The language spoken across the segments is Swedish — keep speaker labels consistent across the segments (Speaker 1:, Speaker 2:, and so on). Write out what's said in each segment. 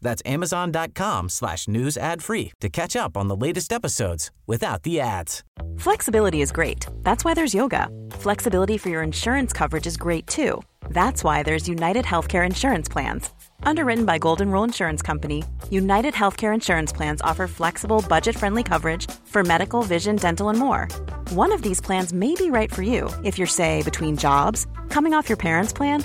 Speaker 1: That's amazon.com slash news ad free to catch up on the latest episodes without the ads.
Speaker 2: Flexibility is great. That's why there's yoga. Flexibility for your insurance coverage is great too. That's why there's United Healthcare Insurance Plans. Underwritten by Golden Rule Insurance Company, United Healthcare Insurance Plans offer flexible, budget friendly coverage for medical, vision, dental, and more. One of these plans may be right for you if you're, say, between jobs, coming off your parents' plan,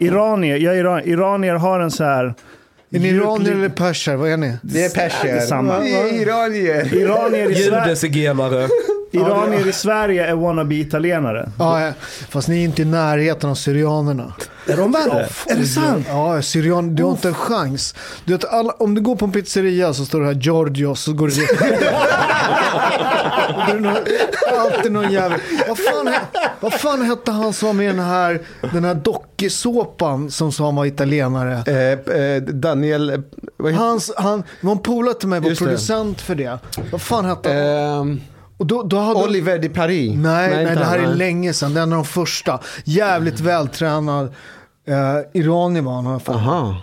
Speaker 3: Iranier, jag är iran, iranier har en så här...
Speaker 4: Är ni iranier eller perser? Vad är ni?
Speaker 5: Vi är perser.
Speaker 3: Samma.
Speaker 5: Vi är iranier.
Speaker 3: Iranier i, Sver-
Speaker 6: Judezigenare.
Speaker 3: iranier i Sverige är wannabe-italienare.
Speaker 4: Ja, ja, fast ni är inte i närheten av syrianerna.
Speaker 3: Är de värre? Är det sant?
Speaker 4: Ja, syrian, du har inte en chans. Du vet, alla, om du går på en pizzeria så står det här Giorgios så går det... det är någon, alltid någon jävel. Vad fan, vad fan hette han som var med i den här, den här dokusåpan som sa han var italienare?
Speaker 5: Eh, eh, Daniel... eh,
Speaker 4: Hans, han, det en polare till mig var
Speaker 5: Just det.
Speaker 4: producent för det. Vad fan hette han?
Speaker 5: Ehm,
Speaker 4: Och då, då hade
Speaker 5: Oliver de Paris.
Speaker 4: Nej, nej,
Speaker 5: inte
Speaker 4: det här
Speaker 5: han,
Speaker 4: är
Speaker 5: nej.
Speaker 4: länge sedan. Det är en av de första. Jävligt vältränad eh, iranier var han. jag för mig.
Speaker 5: Aha.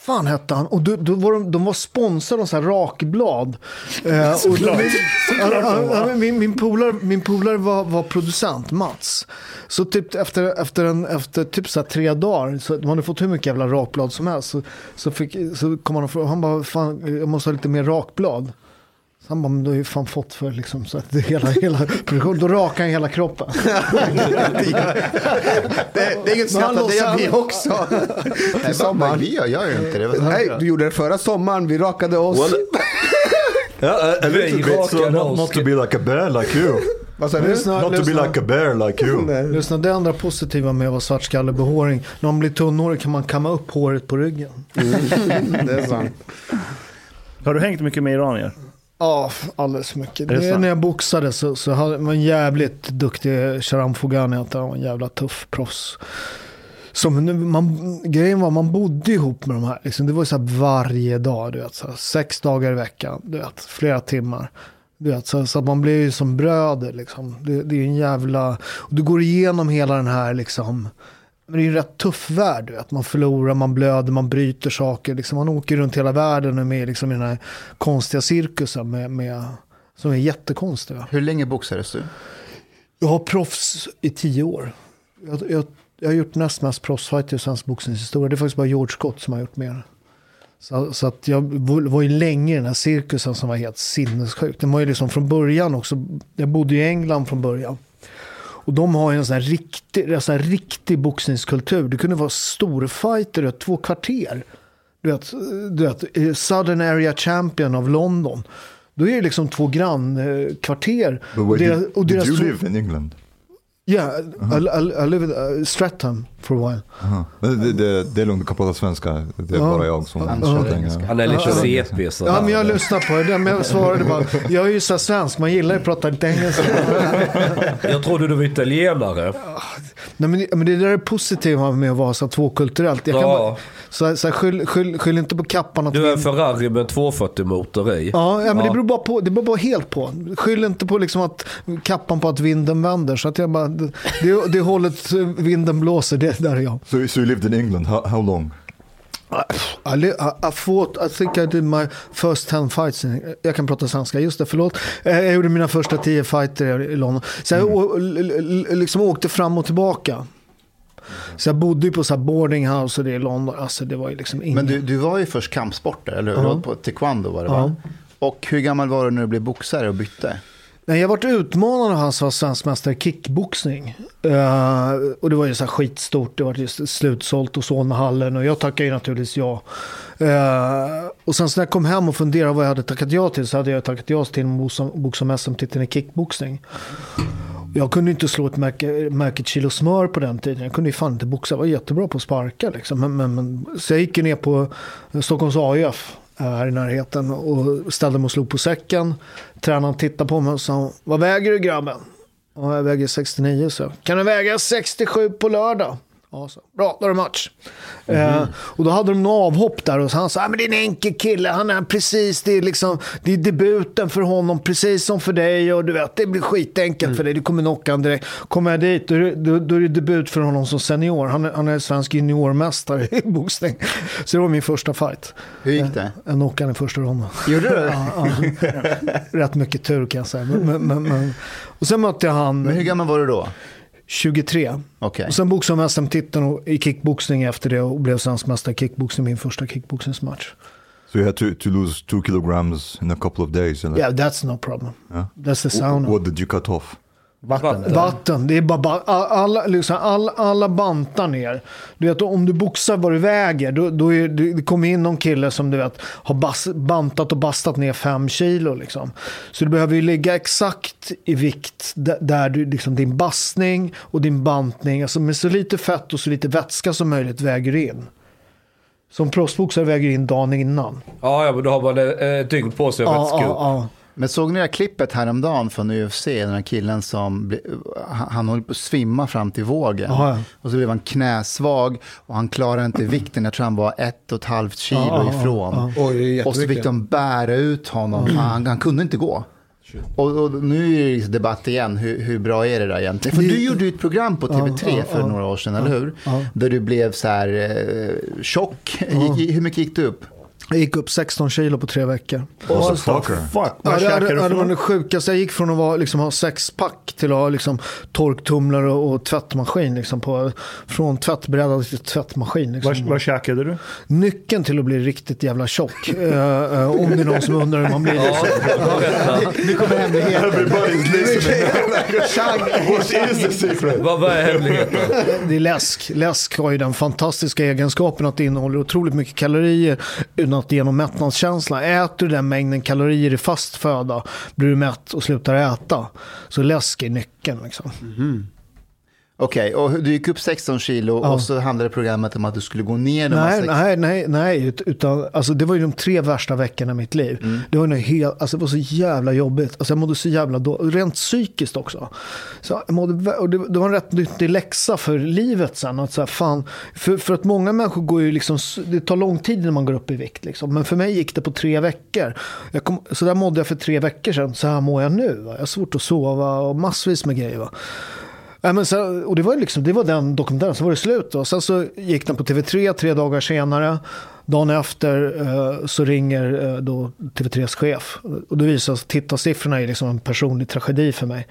Speaker 4: Fan hette han? Och då, då var de, de var sponsrade av så här rakblad. Eh, och de, min, min, min polare, min polare var, var producent, Mats. Så typ efter, efter, en, efter typ så tre dagar, så de hade fått hur mycket jävla rakblad som helst. Så, så, fick, så kom han och frågade, han bara, fan, jag måste ha lite mer rakblad. Han bara, men du har ju fan fått för liksom, så att det hela, hela produktion, då rakar han hela kroppen.
Speaker 5: Det, det är inget skratt, det gör vi också. Till sommaren.
Speaker 7: Vi gör, gör ju inte det.
Speaker 5: Nej, du gjorde det förra sommaren, vi rakade oss.
Speaker 8: Yeah, a, a little bit, so not, not to be like a bear like you.
Speaker 5: Vad sa du?
Speaker 4: Lyssna,
Speaker 8: Not to be
Speaker 4: lyssna.
Speaker 8: like a bear like you.
Speaker 4: Lyssna, det andra positiva med att vara svartskallebehåring. När man blir tunnhårig kan man kamma upp håret på ryggen.
Speaker 5: Det är sant.
Speaker 3: Har du hängt mycket med iranier?
Speaker 4: Ja, alldeles för mycket.
Speaker 3: Det
Speaker 4: Det när jag boxade så, så hade man en jävligt duktig Sharam Fogani. Att han en jävla tuff proffs. Som nu, man, grejen var man bodde ihop med de här. Liksom, det var så varje dag. Du vet, så här, sex dagar i veckan. Du vet, flera timmar. Du vet, så, så att man blir ju som bröder. Liksom. Det, det är en jävla... Och du går igenom hela den här liksom... Men det är ju en rätt tuff värld. Vet. Man förlorar, man blöder, man bryter saker. Liksom, man åker runt hela världen och med liksom, i den här konstiga cirkusen. Med, med, som är jättekonstiga.
Speaker 7: Hur länge boxades du?
Speaker 4: Jag har proffs i tio år. Jag, jag, jag har gjort näst mest proffsfighter i svensk boxningshistoria. Det är faktiskt bara George Scott som har gjort mer. Så, så att jag var ju länge i den här cirkusen som var helt sinnessjuk. Den var ju liksom från början också. Jag bodde i England från början. Och de har en sån här riktig, en sån här riktig boxningskultur. Det kunde vara storfighter, du vet, två kvarter. Du vet, du vet, eh, Southern Area Champion av London. Då är det liksom två grannkvarter.
Speaker 8: But where
Speaker 4: Och deras-
Speaker 8: did,
Speaker 4: och
Speaker 8: did you live in England?
Speaker 4: Yeah, I, I, I live in uh, Stratham for a while.
Speaker 8: Aha. Det, det, det är lugnt, du kan prata svenska. Det är
Speaker 4: Ja.
Speaker 8: bara jag som
Speaker 7: Han
Speaker 8: pratar engelska.
Speaker 6: Han är lite CP.
Speaker 4: Ja, men jag lyssnar på det, men jag svarade bara. Jag är ju så svensk, man gillar ju att prata lite engelska.
Speaker 6: Jag trodde du var italienare.
Speaker 4: Nej, men, men det där är positiva med att vara så tvåkulturellt. Jag kan
Speaker 6: Ja.
Speaker 4: bara, så, så här, skyll, skyll, skyll inte på kappan att
Speaker 6: Du är en Ferrari med en 240 motor i.
Speaker 4: Ja, ja, men
Speaker 6: Ja.
Speaker 4: det beror bara på. Det beror bara helt på. Skyll inte på liksom att kappan på att vinden vänder. Så att jag bara, det, det, det hållet vinden blåser, det där är jag.
Speaker 8: So, so you lived in England, how, how long?
Speaker 4: I, I, I fought, I think I did my first 10 fights. In, jag kan prata svenska, just det, förlåt. Eh, Jag gjorde mina första 10 fighter i London. Så jag l- liksom åkte fram och tillbaka. Så jag bodde ju på så här boarding house och det i London. Alltså det var ju liksom ingen...
Speaker 7: Men du, du var ju först kampsporter, eller hur?
Speaker 4: Ja.
Speaker 7: Du var På taekwondo var det va? Och hur gammal var du när du blev boxare och bytte?
Speaker 4: Nej, jag varit utmanad av han som var svensk mästare i kickboxning. Uh, och det var ju så här skitstort, det var just slutsålt och Solnahallen och jag tackade ju naturligtvis ja. Uh, och sen så när jag kom hem och funderade vad jag hade tackat ja till så hade jag tackat ja till SM-titeln i kickboxning. Jag kunde inte slå ett märke, märke kilo smör på den tiden. Jag kunde ju fan inte boxa. Jag var jättebra på att sparka. Liksom. Men, men, men, så jag gick ner på Stockholms AIF här i närheten och ställde mig och slog på säcken. Tränaren tittade på mig och sa, vad väger du grabben? Ja, jag väger 69 så. Kan du väga 67 på lördag? Ja, så. Bra, då är det match. Eh, och då hade de någon avhopp där och han sa, "Ah, men det är en enkel kille, han är precis, det är liksom, det är debuten för honom, precis som för dig och du vet, det blir skitenkelt för dig, du kommer knocka han direkt. Kommer jag dit, då då, då är det debut för honom som senior, han, är- han är svensk juniormästare i boxning. Så det var min första fight.
Speaker 7: Hur gick det?
Speaker 4: Jag knockade han i första ronden.
Speaker 7: Gjorde du?
Speaker 4: Ja, ja. Rätt mycket tur kan jag säga. Men, men, men. Och sen mötte jag han
Speaker 7: Men hur gammal var du då?
Speaker 4: 23.
Speaker 7: Okej.
Speaker 4: Och sen boxade jag SM-titeln i kickboxning efter det och blev svensk mästare i kickboxning min första kickboxningsmatch.
Speaker 8: So you had to, to lose two kilograms in a couple of days.
Speaker 4: Yeah, that's no problem.
Speaker 8: Yeah.
Speaker 4: That's the sauna.
Speaker 8: What did you cut off?
Speaker 5: Vatten.
Speaker 4: Vatten, det är bara, ba- alla, liksom, alla, alla bantar ner. Du vet, om du boxar vad du väger, då, då är, det kommer in någon kille som du vet har bas, bantat och bastat ner fem kilo. Liksom. Så du behöver ju ligga exakt i vikt där, där du, liksom, din bastning och din bantning, alltså med så lite fett och så lite vätska som möjligt väger in. Som proffsboxare väger in dagen innan.
Speaker 6: Ja, ja, men då har man ett eh, dygn på sig att
Speaker 4: Ja,
Speaker 6: vätska
Speaker 4: ja,
Speaker 6: upp.
Speaker 4: ja.
Speaker 7: Men såg ni det här klippet häromdagen från UFC, den här killen som, han, höll på att svimma fram till vågen.
Speaker 4: Ja.
Speaker 7: Och så blev han knäsvag och han klarade inte vikten, jag tror han var ett och ett halvt kilo
Speaker 4: ja,
Speaker 7: ifrån.
Speaker 4: ja.
Speaker 5: Oj,
Speaker 7: Och så fick de bära ut honom, han, han kunde inte gå. Och, och nu är det liksom debatt igen, hur, hur bra är det där egentligen? För du gjorde ju ett program på TV3
Speaker 4: Ja, ja,
Speaker 7: för
Speaker 4: ja.
Speaker 7: några år sedan, eller hur? Där du blev så här eh, tjock. Hur mycket gick du upp?
Speaker 4: Jag gick upp 16 kilo på tre veckor.
Speaker 8: What the fucker?
Speaker 3: Fuck,
Speaker 4: Ja,
Speaker 3: vad
Speaker 4: det,
Speaker 3: du
Speaker 4: det var det sjukaste. Jag gick från att vara, liksom, ha sexpack till att ha liksom, torktumlare och, och tvättmaskin. Liksom, på, från tvättbräda till tvättmaskin. Liksom.
Speaker 3: Vad, vad käkade du?
Speaker 4: Nyckeln till att bli riktigt jävla tjock. eh, om det är någon som undrar hur man blir.
Speaker 6: Ja, berätta.
Speaker 7: Nu kommer hemligheten.
Speaker 8: What is the secret?
Speaker 6: Vad vad är hemligheten?
Speaker 4: Det är läsk. Läsk har ju den fantastiska egenskapen att det innehåller otroligt mycket kalorier utan att genom mättnadskänsla. Äter du den mängden kalorier i fast föda blir du mätt och slutar äta. Så läsk är nyckeln. Liksom. Mhm.
Speaker 7: Okej, och du gick upp 16 kilo
Speaker 4: Ja.
Speaker 7: och så handlade programmet om att du skulle gå ner
Speaker 4: Nej, nej, nej, nej. ut- Utan, alltså, det var ju de tre värsta veckorna i mitt liv.
Speaker 7: Mm.
Speaker 4: Det, var helt, alltså, det var så jävla jobbigt. Alltså, jag mådde så jävla då, rent psykiskt också. Så jag mådde, och det, det var en rätt nyttig läxa för livet sen. Att, så här, fan, för, för att många människor går ju liksom, det tar lång tid när man går upp i vikt. Liksom. Men för mig gick det på tre veckor. Kom, så där mådde jag för tre veckor sedan. Så här mår jag nu. Va? Jag har svårt att sova och massvis med grejer. Va? Ja, men sen, och det var, liksom, det var den dokumentären, så var det slut. Då. Sen så gick den på TV3 tre dagar senare. Dagen efter eh, så ringer eh, då TV3s chef. Och det visar sig att tittarsiffrorna är liksom en personlig tragedi för mig.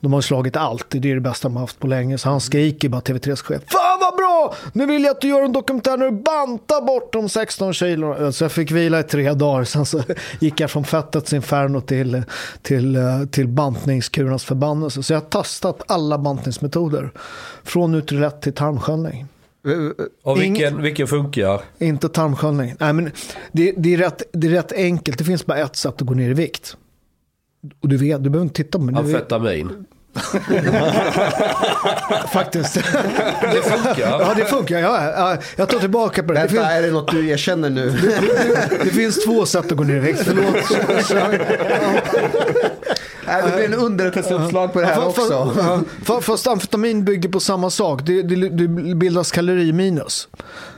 Speaker 4: De har slagit allt, det är det bästa de har haft på länge. Så han skriker bara TV3s chef. Fan vad bra! Nu vill jag att du gör en dokumentär när du bantar bort de 16 kilo. Eh, så jag fick vila i tre dagar. Sen så gick jag från fettets inferno till, eh, till, eh, till bantningskurens förbannelse. Så jag har testat alla bantningsmetoder. Från Nutrilett till tarmsköljning.
Speaker 6: Och vilken, vilken funkar?
Speaker 4: Inte tarmsköljning. Nej, men det, det, är rätt, det är rätt enkelt. Det finns bara ett sätt att gå ner i vikt. Och du vet, du behöver inte titta på mig.
Speaker 6: Amfetamin.
Speaker 4: faktiskt.
Speaker 6: Det funkar.
Speaker 4: ja, det funkar. Ja, ja, jag tar tillbaka på det. Det
Speaker 5: Vänta,
Speaker 4: finns,
Speaker 5: är det något du erkänner nu?
Speaker 4: det finns två sätt att gå ner i vikt. Förlåt.
Speaker 5: Nej, det blir en underrättelseuppslag på det här
Speaker 4: Ja, fa-
Speaker 5: också.
Speaker 4: fa- fa- Fast amfetamin bygger på samma sak. Det, det, det bildas kaloriminus.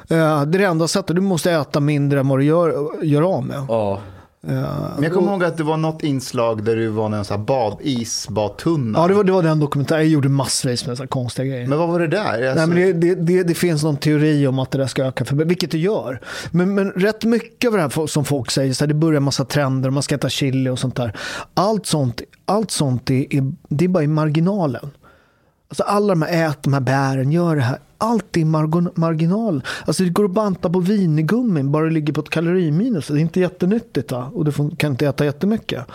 Speaker 4: Eh, Det är det enda sättet. Du måste äta mindre än vad du gör, gör av med.
Speaker 6: Ja.
Speaker 7: Men jag kommer ihåg att det var något inslag där du var en sån här bad, isbadtunna.
Speaker 4: Ja, det var, det var den dokumentären. Jag gjorde massvis med så konstiga grejer.
Speaker 7: Men vad var det där?
Speaker 4: Nej,
Speaker 7: Alltså,
Speaker 4: men det, det, det, det finns någon teori om att det där ska öka, för, vilket det gör. Men, men rätt mycket av det här som folk säger, så här, det börjar en massa trender, man ska äta chili och sånt där. Allt sånt, allt sånt är, är, det är bara i marginalen. Alltså alla de här, ät de här bären, gör det här. Allt är marginal. Alltså det går att banta på vinigummin, bara det ligger på ett kaloriminus. Det är inte jättenyttigt va? och du får, kan inte äta jättemycket.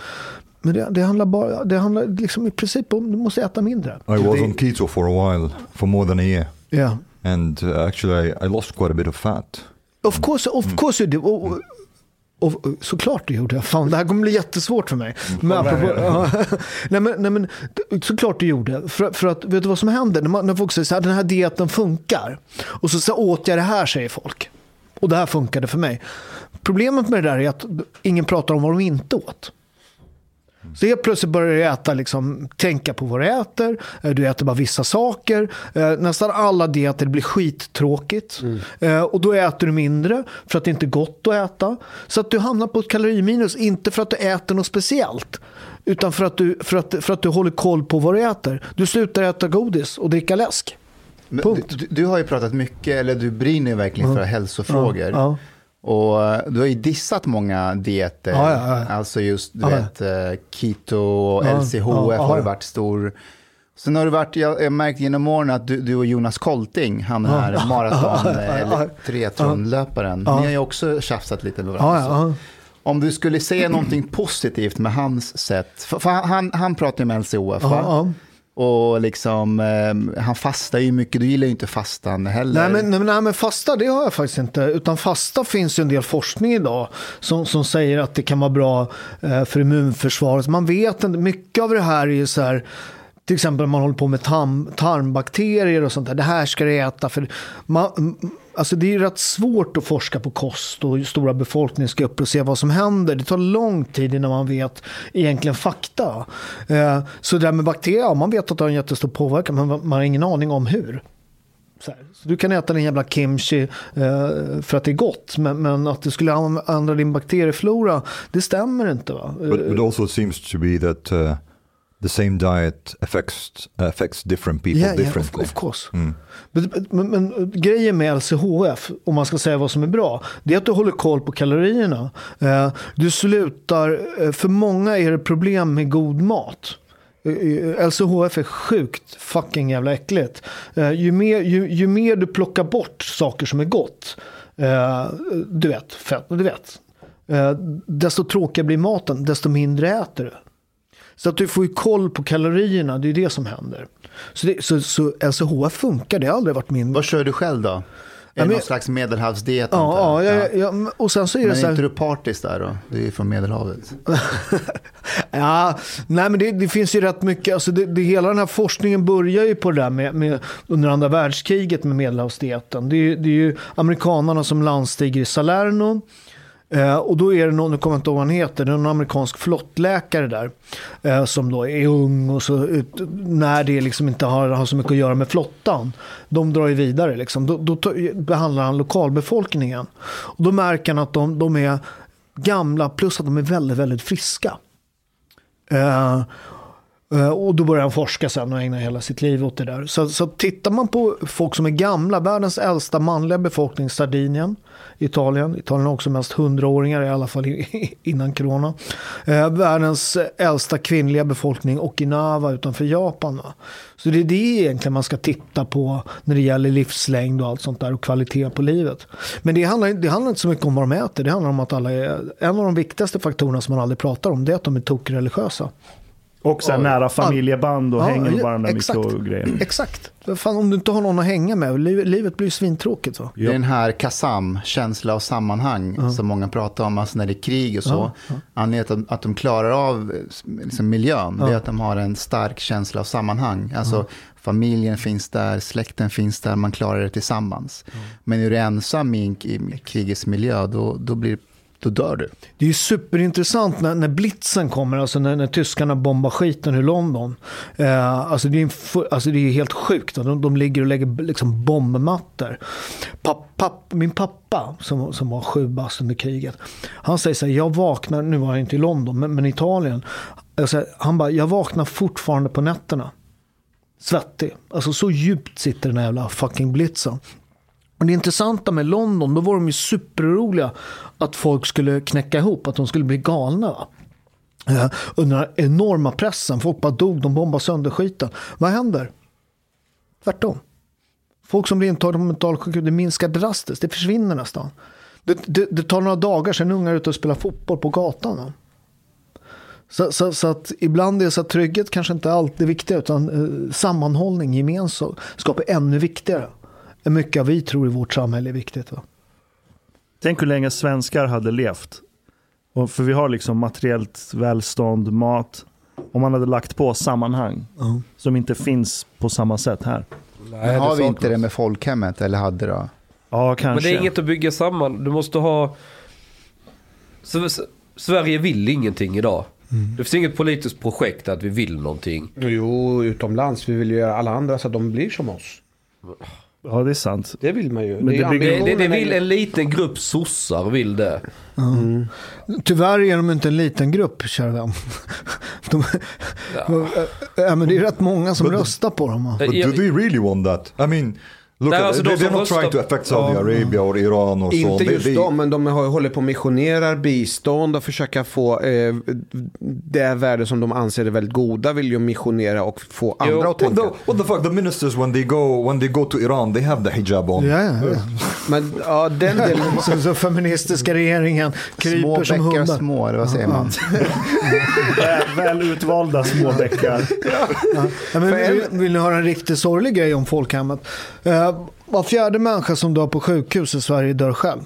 Speaker 4: Men det, det handlar bara, det handlar liksom i princip om, du måste äta mindre.
Speaker 8: I was on keto for a while, for more than a year.
Speaker 4: Yeah.
Speaker 8: And uh, actually, I, I lost quite a bit of fat.
Speaker 4: Of course, of course you do. Och, såklart du gjorde det. Fan, det här kommer bli jättesvårt för mig. Men apropå, ja. nej, men, nej, men såklart du gjorde. För, för att, vet du vad som händer? När, man, när folk säger så här, den här dieten funkar. Och så, så åt jag det här, säger folk. Och det här funkade för mig. Problemet med det där är att ingen pratar om vad de inte åt. Så helt plötsligt börjar du äta, liksom, tänka på vad du äter. Eh, Du äter bara vissa saker. Eh, Nästan alla dieter blir skittråkigt. Eh, Och då äter du mindre för att det inte är gott att äta. Så att du hamnar på ett kaloriminus, inte för att du äter något speciellt. Utan för att, du, för, att, för att du håller koll på vad du äter. Du slutar äta godis och dricka läsk.
Speaker 7: Du, du har ju pratat mycket, eller du brinner verkligen för hälsofrågor.
Speaker 4: Ja.
Speaker 7: Och eh, du har ju dissat många dieter.
Speaker 4: Ja, ja, ja.
Speaker 7: Alltså just, du vet, eh, keto och LCHF har varit stor. Sen har du varit, jag har märkt genom åren att du, du och Jonas Kolting, han här maraton eller triathlonlöparen, ni har ju också tjafsat lite med varandra. Om du skulle säga någonting positivt med hans sätt, för, för han, han, han pratar ju med LCHF, va? Och liksom, eh, han fastar ju mycket, du gillar ju inte fastan heller.
Speaker 4: Nej men, nej, nej, men fasta det har jag faktiskt inte. Utan fasta finns ju en del forskning idag som, som säger att det kan vara bra eh, för immunförsvaret. Man vet inte, mycket av det här är ju så här, till exempel om man håller på med tarm, tarmbakterier och sånt där. Det här ska du äta. För man, alltså det är rätt svårt att forska på kost och stora befolkningsgrupper och se vad som händer. Det tar lång tid innan man vet egentligen fakta. Eh, så det där med bakterier, ja, man vet att det har en jättestor påverkan men man har ingen aning om hur. Så, här. så du kan äta din jävla kimchi eh, för att det är gott, men, men att det skulle ändra din bakterieflora, det stämmer inte. Va?
Speaker 8: But, but also it seems to be that uh, the same diet affects affects different people
Speaker 4: Yeah, yeah, of,
Speaker 8: differently.
Speaker 4: of course. Men, men, men grejen med LCHF, om man ska säga vad som är bra, det är att du håller koll på kalorierna. Eh, du slutar, eh, för många är det problem med god mat. Eh, LCHF är sjukt fucking jävla äckligt. Eh, ju, mer, ju, ju mer du plockar bort saker som är gott, eh, du vet, fett, du vet, eh, desto tråkigare blir maten, desto mindre äter du. Så att du får ju koll på kalorierna, det är det som händer. Så, det, så, så LCHF funkar, det har aldrig varit min...
Speaker 7: Vad kör du själv då? Är det någon slags medelhavsdiet?
Speaker 4: Ja, ja, ja, ja, och sen så är det
Speaker 7: Men
Speaker 4: så
Speaker 7: är
Speaker 4: här...
Speaker 7: inte du partis där då? Du är ju från Medelhavet.
Speaker 4: Ja, nej men det, det finns ju rätt mycket, alltså det, det, hela den här forskningen börjar ju på det där med, med under andra världskriget med medelhavsdieten. Det, är det är ju amerikanerna som landstiger i Salerno. Eh, och då är det någon, nu kommer jag inte ihåg vad han heter, det är någon amerikansk flottläkare där. Eh, som då är ung och så ut, när det liksom inte har, har så mycket att göra med flottan. De drar ju vidare liksom. Då, då behandlar han lokalbefolkningen. Och då märker han att de, de är gamla plus att de är väldigt, väldigt friska. Eh, eh, och då börjar han forska sen och ägna hela sitt liv åt det där. Så, så tittar man på folk som är gamla, världens äldsta manliga befolkning, Sardinien, Italien. Italien har också mest hundraåringar, i alla fall innan corona. Eh, världens äldsta kvinnliga befolkning, Okinawa utanför Japan. Va? Så det är det egentligen man ska titta på när det gäller livslängd och allt sånt där och kvalitet på livet. Men det handlar, det handlar inte så mycket om vad de äter. Det handlar om att alla är, en av de viktigaste faktorerna som man aldrig pratar om det är att de är tokreligiösa.
Speaker 3: Och så här nära familjeband och
Speaker 4: Ja,
Speaker 3: hänger med
Speaker 4: ja,
Speaker 3: varandra
Speaker 4: exakt.
Speaker 3: mycket och grejer.
Speaker 4: Exakt. Fan, om du inte har någon att hänga med, livet, blir ju svintråkigt. Va?
Speaker 7: Det är den här KASAM, känsla och sammanhang, som många pratar om, alltså när det är krig och så. Anledningen till att, att de klarar av liksom, miljön, det är att de har en stark känsla av sammanhang. Alltså familjen finns där, släkten finns där, man klarar det tillsammans. Men är du ensam i, en- i krigets miljö, då, då blir det då dör du.
Speaker 4: Det är ju superintressant när, när blitzen kommer, alltså när, när tyskarna bombar skiten ur London. Eh, alltså, det är en, alltså det är helt sjukt. De, de ligger och lägger liksom bombmattor. Papp, papp, min pappa, som, som var sju bast under kriget, han säger så här, jag vaknar, nu var jag inte i London, men, men i Italien. Alltså, han bara, jag vaknar fortfarande på nätterna. Svettig. Alltså så djupt sitter den här jävla fucking blitzen. Och det intressanta med London, då var de ju superoroliga att folk skulle knäcka ihop, att de skulle bli galna. Va? Eh, under den enorma pressen, folk bara dog, de bombade sönder skiten. Vad händer? Tvärtom. Folk som blir intagna på mentalsjukhus, det minskar drastiskt, det försvinner nästan. Det, det, det tar några dagar, sen är ungar ute och spelar fotboll på gatan. Va? Så, så, så att ibland är så att trygghet kanske inte alltid är viktigt, utan eh, sammanhållning, gemenskap är ännu viktigare än mycket av vi tror i vårt samhälle är viktigt. Va?
Speaker 3: Tänk hur länge svenskar hade levt. Och för vi har liksom materiellt välstånd, mat. Om man hade lagt på sammanhang som inte finns på samma sätt här.
Speaker 6: Nej,
Speaker 7: har vi inte det med folkhemmet, eller hade det?
Speaker 3: Ja, kanske.
Speaker 6: Men det är inget att bygga samman. Du måste ha... S- Sverige vill ingenting idag. Det finns inget politiskt projekt att vi vill någonting.
Speaker 5: Jo, utomlands. Vi vill ju göra alla andra så att de blir som oss.
Speaker 3: Ja, det är sant.
Speaker 5: Det vill man ju.
Speaker 3: Men
Speaker 5: Det
Speaker 3: det bygger-
Speaker 6: Det, det, vill en liten grupp sossar vill det.
Speaker 4: Tyvärr är de inte en liten grupp, kära vän. De, ja. men det är rätt många som röstar på dem.
Speaker 8: But do they really want that? I mean, look
Speaker 6: Nej, alltså
Speaker 8: they,
Speaker 6: de
Speaker 8: they're not trying to affect Saudi Arabia or Iran so.
Speaker 5: Inte
Speaker 8: They-
Speaker 5: just
Speaker 8: they-
Speaker 5: dem, men de har, håller på och missionerar bistånd och försöka få eh, det värde som de anser är väldigt goda vill ju missionera och få andra
Speaker 6: Jo,
Speaker 5: att
Speaker 8: What
Speaker 5: tänka.
Speaker 8: the, what the fuck? The ministers when they go when they go to Iran, they have the hijab on.
Speaker 4: Ja, ja, ja.
Speaker 5: Men ja, den delen.
Speaker 4: Så, så feministiska regeringen kryper
Speaker 7: Små
Speaker 4: som
Speaker 7: bäckar
Speaker 4: hundar.
Speaker 7: små, eller vad säger man?
Speaker 3: Väl, väl utvalda små bäckar.
Speaker 4: Ja, men vill, vill ni höra en riktigt sorglig grej om folkhemmet? Uh, var fjärde människa som dör på sjukhus i Sverige dör själv.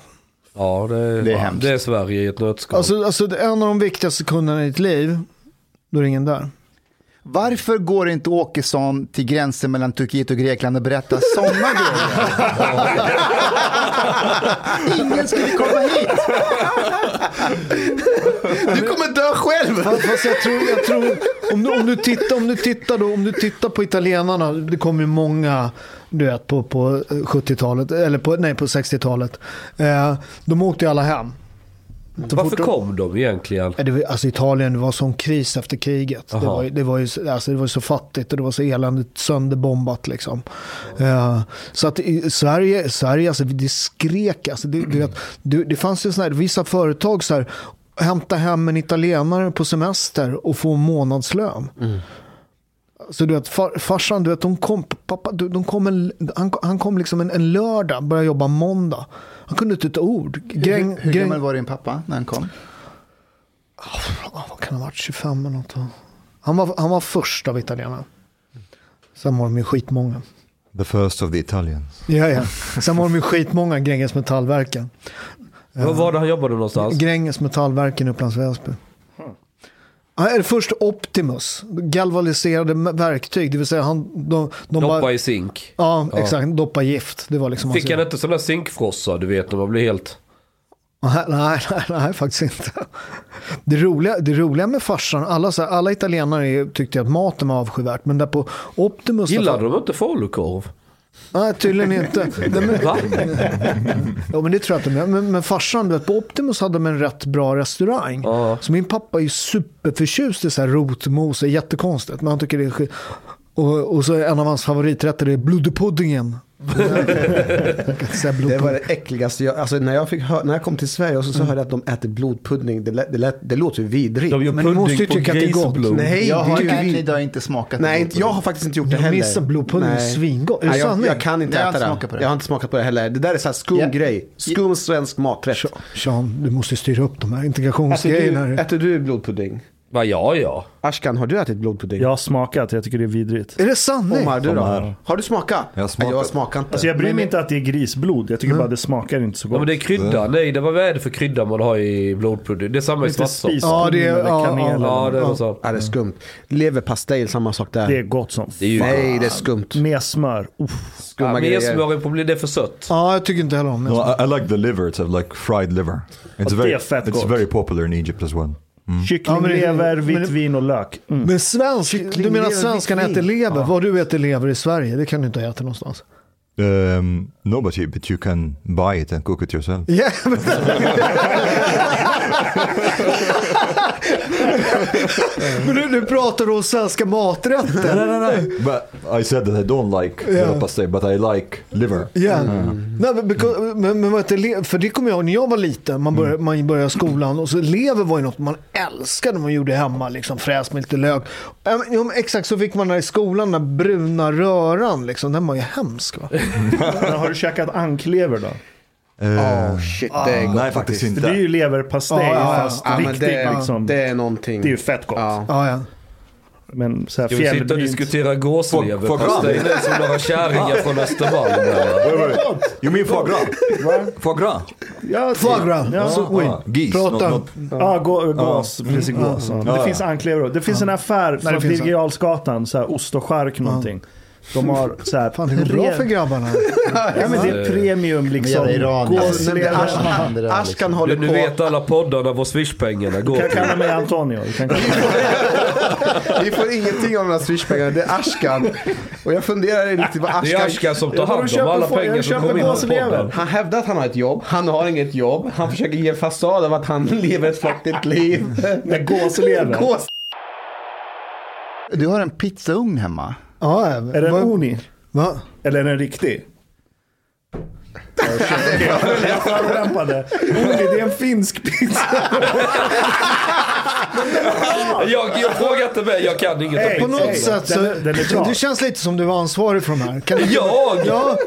Speaker 6: Ja, det,
Speaker 7: Det är hemskt.
Speaker 6: det är Sverige i ett nötskal.
Speaker 4: Alltså, alltså det är en av de viktigaste sekunderna i ditt liv, då är ingen där.
Speaker 7: Varför går inte Åkesson till gränsen mellan Turkiet och Grekland och berättar sådana grejer? Ingen skulle komma hit.
Speaker 5: Du kommer dö själv!
Speaker 4: Fast jag tror, jag tror om, du, om, du tittar, om, du tittar då, om du tittar på italienarna, det kom ju många du vet, på, på 70-talet, eller på, nej, på 60-talet. Eh, de åkte ju alla hem. Så
Speaker 6: Varför
Speaker 4: de-
Speaker 6: kom de egentligen?
Speaker 4: Ja, Det var, alltså Italien, det var sån kris efter kriget. Det var, det, var ju, alltså det var så fattigt och det var så eländigt sönderbombat. Liksom. Eh, så att i Sverige, Sverige alltså, det skrek. Alltså, det, du vet, det, det fanns ju såna här, vissa företag så här, hämta hem en italienare på semester och få månadslön. Så du vet, far, farsan, du vet, de kom, pappa, du- de kom en, han, han kom liksom en, en lördag, började jobba måndag. Han kunde inte ett ord. Gräng,
Speaker 7: Hur, hur
Speaker 4: gräng-
Speaker 7: gammal var din pappa när han kom?
Speaker 4: Ja, vad kan han ha varit, 25 eller något. Han var, han var först av italienarna. Sen var de ju skitmånga.
Speaker 8: The first of the Italians.
Speaker 4: Ja, ja. Sen var de ju skitmånga, Gränges Metallverken.
Speaker 6: Var var det han jobbade någonstans?
Speaker 4: Gränges Metallverken i Upplands Väsby. Först Optimus, galvaniserade verktyg, det vill säga han, de, de
Speaker 6: Doppa
Speaker 4: bara,
Speaker 6: i zink.
Speaker 4: Ja, exakt, doppa gift. Det var liksom
Speaker 6: Fick han inte sådana zinkfrossar, du vet när man blir helt...
Speaker 4: Nej, nej, nej, faktiskt inte. Det roliga, det roliga med farsan, alla, så här, alla italienare tyckte att maten var avskyvärt, men där på Optimus...
Speaker 6: Gillade de inte falukorv?
Speaker 4: Nej, tydligen inte. Nej, men,
Speaker 6: Va?
Speaker 4: ja, men det tror jag inte. Men, men, farsan, du vet, på Optimus hade de en rätt bra restaurang.
Speaker 6: Ja.
Speaker 4: Så min pappa är ju superförtjust i så här rotmos, det är jättekonstigt. Men han tycker det är skit. Och, och så en av hans favoriträtter är blodpuddingen. Jag
Speaker 5: Det var det äckligaste. Jag, alltså när, jag fick hö- när jag kom till Sverige och så, så hörde jag att de äter blodpudding. Det, lät, det, lät, det låter ju vidrigt.
Speaker 6: De gör
Speaker 4: Men du måste ju tycka att det är gott.
Speaker 6: grisblod.
Speaker 5: Nej,
Speaker 7: Jag har
Speaker 5: det är
Speaker 7: än
Speaker 5: ju vi-
Speaker 7: idag inte smakat
Speaker 5: Nej,
Speaker 7: det.
Speaker 5: inte, jag har faktiskt inte gjort det
Speaker 4: Jag
Speaker 5: heller.
Speaker 4: missar blodpudding,
Speaker 5: Nej.
Speaker 4: svingott.
Speaker 5: Nej, jag, jag kan inte
Speaker 7: Jag har
Speaker 5: äta det.
Speaker 7: det.
Speaker 5: Jag har inte smakat på det heller. Det där är så här skum
Speaker 7: Ja.
Speaker 5: grej. Skum svensk maträtt.
Speaker 4: Sean, du måste styra upp de här
Speaker 5: Äter
Speaker 4: integrationsgrejerna.
Speaker 5: du,
Speaker 4: här.
Speaker 5: äter du blodpudding?
Speaker 6: Va, ja, ja.
Speaker 5: Ashkan, har du ätit blodpudding?
Speaker 3: Jag har smakat, jag tycker det är vidrigt.
Speaker 4: Är det sanning?
Speaker 5: Omar, du då?
Speaker 8: Omar.
Speaker 5: Har du smakat?
Speaker 8: Jag har smakat.
Speaker 5: Jag smakar inte.
Speaker 3: Alltså jag bryr mig inte att det är grisblod, jag tycker bara det smakar inte så
Speaker 6: ja
Speaker 3: gott.
Speaker 6: men det är krydda. Nej, det var vad är det för krydda man har i blodpudding? Det är samma i
Speaker 3: Lite
Speaker 6: svartsoppa.
Speaker 3: spis-
Speaker 4: Ja, det är-
Speaker 3: eller
Speaker 4: ja,
Speaker 3: kanel
Speaker 4: ja.
Speaker 3: eller
Speaker 6: Ja, det är
Speaker 3: något.
Speaker 6: sånt.
Speaker 5: Ja, det är skumt. Leverpastej, samma sak där.
Speaker 3: Det är gott som
Speaker 6: Det är ju
Speaker 5: Nej, det är skumt.
Speaker 3: Med smör. Uff.
Speaker 5: Skumma
Speaker 6: men
Speaker 5: grejer.
Speaker 6: smör på blir det för sött.
Speaker 4: Ja, jag tycker inte heller om det.
Speaker 8: No, I, I like the liver. It's a, like fried liver. It's
Speaker 3: det
Speaker 8: very
Speaker 3: är fett
Speaker 8: it's
Speaker 3: gott.
Speaker 8: very popular in Egypt as well.
Speaker 3: Kyckling,
Speaker 4: Ja, men det-
Speaker 3: lever,
Speaker 4: men
Speaker 3: vitt vin och lök. Mm.
Speaker 4: Men svensk, du menar att svenskarna äter lever? Vad du äter lever i Sverige, det kan du inte ha ätit någonstans.
Speaker 8: Um, no, but you, but you can buy it and cook it yourself.
Speaker 4: Ja, men- nu, nu pratar du om svenska maträtter.
Speaker 8: no, no, no. But I said that I don't like
Speaker 4: Yeah.
Speaker 8: yeah. but I like liver.
Speaker 4: Ja. Nej, men, because, men, men för det kommer jag ihåg när jag var liten, man började, man började skolan och så lever var ju något man älskade man gjorde hemma, liksom fräs med lite lök. Ja, exakt så fick man där i skolan, den bruna röran, liksom, den var ju hemsk. Va?
Speaker 3: Har du käkat anklever då?
Speaker 5: Oh shit, det är gott
Speaker 8: Nej, faktiskt inte.
Speaker 3: det är ju leverpastej fast riktigt
Speaker 5: det, är,
Speaker 3: liksom.
Speaker 5: det är någonting.
Speaker 3: Det är ju fett gott.
Speaker 5: Ja.
Speaker 3: Men så här
Speaker 6: Ska vi sitta och diskutera gåslever?
Speaker 8: Får- får-
Speaker 6: Fast det är det som några kärringar från Östermalm.
Speaker 8: You mean foie gras? foie gras?
Speaker 3: Ja,
Speaker 4: Foie gras.
Speaker 3: Ja,
Speaker 4: Så, oj,
Speaker 8: Ah, geese,
Speaker 4: prata.
Speaker 3: ja gå, gås, precis gås. Det finns anklever. Det finns en affär från Birger Jarlsgatan, ost och chark någonting. De har så här,
Speaker 4: Fan, det går bra för grabbarna.
Speaker 3: Ja, men det är premium
Speaker 7: Med
Speaker 3: liksom. Gåslever.
Speaker 7: Ashkan,
Speaker 5: Ashkan håller
Speaker 6: Nu
Speaker 5: på.
Speaker 6: vet alla poddarna var swishpengarna
Speaker 3: Du
Speaker 6: går
Speaker 3: kan
Speaker 6: till.
Speaker 3: kalla mig Antonio. Du kan kalla mig.
Speaker 5: Vi får ingenting av de här swishpengarna. Det är Ashkan. Och jag funderar riktigt vad
Speaker 6: Det är.
Speaker 5: Ashkan
Speaker 6: som tar hand om alla pengar som kommer in på podden.
Speaker 5: Han hävdar att han har ett jobb. Han har inget jobb. Han försöker ge en fasad av att han lever ett flottigt liv.
Speaker 3: Med gåslever.
Speaker 5: Gås.
Speaker 7: Du har en pizzaugn hemma.
Speaker 4: Ja,
Speaker 3: Är det en Oni?
Speaker 4: Va?
Speaker 3: Eller är den riktig? Jag förolämpade. Oni, det är en finsk pizza.
Speaker 6: Jag, jag frågar inte mig, jag kan inget om
Speaker 3: Hey.
Speaker 4: På något sätt så,
Speaker 3: Den den är bra.
Speaker 4: det känns lite som du var ansvarig för de här. Kan du,
Speaker 6: Jag?
Speaker 4: Ja,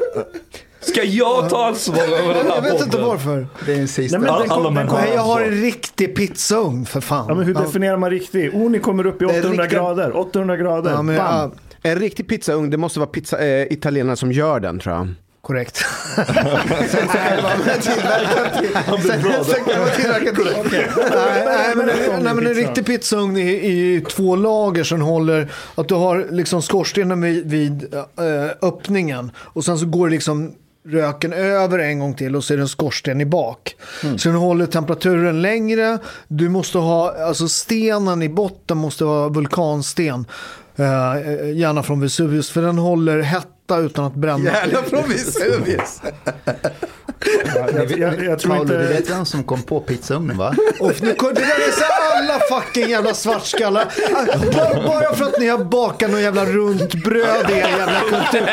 Speaker 6: Ska jag ta ansvar över den här
Speaker 4: jag vet inte varför.
Speaker 7: Det är en sista.
Speaker 3: Nej, men den kom- den kom-
Speaker 4: Nej, jag har en riktig pizzaugn för fan.
Speaker 3: Ja, men hur definierar man riktig? Oni kommer upp i
Speaker 5: Det är
Speaker 3: 800
Speaker 5: riktigt-
Speaker 3: grader. 800 grader.
Speaker 4: Ja, men,
Speaker 3: Bam.
Speaker 4: ja,
Speaker 5: En riktig pizzaugn, det måste vara pizza, eh, italienare som gör den tror jag.
Speaker 4: korrekt.
Speaker 5: Sen kan det vara tillverkat till. Sen, sen kan det vara tillverkat till.
Speaker 4: nej, nej, men, nej, men en riktig pizzaugn i, i två lager som håller att du har liksom skorstenen vid, vid eh, öppningen och sen så går det liksom röken över en gång till och så är det en skorsten i bak. Så den håller temperaturen längre. Du måste ha, alltså stenen i botten måste vara vulkansten. Eh, gärna från Vesuvius för den håller hetta utan att bränna.
Speaker 5: Jävlar från Vesuvius.
Speaker 3: Jag, jag, jag tror
Speaker 7: Paolo, du
Speaker 3: inte...
Speaker 7: vet vem som kom på pizzaugnen va?
Speaker 4: Och nu, det där är så alla fucking jävla svartskallar. Bara, bara för att ni har bakat någon jävla runt bröd i er jävla kultur.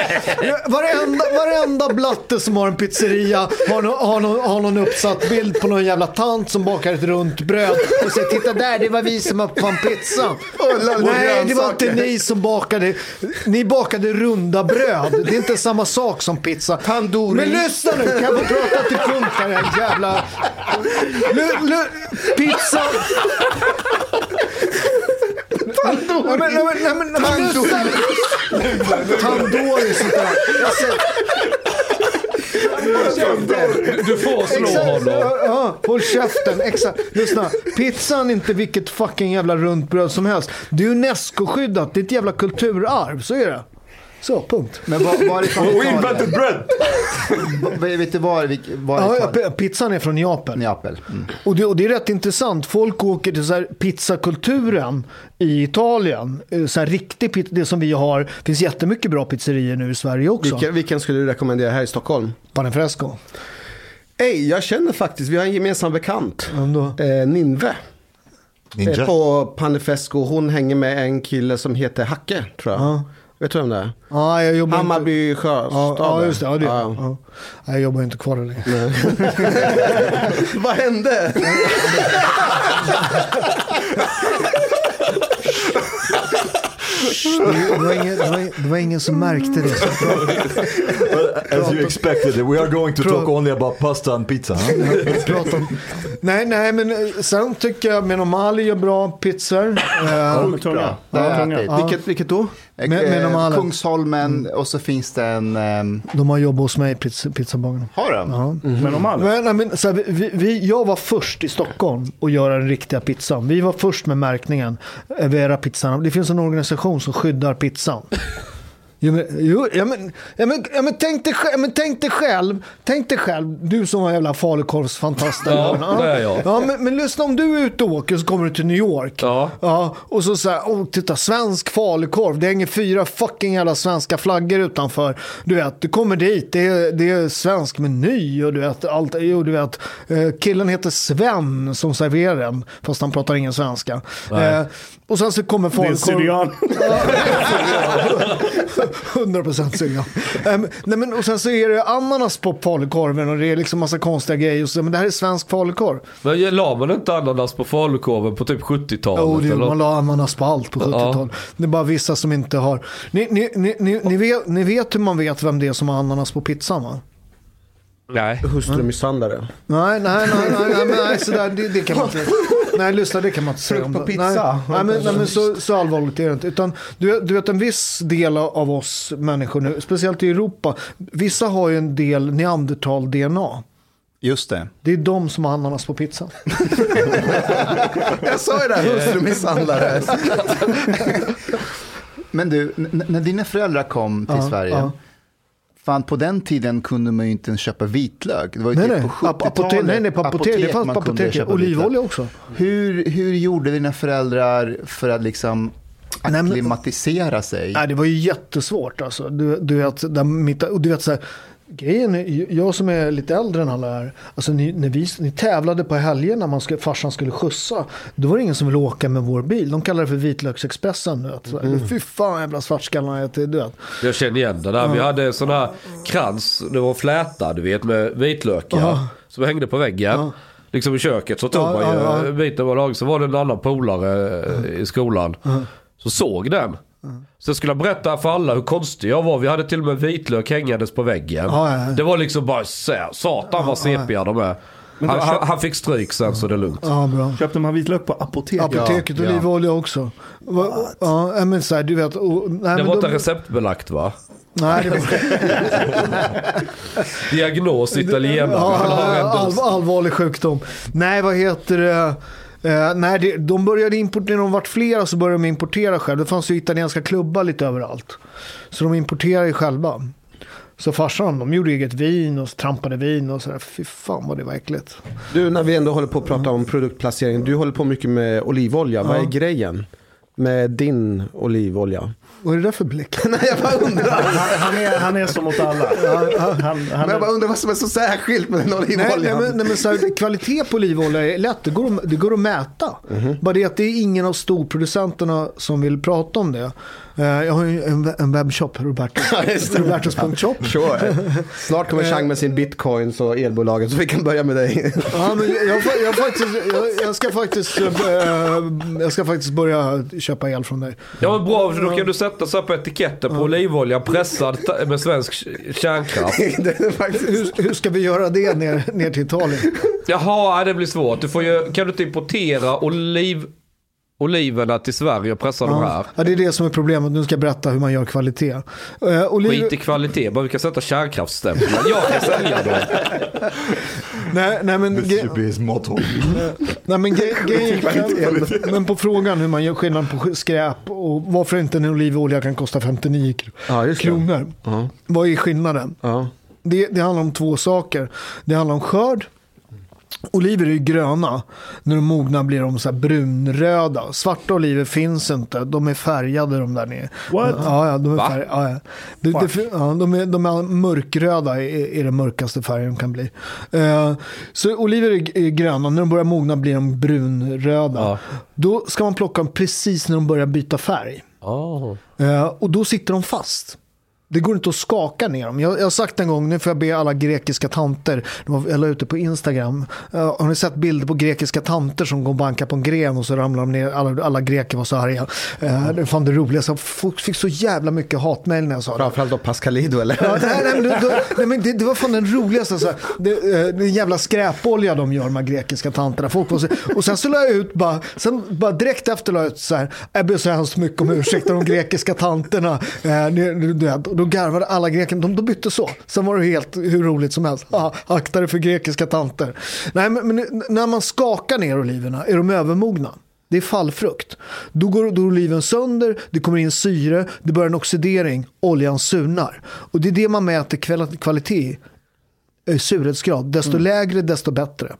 Speaker 4: Varenda, varenda blatte som har en pizzeria har, no, har, no, har någon uppsatt bild på någon jävla tant som bakar ett runt bröd och säger titta där, det var vi som uppfann pizzan. Nej, det var inte ni som bakade. Ni bakade runda bröd. Det är inte samma sak som pizza.
Speaker 5: Tandoori.
Speaker 4: Men lyssna nu, kan jag få prata till punkt här, en jävla... Lu, lu, pizza... Tandoori. Nej, men, nej, men, nej, men, lyssna. Tandoori, sånt där. Jag säger,
Speaker 6: Du får slå
Speaker 4: exakt,
Speaker 6: honom.
Speaker 4: ja, ja, håll käften. Exakt. Lyssna, pizzan är inte vilket fucking jävla runt bröd som helst. Det är Unesco-skyddat, det är ett jävla kulturarv. Så är det. Så, punkt.
Speaker 7: Men var, varifrån
Speaker 8: We invented bread!
Speaker 7: Vet du var, vilk- var
Speaker 4: Ja, pizzan är från Japan.
Speaker 7: Neapel. Mm.
Speaker 4: Och det, och det är rätt intressant. Folk åker till så här pizzakulturen i Italien. Eh, Så här riktig pizza, det som vi har. Det finns jättemycket bra pizzerior nu i Sverige också.
Speaker 5: Vilken, vilken skulle du rekommendera här i Stockholm?
Speaker 4: Panifresco.
Speaker 5: Ey, jag känner faktiskt, vi har en gemensam bekant.
Speaker 4: Vem då?
Speaker 5: Eh, Ninve.
Speaker 8: Ninja.
Speaker 5: Eh, på Panifesco. Hon hänger med en kille som heter Hacke, tror jag.
Speaker 4: Ja.
Speaker 5: Vet du vem det är?
Speaker 4: Ja, jag jobbar inte...
Speaker 5: Hammarby sjöstad.
Speaker 4: Ja, ja, just det. Ja, det
Speaker 5: Ja.
Speaker 4: ja. Ja. Jag jobbar inte kvar där längre.
Speaker 5: Vad hände?
Speaker 4: Det var, ingen, det, var, det var ingen som märkte det. Så
Speaker 8: As you expected, we are going to talk only about pasta and pizza. Huh?
Speaker 4: om, nej, nej, men eh, sen tycker jag Menomali gör bra pizzor. Eh,
Speaker 3: Sjukt Ja,
Speaker 7: ätit.
Speaker 5: Vilket, vilket då?
Speaker 4: Men- men de
Speaker 7: Eh,
Speaker 4: alla-
Speaker 7: Kungsholmen och så finns det en... ehm,
Speaker 4: de har jobbat hos mig, pizza, pizzabagarna.
Speaker 7: har de?
Speaker 4: Ja.
Speaker 3: Men om alla.
Speaker 4: Men, men, så här, vi- vi, vi, jag var först i Stockholm att göra den riktiga pizzan. Vi var först med märkningen. Vera pizzan. Det finns en organisation som skyddar pizzan. Jo, men, jo, ja, men, ja, men, ja, men, tänk dig, men tänk dig själv, tänk dig själv, du som var jävla falukorvsfantast.
Speaker 6: Ja, det är jag.
Speaker 4: Ja, men, men lyssna om du är ute och åker så kommer du till New York.
Speaker 6: Ja.
Speaker 4: Ja, och så säger oh, titta, svensk falukorv. Det hänger fyra fucking jävla svenska flaggor utanför. Du vet, du kommer dit, det är, det är svensk meny och du vet, allt, jo, du vet, eh, killen heter Sven som serverar den, fast han pratar ingen svenska. Eh, och sen så kommer
Speaker 3: Det är en
Speaker 4: falukorv.
Speaker 3: syrian.
Speaker 4: 100 procent syrian. Um, nej, men, och sen så är det ananas på falukorven och det är liksom massa konstiga grejer. Och så, men det här är svensk falukorv.
Speaker 6: Men la man inte ananas på falukorven på typ 70-talet?
Speaker 4: Jo, det,
Speaker 6: eller?
Speaker 4: man la ananas på allt på 70-talet. Det är bara vissa som inte har. Ni, ni, ni, ni, ni, vet, ni vet hur man vet vem det är som har ananas på pizzan va?
Speaker 6: Nej.
Speaker 5: Hustrumisshandlare.
Speaker 4: Nej, nej, nej, nej, nej, nej sådär, det, det kan man inte. Nej, lyssna, det kan man inte säga.
Speaker 5: Frukt på pizza.
Speaker 4: Nej, nej, men, nej, men så, så allvarligt är det inte. Utan, du, du vet en viss del av oss människor nu, speciellt i Europa, vissa har ju en del neandertal-DNA.
Speaker 7: Just det.
Speaker 4: Det är de som har ananas på pizzan.
Speaker 5: Jag sa ju det, hustrumisshandlare.
Speaker 7: Men du, n- när dina föräldrar kom till
Speaker 4: Ja,
Speaker 7: Sverige,
Speaker 4: ja.
Speaker 7: Fan på den tiden kunde man ju inte ens köpa vitlök. Det var ju
Speaker 4: Nej,
Speaker 7: typ
Speaker 4: nej.
Speaker 7: på
Speaker 4: Ap-
Speaker 7: 70-talet.
Speaker 4: apotek, nej, nej, på apotek. Det fanns på apoteket. Olivolja
Speaker 7: vitlök.
Speaker 4: också.
Speaker 7: Hur, hur gjorde dina föräldrar för att liksom akklimatisera sig?
Speaker 4: Nej, det var ju jättesvårt alltså. Du, du vet, där mitt, du vet så här, grejen är, jag som är lite äldre än alla är, alltså ni, när vi, ni tävlade på helgen när man skulle, farsan skulle skjutsa, då var det ingen som ville åka med vår bil. De kallade det för Vitlöksexpressen. Du vet.
Speaker 7: Mm.
Speaker 4: Fy fan jävla svartskallarna du vet.
Speaker 6: Jag känner igen det där. Vi hade en sån här krans, det var fläta du vet med vitlökar.
Speaker 4: Ja.
Speaker 6: Som hängde på väggen. Liksom i köket så tog
Speaker 4: Ja,
Speaker 6: man ju
Speaker 4: ja, ja.
Speaker 6: biten var lag. Så var det en annan polare eh, i skolan. Så såg den. Så jag skulle berätta för alla hur konstig jag var. Vi hade till och med vitlök hängandes på väggen.
Speaker 4: Ja, ja, ja.
Speaker 6: Det var liksom bara satan vad sepiga de är. Han, han, han fick stryk sen så det är lugnt.
Speaker 4: Ja, bra.
Speaker 3: Köpte man vitlök på apoteket?
Speaker 4: Apoteket,
Speaker 7: Ja, ja.
Speaker 4: olivolja också. Ja, men så här, du vet. Och, nej,
Speaker 6: Det
Speaker 4: men
Speaker 6: var
Speaker 4: de-
Speaker 6: inte receptbelagt va?
Speaker 4: Nej, det var
Speaker 6: Diagnos italienare.
Speaker 4: Ja,
Speaker 6: Han
Speaker 4: all,
Speaker 6: dos.
Speaker 4: allvarlig sjukdom. Nej, vad heter det? Eh, nej, det, de började importera, när de vart flera så började de importera själv. Det fanns ju italienska klubbar lite överallt. Så de importerade ju själva. Så farsan, de gjorde eget vin och trampade vin och sådär. Fy fan vad det var äckligt.
Speaker 5: Du, när vi ändå håller på att prata om produktplacering. Du håller på mycket med olivolja. Vad är grejen med din olivolja?
Speaker 4: Vad är det där för blick?
Speaker 5: Nej, jag bara undrar.
Speaker 3: Han, han, är, han är som mot alla. Han,
Speaker 5: Men jag bara undrar vad som är så särskilt med den
Speaker 4: Nej, nej,
Speaker 5: olivoljan.
Speaker 4: men, nej, men så här, kvalitet på olivolja är lätt. Det går, det går att mäta. Bara det att det är ingen av storproducenterna som vill prata om det. Eh, jag har ju en, en webbshop, Roberto. Robertos.shop.
Speaker 5: Sure. Snart kommer Chang med sin bitcoins och elbolagen så vi kan börja med dig.
Speaker 4: Ja, men jag, jag, jag, faktiskt, jag, jag, ska faktiskt, eh, jag ska faktiskt börja köpa el från dig.
Speaker 6: Ja men bra, för då kan du sätta så på etiketten på olivolja pressad med svensk kärnkraft.
Speaker 5: det är faktiskt...
Speaker 4: Hur, hur ska vi göra det ner, ner till Italien?
Speaker 6: Jaha, det blir svårt. Du får ju, kan du inte importera oliv, oliverna till Sverige och pressa de här?
Speaker 4: Ja, det är det som är problemet. Nu ska jag berätta hur man gör kvalitet. Uh, oliv...
Speaker 6: Skit i kvalitet, bara vi kan sätta kärnkraftsstämplar. Jag kan sälja dem.
Speaker 4: Nej, nej, men, ge-
Speaker 8: motto.
Speaker 4: nej, men, ge- grejen- men på frågan hur man gör skillnad på skräp och varför inte en olivolja kan kosta 59 kr-
Speaker 5: Ja,
Speaker 4: kronor.
Speaker 5: Ja.
Speaker 4: Vad är skillnaden?
Speaker 5: Ja.
Speaker 4: Det, det handlar om två saker. Det handlar om skörd. Oliver är ju gröna. När de mognar blir de så här brunröda. Svarta oliver finns inte. De är färgade de där nere.
Speaker 3: What?
Speaker 4: Ja, ja, de är,
Speaker 6: Va?
Speaker 4: färg, ja, ja. Det, det, ja, de, är, de är mörkröda är, är den mörkaste färgen de kan bli. Eh, så oliver är, är gröna. När de börjar mogna blir de brunröda.
Speaker 6: Ja.
Speaker 4: Då ska man plocka dem precis när de börjar byta färg.
Speaker 6: Oh.
Speaker 4: Eh, och då sitter de fast. Det går inte att skaka ner dem. Jag, jag har sagt en gång, nu får jag be alla grekiska tanter, var- jag la ut det på Instagram. Eh, har ni sett bilder på grekiska tanter som går och bankar på en gren och så ramlar de ner, alla, alla greker var så arga. Uh, det fan det roligaste, folk fick så jävla mycket hatmejl när jag sa det.
Speaker 5: Framförallt då Pascalido eller?
Speaker 4: Ja, nej, nej, men, det, nej, men det, det var fan den roligaste. Så här, det, eh, det är en jävla skräpolja de gör, de här grekiska tanterna. Folk på sig. Och sen så la jag ut, bara, sen, bara direkt efter la jag ut så här, jag ber så hemskt mycket om ursäkt de grekiska tanterna. Eh, ni- och då garvade alla greker, de, de bytte så. Sen var det helt hur roligt som helst. Ah, akta dig för grekiska tanter. Nej, men, men när man skakar ner oliverna är de övermogna. Det är fallfrukt. Då går, då oliven sönder, det kommer in syre, det börjar en oxidering, oljan surnar. Och det är det man mäter kval- kvalitet, eh, surhetsgrad. Desto lägre, desto bättre.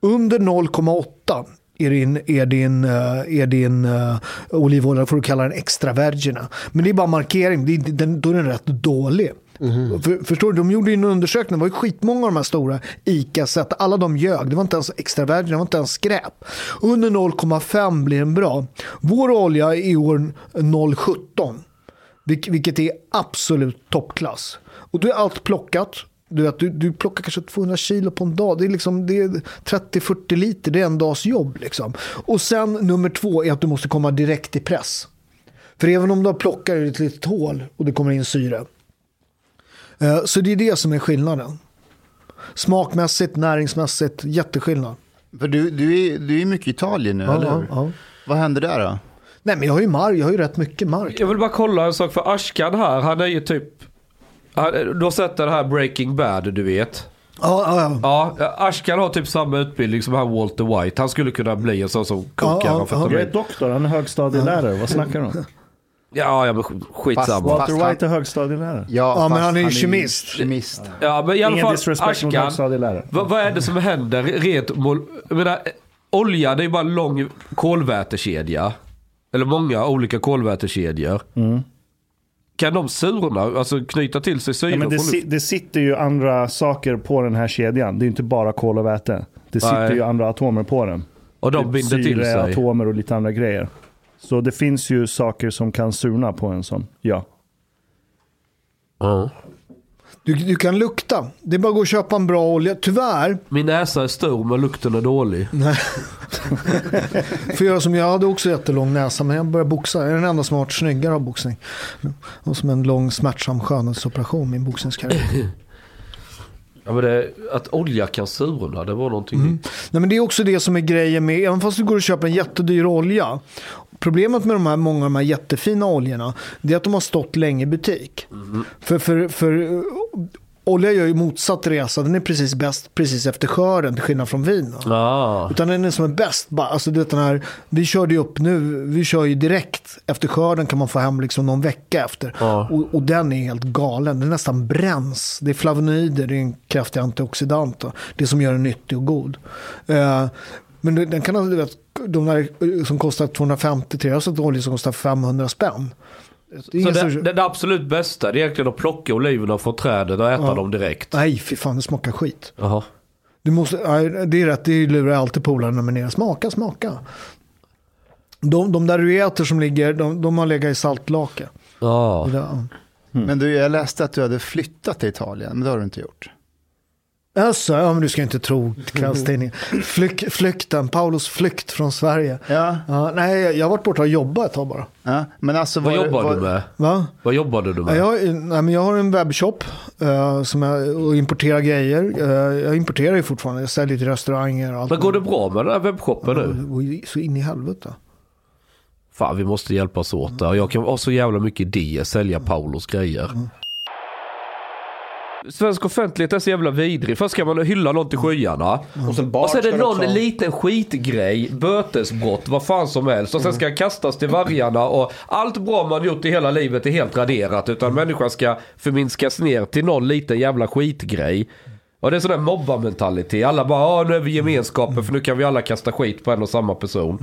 Speaker 4: Under 0,8 är din, är din, eh, är din uh, olivolja, får du kalla den extra virgina. Men det är bara markering, det är, den, då är den rätt dålig. För, förstår du, de gjorde ju en undersökning, det var ju skitmånga av de här stora ICA-set, alla de ljög, det var inte ens extra virgin, det var inte ens skräp. Under 0,5 blir den bra. Vår olja är i år 0,17. Vilk- Vilket är absolut toppklass. Och då är allt plockat. Du, vet, du, du plockar kanske 200 kilo på en dag. Det är, liksom, det är 30-40 liter, det är en dags jobb. Liksom. Och sen nummer två är att du måste komma direkt i press. För även om du har plockat i ett litet hål och det kommer in syre. Eh, Så det är det som är skillnaden. Smakmässigt, näringsmässigt, jätteskillnad.
Speaker 7: För du, du, är, du är mycket i Italien nu,
Speaker 4: Ja,
Speaker 7: eller hur?
Speaker 4: ja.
Speaker 7: Vad händer där då?
Speaker 4: Nej men jag har ju mark, jag har ju rätt mycket mark.
Speaker 6: Jag vill bara kolla en sak för Ashkan här, han är ju typ... Du har sett den här Breaking Bad, du vet?
Speaker 4: Ja, ja, ja.
Speaker 6: Ja, Ashkan har typ samma utbildning som han Walter White. Han skulle kunna bli en sån som
Speaker 4: Ja,
Speaker 6: kokar
Speaker 4: ja,
Speaker 6: amfetamin.
Speaker 3: Jag är doktor, han är högstadielärare. Vad snackar du om?
Speaker 6: Ja, ja men sk- skitsamma.
Speaker 7: Fast-
Speaker 3: Walter White är högstadielärare.
Speaker 7: Ja,
Speaker 4: Ja, men han är ju
Speaker 7: ju
Speaker 4: kemist.
Speaker 7: kemist.
Speaker 6: Ja, men i alla
Speaker 3: Ingen
Speaker 6: fall Ashkan.
Speaker 3: högstadielärare.
Speaker 6: Vad, vad är det som händer rent Jag menar, olja det är bara en lång kolvätekedja. Eller många olika kolvätekedjor. Kan de surna, alltså knyta till sig syre?
Speaker 3: Ja, men det, si- det sitter ju andra saker på den här kedjan. Det är inte bara kol och väte. Det sitter
Speaker 6: Nej.
Speaker 3: ju andra atomer på den.
Speaker 6: och de
Speaker 3: Typ
Speaker 6: binder till sig?
Speaker 3: atomer och lite andra grejer. Så det finns ju saker som kan surna på en sån. Ja.
Speaker 6: Ja.
Speaker 4: Du, du kan lukta. Det är bara att gå och köpa en bra olja. Tyvärr,
Speaker 6: Min näsa är stor men lukten är dålig.
Speaker 4: för jag som jag hade också jättelång näsa, men jag började boxa. Jag är den enda som har varit snyggare av boxning. Och som en lång smärtsam skönhetsoperation, min boxningskarriär.
Speaker 6: Ja, men det, att olja kan surna, det var någonting
Speaker 4: Mm. Nej, men det är också det som är grejen med, även fast du går och köper en jättedyr olja. Problemet med de här, många av de här jättefina oljorna, det är att de har stått länge i butik. För, för, för uh, olja gör ju motsatt resa, den är precis bäst precis efter skörden, till skillnad från vin.
Speaker 6: Ah.
Speaker 4: Utan den är som är bäst. Alltså, du vet, den här, vi körde ju upp nu, vi kör ju direkt efter skörden kan man få hem liksom någon vecka efter.
Speaker 6: Ja.
Speaker 4: Och, och den är helt galen, den nästan bränns. Det är flavonoider, det är en kraftig antioxidant. Då. Det som gör den nyttig och god. Eh, men den kan, alltså, du vet, de där eh, som kostar 250 till jag har sett olja som kostar 500 spänn. Det är
Speaker 6: Så det, det, det absolut bästa det är egentligen att plocka oliverna från trädet och äta
Speaker 4: Ja.
Speaker 6: dem direkt.
Speaker 4: Nej, fy fan, det smakar skit.
Speaker 6: Jaha.
Speaker 4: Du måste, det är rätt, det lurar jag alltid polarna med ner. Smaka, smaka. De, de där du äter som ligger, de, de har legat i saltlake.
Speaker 6: Ja.
Speaker 4: Där,
Speaker 7: Men du, jag läste att du hade flyttat till Italien, men det har du inte gjort.
Speaker 4: Alltså, ja, men du ska inte tro kvällstidningen. Flyk, flykten, Paulos flykt från Sverige.
Speaker 7: Ja,
Speaker 4: Ja, nej, jag har varit borta och jobbat ett tag bara.
Speaker 7: ja. men alltså
Speaker 6: Vad
Speaker 7: var-
Speaker 6: jobbar
Speaker 7: var-
Speaker 6: du med?
Speaker 4: Va?
Speaker 6: Vad jobbade du
Speaker 4: Ja,
Speaker 6: med?
Speaker 4: Jag, nej, men jag har en webbshop eh, som jag, och importerar grejer. Eh, jag importerar ju fortfarande, jag säljer till restauranger och allt.
Speaker 6: Men går det bra med den här webbshoppen nu?
Speaker 4: Går ju så in i helvete.
Speaker 6: Fan vi måste hjälpas åt där. Jag kan ha så jävla mycket idéer, sälja Paulos grejer. Svensk offentlighet är så jävla vidrig. Först ska man hylla någon till skyarna.
Speaker 5: Och sen
Speaker 6: Och så är det någon
Speaker 5: också
Speaker 6: liten skitgrej, bötesbrott, vad fan som helst. Och sen ska han kastas till vargarna och allt bra man gjort i hela livet är helt raderat. Utan människan ska förminskas ner till någon liten jävla skitgrej. Och det är sån där mobbarmentalitet. Alla bara, ja nu är vi gemenskapen för nu kan vi alla kasta skit på en och samma person.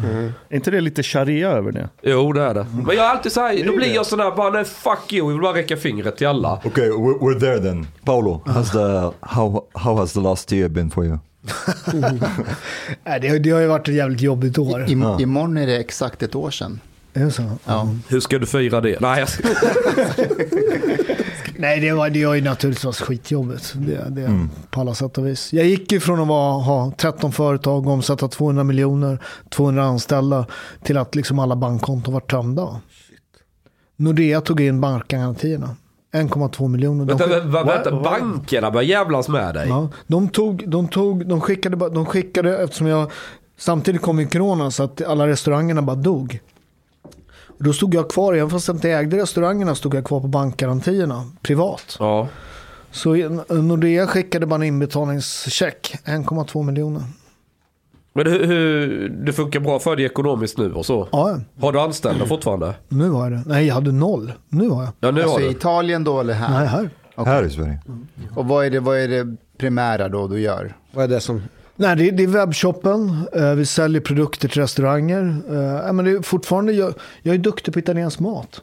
Speaker 3: Är inte det lite sharia över det?
Speaker 6: Jo det är det. Men jag är alltid så här, då blir jag sån här bara, nej fuck you, jag vill bara räcka fingret till alla.
Speaker 8: Okay, we're, we're there then. Paolo, has the how how has the last year been for you?
Speaker 4: Nej, det, det har ju varit ett jävligt jobbigt år.
Speaker 7: I, Imorgon är det exakt ett år sedan.
Speaker 4: Är det så?
Speaker 7: Ja.
Speaker 6: Hur ska du fira det? Nej jag ska...
Speaker 4: Nej, det var, det var ju naturligtvis skitjobbigt. Det, det, På alla sätt och vis. Jag gick ju från att vara, ha 13 företag, omsätta 200 miljoner, 200 anställda, till att liksom alla bankkonton var tömda. Nordea tog in bankgarantierna. 1,2 miljoner. De
Speaker 6: Vänta,
Speaker 4: skick-
Speaker 6: vänta, vänta, bankerna börjar jävlas med dig.
Speaker 4: Ja, de, tog, de, tog, de, skickade, de skickade, eftersom jag, samtidigt kom ju corona så att alla restaurangerna bara dog. Och då stod jag kvar, även fast jag inte ägde restaurangerna, stod jag kvar på bankgarantierna privat.
Speaker 6: Ja.
Speaker 4: Så Nordea skickade bara en inbetalningscheck, 1,2 miljoner.
Speaker 6: Men hur, hur, det funkar bra för dig ekonomiskt nu och så?
Speaker 4: Ja,
Speaker 6: Har du anställda fortfarande?
Speaker 4: nu har jag det. Nej, jag hade noll. Nu har jag.
Speaker 6: Ja, nu
Speaker 7: Alltså
Speaker 6: har
Speaker 7: i. Italien då eller här?
Speaker 4: Nej, här.
Speaker 8: Här i Sverige.
Speaker 7: Och vad är, det, vad är det primära då du gör?
Speaker 5: Vad är det som...
Speaker 4: Nej, det, det är webbshoppen. Eh, vi säljer produkter till restauranger. Eh, ja, men det är fortfarande, jag, jag är duktig på italiensk mat.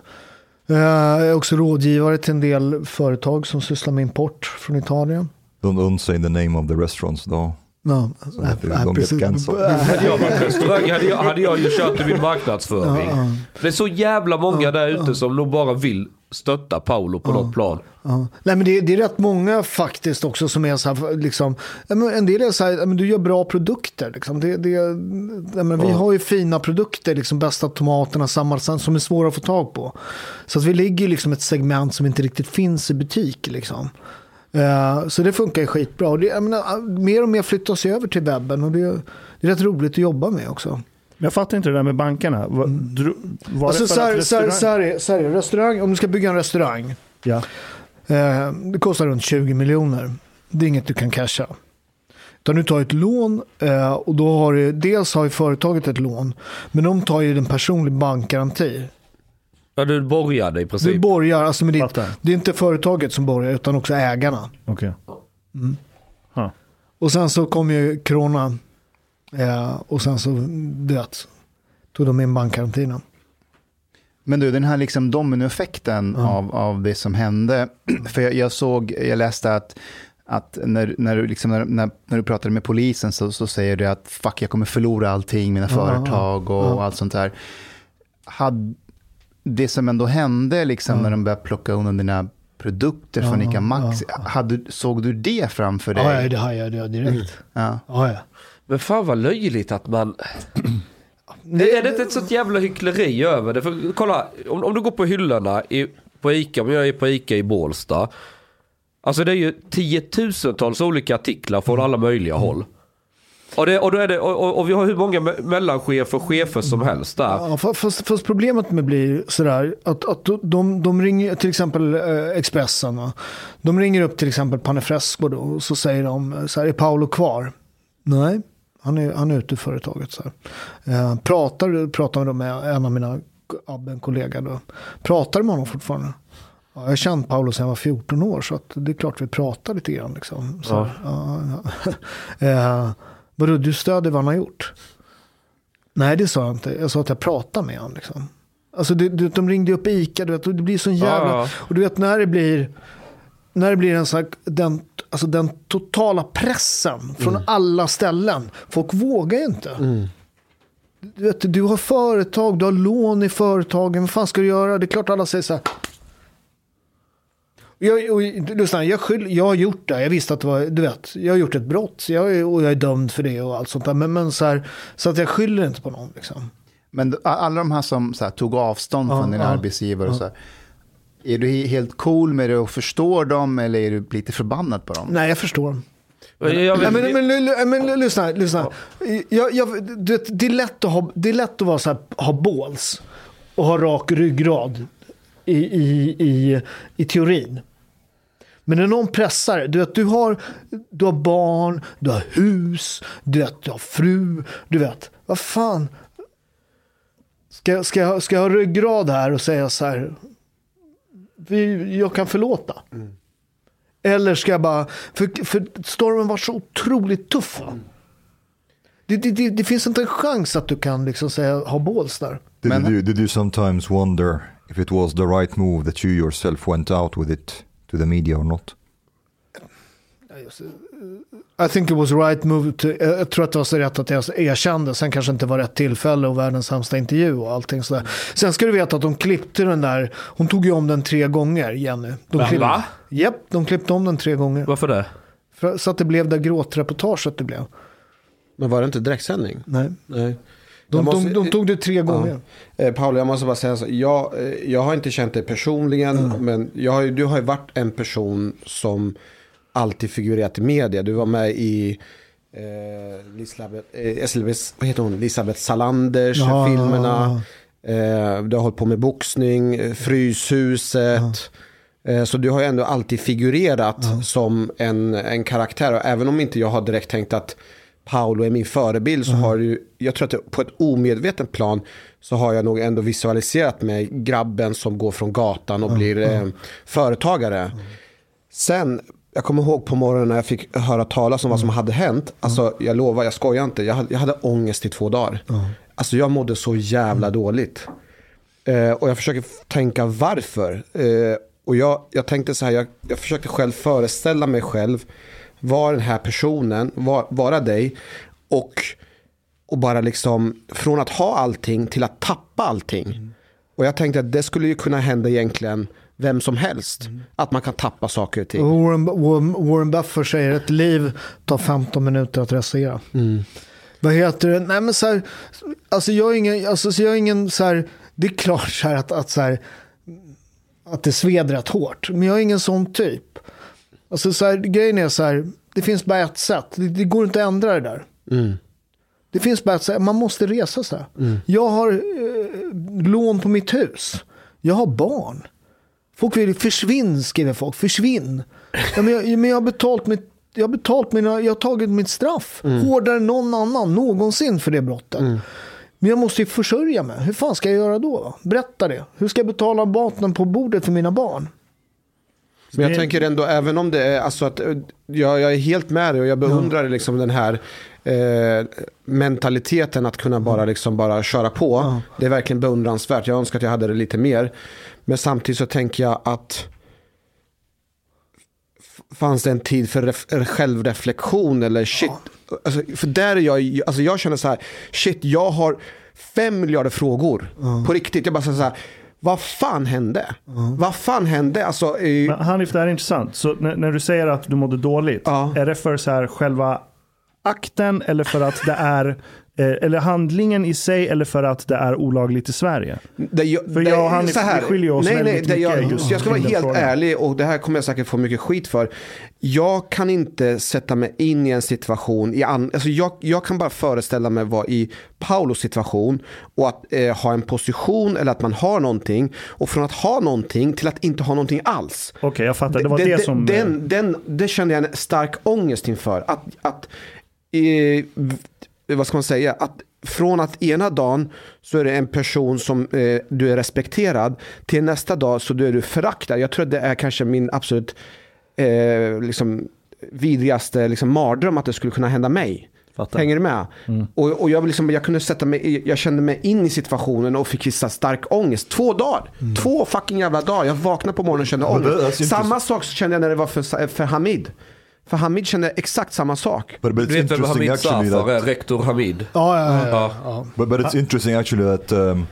Speaker 4: Eh, jag är också rådgivare till en del företag som sysslar med import från Italien.
Speaker 8: Don't, don't say the name of the restaurants.
Speaker 4: Ja,
Speaker 8: de get cancelled.
Speaker 6: Hade jag varit restaurang hade jag, hade jag ju kört i min marknadsföring. Det är så jävla många där ute som nog bara vill stötta Paolo på något plan.
Speaker 4: Ja. Nej, men det, det är rätt många faktiskt också som är så här, liksom, ja, en del är så här, ja, men du gör bra produkter. Liksom. Det, det, ja, men Vi har ju fina produkter, liksom bästa tomaterna, sammansatt, som är svåra att få tag på. Så att vi ligger i liksom ett segment som inte riktigt finns i butik. Liksom. Eh, så det funkar ju skitbra. Och det, menar, mer och mer flyttas över till webben och det, det är rätt roligt att jobba med också.
Speaker 3: Men Jag fattar inte det där med bankerna. Var, dro, var
Speaker 4: Alltså,
Speaker 3: det för
Speaker 4: så, här,
Speaker 3: restaurang-
Speaker 4: så, här, är- så här, är det. restaurang, om du ska bygga en restaurang,
Speaker 3: Ja.
Speaker 4: Eh, det kostar runt 20 miljoner. Det är inget du kan casha. Utan du tar ett lån eh, och då har du, dels har ju företaget ett lån. Men de tar ju en personlig bankgaranti.
Speaker 6: Ja, du borgade i
Speaker 4: Du
Speaker 6: princip.
Speaker 4: borgar, alltså med ditt, det är inte företaget som borgar utan också ägarna.
Speaker 3: Okej.
Speaker 4: Och sen så kom ju corona eh, och sen så, vet, tog de in bankgarantierna.
Speaker 7: Men du, den här liksom dominoeffekten av, av det som hände. För jag, jag såg, jag läste att, att när, när, du liksom, när, när, när du pratade med polisen så, så säger du att fuck, jag kommer förlora allting, mina företag och allt sånt där. Hade, det som ändå hände liksom när de började plocka undan dina produkter från Ica Maxi, hade, såg du det framför dig?
Speaker 4: Ja, ja, det har jag direkt.
Speaker 7: Ja.
Speaker 4: Ja, ja.
Speaker 6: Men fan vad löjligt att man... Det, är det inte ett sånt jävla hyckleri över det? För kolla, om, om du går på hyllorna i, på Ica, om jag är på Ica i Bålsta. Alltså det är ju tiotusentals olika artiklar från alla möjliga håll. Och, det, och, då är det, och, och, vi har hur många me- mellanchefer och chefer som helst där.
Speaker 4: Ja, fa- fast, fast problemet med blir sådär att, att de, de ringer till exempel eh, Expressen. De ringer upp till exempel Panefresco då, och så säger de så här, är Paolo kvar? Nej, han är, han är ute ur företaget. Så här. Eh, pratar, pratar de med en av mina en kollega då. Pratar med honom fortfarande? Ja, jag har känt Paolo sedan jag var 14 år så det är klart vi pratar lite grann. Liksom. Så, ja. Ja, eh, du stödjer vad han har gjort? Nej, det sa jag inte. Jag sa att jag pratade med honom. Liksom. Alltså, det, det, de ringde upp Ica, du vet, och det blir sån jävla...
Speaker 6: Ja.
Speaker 4: Och du vet när det blir, när det blir en sån här, den, alltså den totala pressen från alla ställen. Folk vågar ju inte. Du, vet, du har företag, du har lån i företagen. Vad fan ska du göra? Det är klart alla säger så här. Jag, och, lyssna, jag, skyll, jag har gjort det. Jag visste att det var, du vet, jag har gjort ett brott. Jag, och jag är dömd för det och allt sånt där. Men, men så, här, så att jag skyller inte på någon. Liksom.
Speaker 7: Men alla de här som här, tog avstånd från din
Speaker 4: ja,
Speaker 7: arbetsgivare och så här, är du he- helt cool med det och förstår dem eller är du lite förbannad på dem?
Speaker 4: Nej, jag förstår.
Speaker 6: Jag,
Speaker 4: Nej, men, men, men, men, lyssna, lyssna. Jag, jag, du vet, det, är lätt att ha, det är lätt att vara så här, ha balls och ha rak ryggrad i, i, i, i teorin. Men när någon pressar, du vet, du har, du har barn, du har hus, du, vet, du har fru, du vet, vad fan. Ska, jag- ska, ska jag ha ryggrad här och säga så här, jag kan förlåta. Eller ska jag bara... För, för stormen var så otroligt tuff. va? Det, det, det, det finns inte en chans att du kan liksom säga, ha båls där.
Speaker 8: Did,
Speaker 7: Men-
Speaker 8: you, did you sometimes wonder if it was the right move that you yourself went out with it to the media or not?
Speaker 4: I think it was right move to, jag tror att det var så rätt att jag erkände, sen kanske inte var rätt tillfälle och världens sämsta intervju och allting sådär. Sen ska du veta att de klippte den där, hon tog ju om den tre gånger, Jenny. De klipp-
Speaker 6: Va?
Speaker 4: Japp, de klippte om den tre gånger.
Speaker 6: Varför det?
Speaker 4: För, så att det blev det gråtreportaget det blev.
Speaker 5: Men var det inte direktsändning?
Speaker 4: Nej.
Speaker 5: Nej.
Speaker 4: De,
Speaker 5: måste-
Speaker 4: de, de tog det tre gånger.
Speaker 5: Eh, Paolo, jag måste bara säga så. Jag, eh, jag har inte känt dig personligen,
Speaker 4: Mm.
Speaker 5: men jag har, du har ju varit en person som alltid figurerat i media. Du var med i eh, Lisabeth, eh, Elisabeth, vad heter hon? Elisabeth Salanders
Speaker 4: Ja,
Speaker 5: filmerna. Eh, du har hållit på med boxning, eh, Fryshuset. Eh, Så du har ju ändå alltid figurerat som en, en karaktär. Och även om inte jag har direkt tänkt att Paolo är min förebild så har du, jag tror att på ett omedvetet plan så har jag nog ändå visualiserat mig grabben som går från gatan och blir eh, företagare. Sen, jag kommer ihåg på morgonen när jag fick höra talas om vad som hade hänt. Alltså jag lovar, jag skojar inte. Jag hade, jag hade ångest i två dagar. Alltså jag mådde så jävla dåligt. Eh, och jag försöker tänka varför. Eh, och jag, jag tänkte så här, jag, jag försökte själv föreställa mig själv. Vara den här personen, var, vara dig. Och, och bara liksom, från att ha allting till att tappa allting. Och jag tänkte att det skulle ju kunna hända egentligen vem som helst. Att man kan tappa saker och ting.
Speaker 4: Warren, Warren, Warren Buffett säger ett liv tar 15 minuter att rasera. Vad heter det? Nej men så här, alltså jag är ingen, alltså så jag är ingen så här, det är klart så här att, att så här, att det sved rätt hårt. Men jag är ingen sån typ. Alltså så här, grejen är så här, det finns bara ett sätt. Det, det går inte att ändra det där. Det finns bara ett sätt, man måste resa sig. Jag har eh, lån på mitt hus. Jag har barn. Folk vill försvinn, skriver folk. Försvinn. Ja, men, jag, men jag har betalt mitt jag har betalt mina, jag har tagit mitt straff. Hårdare än någon annan någonsin för det brottet. Men jag måste ju försörja mig. Hur fan ska jag göra då? Berätta det. Hur ska jag betala maten på bordet för mina barn?
Speaker 5: Men jag
Speaker 3: Det-
Speaker 5: tänker ändå, även om det är, alltså att eh, jag, jag är helt med dig och jag beundrar liksom den här eh, mentaliteten att kunna bara, liksom bara köra på. Det är verkligen beundransvärt. Jag önskar att jag hade det lite mer. Men samtidigt så tänker jag att fanns det en tid för ref- självreflektion eller shit. Alltså, för där är jag, alltså jag känner så här, shit jag har fem miljarder frågor. På riktigt, jag bara så här, vad fan hände? Vad fan hände? Alltså, eh,
Speaker 3: Men Hanif, det här är intressant. Så när, när du säger att du mådde dåligt,
Speaker 5: Ja.
Speaker 3: är det för så här själva akten eller för att det är eh, eller handlingen i sig eller för att det är olagligt i Sverige?
Speaker 5: Det, jag,
Speaker 3: För jag och han, vi skiljer oss
Speaker 5: nej, nej,
Speaker 3: väldigt
Speaker 5: det, jag,
Speaker 3: mycket just
Speaker 5: jag ska vara helt
Speaker 3: frågan.
Speaker 5: ärlig och det här kommer jag säkert få mycket skit för. Jag kan inte sätta mig in i en situation, i an, alltså jag, jag kan bara föreställa mig vara i Paulos situation och att eh, ha en position eller att man har någonting och från att ha någonting till att inte ha någonting alls.
Speaker 3: Okej, jag fattar. Det var det, som...
Speaker 5: Den, den, det kände jag en stark ångest inför. Att, att eh, vad ska man säga, att från att ena dagen så är det en person som eh, du är respekterad till nästa dag så är du föraktad. Jag tror att det är kanske min absolut eh, liksom, vidrigaste liksom, mardröm att det skulle kunna hända mig.
Speaker 3: Fattar.
Speaker 5: Hänger du med? Och, och jag, liksom, jag kunde sätta mig, jag kände mig in i situationen och fick vissa stark ångest. Två dagar. Två fucking jävla dagar. Jag vaknade på morgonen och kände ångest. Samma sak kände jag när det var för, för Hamid. För Hamid kände exakt samma sak.
Speaker 8: But, but
Speaker 6: Du vet vem Hamid Safar är?
Speaker 8: that,
Speaker 6: Rektor Hamid.
Speaker 4: Ja, ja, ja.
Speaker 8: But, but it's interesting actually that um,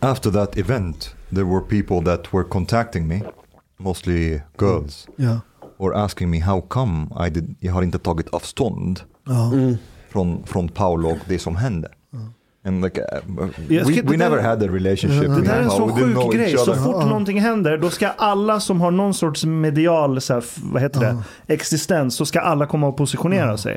Speaker 8: after that event there were people that were contacting me, mostly girls,
Speaker 4: ja.
Speaker 8: or asking me how come I did, jag har inte tagit avstånd
Speaker 4: ja.
Speaker 8: från, från Paolo och det som hände. And like, uh, we,
Speaker 3: ska-
Speaker 8: we
Speaker 3: där-
Speaker 8: never had a relationship.
Speaker 3: Det där är en så sjuk grej. Så fort någonting händer, då ska alla som har någon sorts medial, så här, vad heter det, existens, så ska alla komma och positionera sig.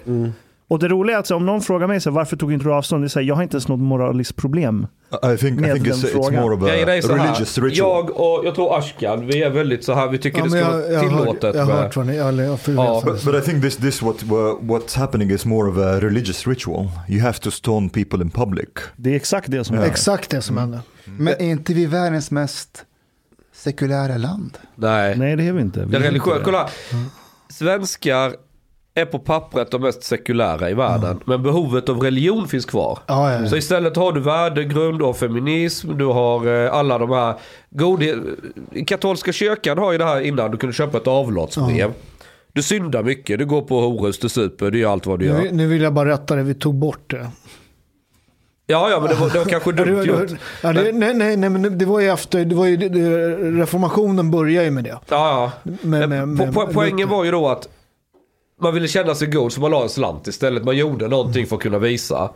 Speaker 3: Och det roliga är att så, om någon frågar mig så här, varför tog inte du avstånd? Det är så här, jag har inte ens något moraliskt problem.
Speaker 8: I think, I
Speaker 3: med
Speaker 8: think
Speaker 3: den
Speaker 8: it's, it's
Speaker 3: frågan.
Speaker 8: more of a
Speaker 6: här,
Speaker 8: religious ritual.
Speaker 6: jag och jag tror Ashkan, vi är väldigt så här, vi tycker
Speaker 4: Ja,
Speaker 6: det ska
Speaker 4: jag,
Speaker 6: vara
Speaker 4: jag,
Speaker 6: tillåtet
Speaker 4: jag har hört vad ni, jag
Speaker 6: Ja.
Speaker 8: But, but I think this, this what wha- what's happening is more of a religious ritual. You have to stone people in public.
Speaker 3: Det är exakt det som
Speaker 8: Ja.
Speaker 3: är.
Speaker 4: Exakt det som hände.
Speaker 7: Men är inte vi världens mest sekulära land?
Speaker 6: Nej.
Speaker 3: Nej, det är vi inte. Vi
Speaker 6: Det är
Speaker 3: det.
Speaker 6: Kolla. Svenskar är på pappret de mest sekulära i världen. Men behovet av religion finns kvar.
Speaker 4: Ja, ja, ja.
Speaker 6: Så istället har du värdegrund och feminism. Du har eh, alla de här goda... Katolska kyrkan har ju det här innan. Du kunde köpa ett avlatsbrev. Du syndar mycket, du går på horhus, du super, du gör allt vad du
Speaker 4: Nu,
Speaker 6: gör.
Speaker 4: nu vill jag bara rätta det, vi tog bort det.
Speaker 6: Ja, ja, men det var, det var kanske dumt gjort.
Speaker 4: ja, det, nej, nej, nej, men det var ju efter, det var ju, reformationen började ju med det.
Speaker 6: Ja, ja.
Speaker 4: Med, med, med,
Speaker 6: po- poängen var ju då att man ville känna sig god så man la en slant istället. Man gjorde någonting för att kunna visa.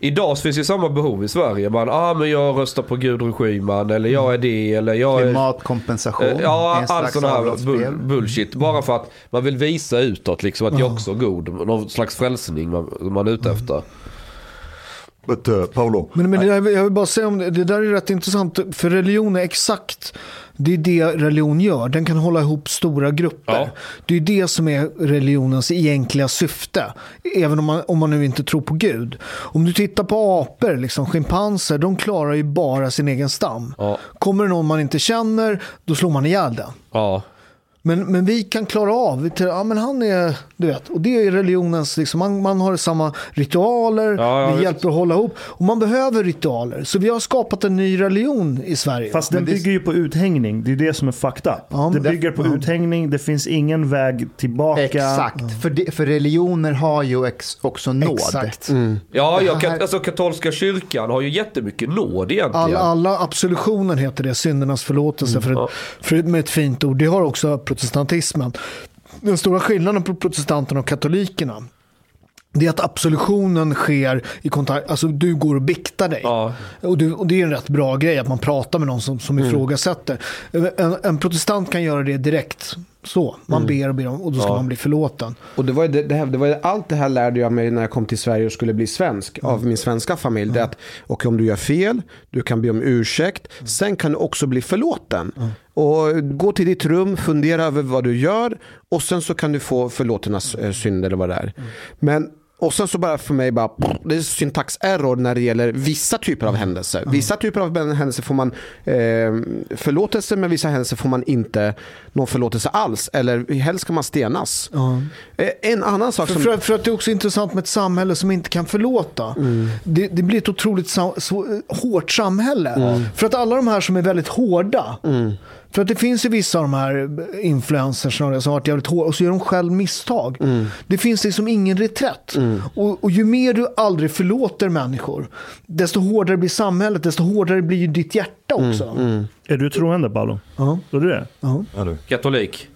Speaker 6: Idag så finns ju samma behov i Sverige. Man, ah men jag röstar på Gudrun Schyman eller jag är det eller jag är...
Speaker 7: Klimatkompensation.
Speaker 6: Eh, Ja, all sån här bull, bullshit. Bara för att man vill visa utåt liksom att jag också är god. Någon slags frälsning man, man är ute efter.
Speaker 8: But uh, Paolo,
Speaker 4: Men, men där, jag vill bara säga om det, det där är rätt intressant. För religion är exakt, det är det religion gör. Den kan hålla ihop stora grupper.
Speaker 6: Ja.
Speaker 4: Det är det som är religionens egentliga syfte. Även om man, om man nu inte tror på Gud. Om du tittar på apor, liksom schimpanser, de klarar ju bara sin egen stam.
Speaker 6: Ja.
Speaker 4: Kommer det någon man inte känner, då slår man ihjäl den.
Speaker 6: Ja.
Speaker 4: Men, men vi kan klara av, vi ja men han är, du vet, och det är religionens, liksom, man, man har samma ritualer,
Speaker 6: Ja, ja, visst.
Speaker 4: hjälper att hålla ihop. Och man behöver ritualer. Så vi har skapat en ny religion i Sverige.
Speaker 3: Fast den
Speaker 7: det-
Speaker 3: bygger ju på uthängning. Det är det som är fucked up.
Speaker 4: Ja,
Speaker 3: det bygger på uthängning. Det finns ingen väg tillbaka.
Speaker 7: Exakt, för, det, för religioner har ju ex, också nåd.
Speaker 4: Exakt.
Speaker 6: Ja, jag,
Speaker 7: här-
Speaker 6: alltså katolska kyrkan har ju jättemycket nåd egentligen.
Speaker 4: Alla, alla absolutionen heter det, syndernas förlåtelse, för, ett, för, med ett fint ord. Det har också protestantismen. Den stora skillnaden på protestanterna och katolikerna det är att absolutionen sker i kontakt, alltså du går och biktar dig.
Speaker 6: Ja.
Speaker 4: Och, du, och det är en rätt bra grej att man pratar med någon som, som ifrågasätter. En, en protestant kan göra det direkt. Så, man ber och ber om, och då ska man bli förlåten.
Speaker 5: Och det var, det, det, här, det var allt det här lärde jag mig när jag kom till Sverige och skulle bli svensk av min svenska familj. Det är att och om du gör fel, du kan be om ursäkt, sen kan du också bli förlåten. Och gå till ditt rum, fundera över vad du gör. Och sen så kan du få förlåternas eh, synd eller vad det är. Men och sen så bara för mig bara, det är syntax-error när det gäller vissa typer av händelser. Vissa typer av händelser får man eh, förlåtelse men vissa händelser får man inte någon förlåtelse alls. Eller helst ska man stenas. Eh, en annan sak
Speaker 4: För,
Speaker 5: som...
Speaker 4: för, för att det är också intressant med ett samhälle som inte kan förlåta. Det, det blir ett otroligt så, hårt samhälle. För att alla de här som är väldigt hårda. För att det finns ju vissa av de här influencers som har varit jävligt hårda och så gör de själv misstag. Det finns liksom ingen reträtt. Och, och ju mer du aldrig förlåter människor, desto hårdare blir samhället, desto hårdare blir ju ditt hjärta också.
Speaker 3: Är du troende Paolo?
Speaker 4: Ja.
Speaker 3: Är du det?
Speaker 4: Ja.
Speaker 8: ja, du.
Speaker 6: Katolik.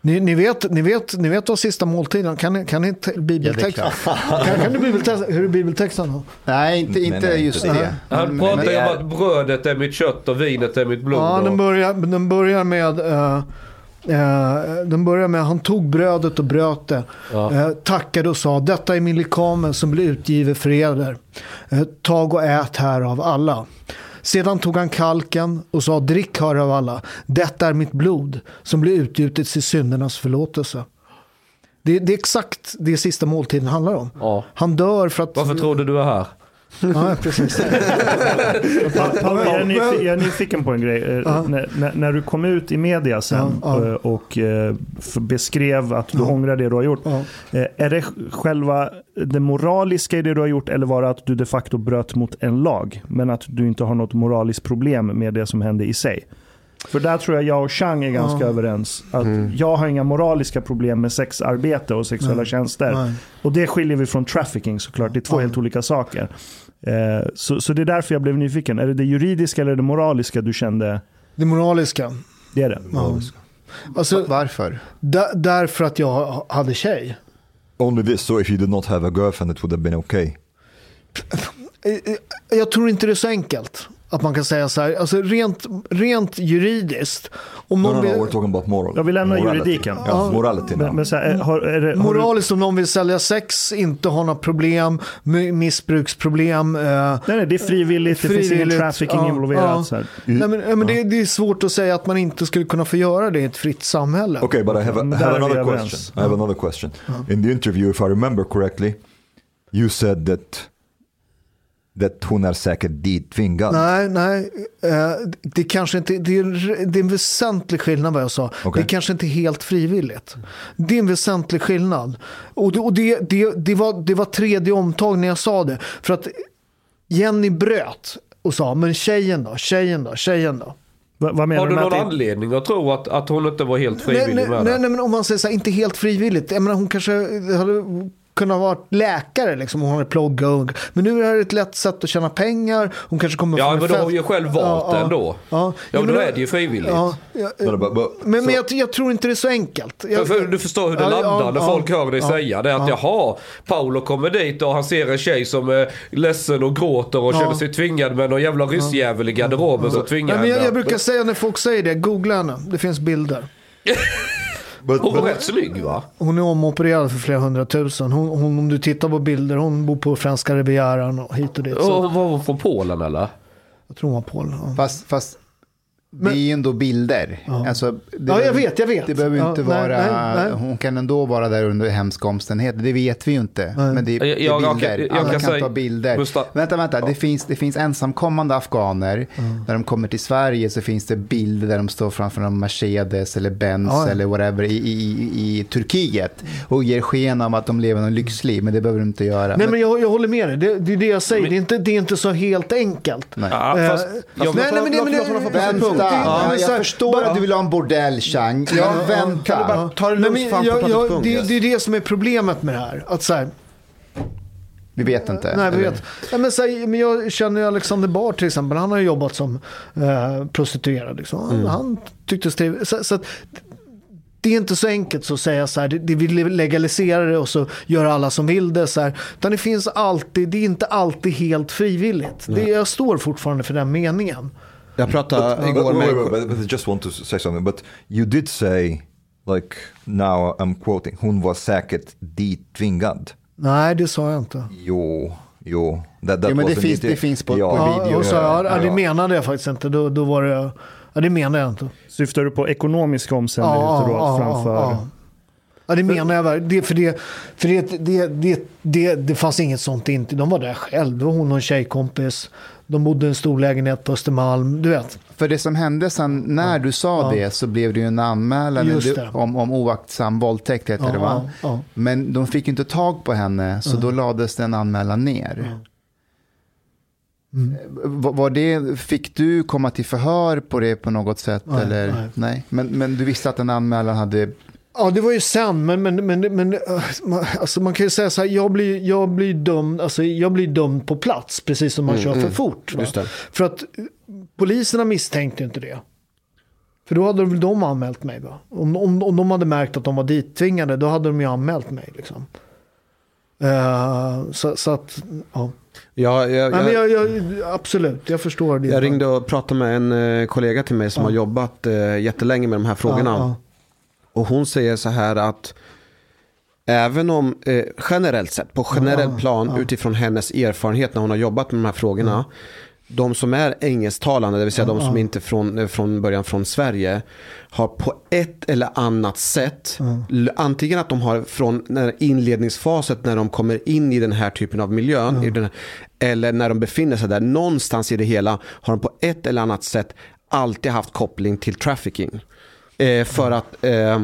Speaker 4: Ni, ni, vet, ni, vet, ni vet vad sista måltiden, kan ni, kan ni te- bibeltext? kan, kan du bibeltext, hur är bibeltexten då?
Speaker 7: Nej, inte, inte
Speaker 8: nej,
Speaker 7: just
Speaker 8: inte
Speaker 7: det.
Speaker 6: Han pratar ju om att brödet är mitt kött och vinet är mitt blod.
Speaker 4: Ja, den börjar, den börjar med eh, eh, den börjar med han tog brödet och bröt det.
Speaker 6: Ja.
Speaker 4: Eh, tackade och sa detta är min likamen som blir utgiven för eder. Tag och ät här av alla. Sedan tog han kalken och sa drick här av alla. Detta är mitt blod som blir utgjutet till syndernas förlåtelse. Det, det är exakt det sista måltiden handlar om.
Speaker 6: Ja.
Speaker 4: Han dör för att...
Speaker 6: Varför tror du du är här?
Speaker 4: Ja, precis.
Speaker 3: Jag, är nyfiken, jag är nyfiken på en grej. Eh,
Speaker 4: Ja.
Speaker 3: När, när, du kom ut i media sen
Speaker 4: Ja, ja.
Speaker 3: eh, och eh, beskrev att du ångrar det du har gjort. Är det själva det moraliska i det du har gjort eller var det att du de facto bröt mot en lag? Men att du inte har något moraliskt problem med det som hände i sig? För där tror jag jag och Chang är ganska
Speaker 4: Ja.
Speaker 3: överens. Att Jag har inga moraliska problem med sexarbete och sexuella
Speaker 4: Nej.
Speaker 3: tjänster.
Speaker 4: Nej.
Speaker 3: Och det skiljer vi från trafficking såklart. Det är två
Speaker 4: Ja.
Speaker 3: helt olika saker. Eh, så, så det är därför jag blev nyfiken. Är det det juridiska eller det moraliska du kände?
Speaker 4: Det moraliska.
Speaker 3: Det är det.
Speaker 4: Ja. Alltså,
Speaker 7: Varför?
Speaker 4: Där, därför att jag hade tjej.
Speaker 8: Only this, so if you did not have a girlfriend it would have been okay.
Speaker 4: Jag tror inte det är så enkelt. Att man kan säga så här, alltså rent, rent juridiskt. Om
Speaker 8: No,
Speaker 4: någon
Speaker 8: no, no,
Speaker 4: vill,
Speaker 8: we're talking about moral.
Speaker 3: Jag vill lämna
Speaker 8: morality.
Speaker 3: juridiken.
Speaker 8: Ja, morality.
Speaker 3: Men, men så här, är- har, är det, har du,
Speaker 4: moraliskt om någon vill sälja sex, inte ha några problem, mi- missbruksproblem. Eh,
Speaker 3: nej, nej, det är frivilligt, det finns ingen
Speaker 4: Frivilligt,
Speaker 3: trafficking
Speaker 4: ja,
Speaker 3: involverat.
Speaker 4: ja.
Speaker 3: Så här.
Speaker 4: nej, men, ja, men det, det är svårt att säga att man inte skulle kunna få göra det i ett fritt samhälle.
Speaker 8: Okay, but I have, a,
Speaker 3: Men
Speaker 8: I have
Speaker 3: vi
Speaker 8: another question. I have another question. In the interview, if I remember correctly, you said that that hon är säkert dittvingad.
Speaker 4: Nej, nej. Eh, det kanske inte, det är, det är en väsentlig skillnad vad jag sa.
Speaker 8: Okej.
Speaker 4: Det kanske inte är helt frivilligt. Det är en väsentlig skillnad. Och, det, och det, det, det, var, det var tredje omtag när jag sa det. För att Jenny bröt och sa, men tjejen då, tjejen då, tjejen då.
Speaker 3: Va, vad menar
Speaker 6: Har du någon
Speaker 3: att det-
Speaker 6: anledning att tro att, att hon inte var helt
Speaker 4: Nej,
Speaker 6: frivillig
Speaker 4: nej,
Speaker 6: med
Speaker 4: nej,
Speaker 6: det?
Speaker 4: nej, men om man säger så här, inte helt frivilligt. Jag menar, hon kanske hade kunnat vara läkare, liksom. hon hade pluggat. och- Men nu är det här ett lätt sätt att tjäna pengar. Hon kanske kommer
Speaker 6: Ja,
Speaker 4: från
Speaker 6: men då har hon ju själv valt det ändå.
Speaker 4: Ja,
Speaker 6: Ja, men
Speaker 4: men
Speaker 6: då är det ju frivilligt.
Speaker 4: Ja, ja, men men jag, jag tror inte det är så enkelt.
Speaker 6: För,
Speaker 4: Jag,
Speaker 6: för du förstår hur det
Speaker 4: Ja, ja,
Speaker 6: landar när
Speaker 4: ja,
Speaker 6: folk hör dig
Speaker 4: ja,
Speaker 6: säga det. Att jaha, Paolo kommer dit och han ser en tjej som är ledsen och gråter och
Speaker 4: Ja.
Speaker 6: känner sig tvingad med någon jävla ryssjävel i garderoben som tvingar
Speaker 4: men jag,
Speaker 6: henne.
Speaker 4: jag brukar säga när folk säger det, googla henne. Det finns bilder.
Speaker 8: but,
Speaker 6: Hon var rätt snygg va?
Speaker 4: Hon är omopererad för flera hundratusen. Hon, hon, om du tittar på bilder, hon bor på franska rivieran och hit och dit. Så,
Speaker 6: Och var hon från Polen eller?
Speaker 4: jag tror hon var Polen. Ja.
Speaker 7: Fast, fast det är ju ändå bilder. Alltså, det
Speaker 4: Ja, jag vet, jag vet.
Speaker 7: Det behöver ju
Speaker 4: Ja,
Speaker 7: inte
Speaker 4: nej,
Speaker 7: vara,
Speaker 4: nej, nej.
Speaker 7: hon kan ändå vara där under hemska omständigheter. Det vet vi ju inte. Men det, det
Speaker 6: Jag-
Speaker 7: är
Speaker 6: jag- jag
Speaker 7: bilder.
Speaker 6: kan- jag
Speaker 7: Alla
Speaker 6: kan
Speaker 7: kan,
Speaker 6: säga-
Speaker 7: ta bilder.
Speaker 6: Gustav-
Speaker 7: Vänta, vänta. Det, finns, det finns ensamkommande afghaner. När de kommer till Sverige så finns det bilder där de står framför en Mercedes eller Benz
Speaker 4: Ja, ja.
Speaker 7: eller whatever i, i, i, i Turkiet. Och ger sken av att de lever en lyxliv. Men det behöver de inte göra.
Speaker 4: Nej, men jag, jag håller med dig. Det, det är det jag säger.
Speaker 6: Men-
Speaker 4: det, är inte, det är inte så helt enkelt.
Speaker 7: Nej.
Speaker 6: Ja,
Speaker 4: Eh,
Speaker 6: fast,
Speaker 4: fast-
Speaker 6: jag,
Speaker 4: nej, nej, men det- men punkt. Det-
Speaker 7: ja, jag förstår
Speaker 4: bara-
Speaker 7: att du vill ha en bordell, Chang. Ja, vänta.
Speaker 5: Kan du bara ta det lugnt fan
Speaker 4: jag, jag, det, det är det som är problemet med det här. Att så här,
Speaker 7: Vi vet inte.
Speaker 4: nej, vi vet. Nej, men, så här, men jag känner ju Alexander Bard till exempel. Han har jobbat som eh, prostituerad. Liksom. Han, han tyckte det så, så att, det är inte så enkelt så att säga så här, det, det vill legalisera det och så gör alla som vill det. Så här. Utan det finns alltid, det är inte alltid helt frivilligt. Det, jag står fortfarande för den meningen.
Speaker 5: Jag pratade
Speaker 8: but,
Speaker 5: igår med...
Speaker 8: wait, wait, but I just want to say something. But you did say, like now I'm quoting, hon var säkert ditvingad.
Speaker 4: Nej, det sa jag inte.
Speaker 8: Jo, jo. That, that
Speaker 7: Jo, men det finns- det finns på-
Speaker 8: ja,
Speaker 7: på
Speaker 4: Ja,
Speaker 7: video.
Speaker 4: och så, ja, ja, det
Speaker 8: Ja.
Speaker 4: menade jag faktiskt inte. Då, då var det, ja, det menade jag inte.
Speaker 3: Syftar du på ekonomiska omständigheter då framför?
Speaker 4: ja. Ja, det menar jag verkligen. Det, för det, för det, det, det, det, det fanns inget sånt. Inte. De var där själv. Det var hon och en tjejkompis. De bodde i en stor lägenhet på Östermalm. Du vet.
Speaker 7: För det som hände sen när du sa
Speaker 4: Ja.
Speaker 7: det så blev det ju en anmälan om, om oaktsam våldtäkt heter
Speaker 4: Ja,
Speaker 7: det va?
Speaker 4: ja, ja.
Speaker 7: Men de fick inte tag på henne så då lades den anmälan ner.
Speaker 4: Mm.
Speaker 7: Var, det, fick du komma till förhör på det på något sätt?
Speaker 4: Nej,
Speaker 7: eller?
Speaker 4: nej.
Speaker 7: Men, men du visste att en anmälan hade...
Speaker 4: Ja, det var ju sen, men, men, men, men man, alltså man kan ju säga så här, jag blir, jag blir dömd, alltså jag blir dömd på plats, precis som man kör för fort.
Speaker 5: Just det.
Speaker 4: För att eh, poliserna misstänkte inte det. För då hade väl de anmält mig. Va? Om, om, om de hade märkt att de var dittvingade, då hade de ju anmält mig. Liksom. Eh, så, så att, ja.
Speaker 5: Ja, jag,
Speaker 4: Nej,
Speaker 5: jag,
Speaker 4: jag, absolut, jag förstår det.
Speaker 5: jag ringde och pratade med en eh, kollega till mig som har jobbat eh, jättelänge med de här frågorna.
Speaker 4: Ja,
Speaker 5: Och hon säger så här att även om eh, generellt sett, på generell plan utifrån hennes erfarenhet när hon har jobbat med de här frågorna. De som är engelsktalande, det vill säga de som inte från, eh, från början från Sverige, har på ett eller annat sätt, antingen att de har från när inledningsfaset när de kommer in i den här typen av miljön, den eller när de befinner sig där, någonstans i det hela har de på ett eller annat sätt alltid haft koppling till trafficking. Eh, för att eh,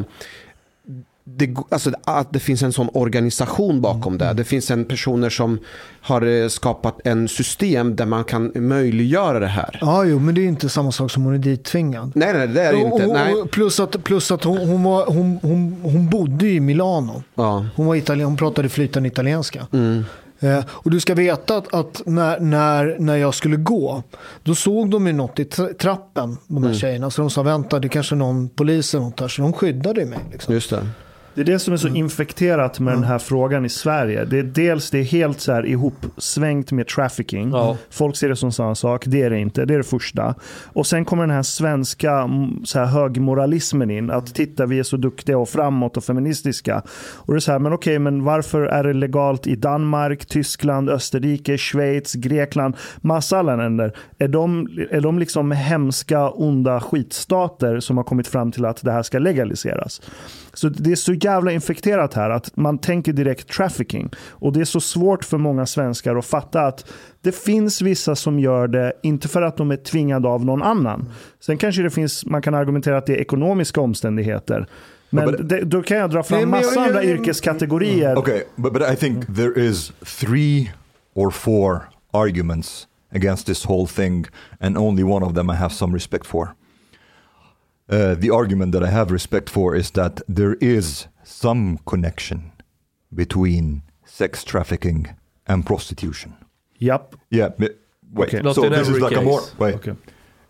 Speaker 5: det, alltså, att det finns en sån organisation bakom det. Det finns en personer som har eh, skapat en system där man kan möjliggöra det här.
Speaker 4: ja, jo, men det är inte samma sak som hon är dittvingad.
Speaker 5: Nej, nej, det är det inte. Nej.
Speaker 4: Plus att, plus att hon, hon, var, hon, hon, hon bodde i Milano.
Speaker 5: Ja.
Speaker 4: Hon, var italien, hon pratade flytande italienska.
Speaker 5: Mm.
Speaker 4: Eh, och du ska veta att, att när, när, när jag skulle gå, då såg de ju något i tra- trappen, de
Speaker 5: Mm.
Speaker 4: här tjejerna. Så de sa, vänta, det kanske är någon polis eller något här. Så de skyddade mig. Liksom.
Speaker 5: Just det.
Speaker 3: Det är det som är så infekterat med den här frågan i Sverige. Det är dels det är helt så här ihopsvängt med trafficking.
Speaker 6: Ja.
Speaker 3: Folk ser det som samma sak. Det är det inte. Det är det första. Och sen kommer den här svenska mm, så här högmoralismen in. Att titta, vi är så duktiga och framåt och feministiska. Och det är så här, men okej, men varför är det legalt i Danmark, Tyskland, Österrike, Schweiz, Grekland, massa alla länder? Är de, är de liksom hemska, onda skitstater som har kommit fram till att det här ska legaliseras? Så det är så jävla infekterat här att man tänker direkt trafficking. Och det är så svårt för många svenskar att fatta att det finns vissa som gör det, inte för att de är tvingade av någon annan. Sen kanske det finns, man kan argumentera att det är ekonomiska omständigheter. Men
Speaker 8: but-
Speaker 3: det, då kan jag dra fram massa andra yrkeskategorier.
Speaker 8: Okay, but, but I think there is three or four arguments against this whole thing, and only one of them I have some respect for. Uh, the argument that I have respect for is that there is some connection between sex trafficking and prostitution.
Speaker 3: Japp.
Speaker 8: Yeah, wait.
Speaker 3: Okay.
Speaker 8: So this is like a more wait.
Speaker 3: Okay.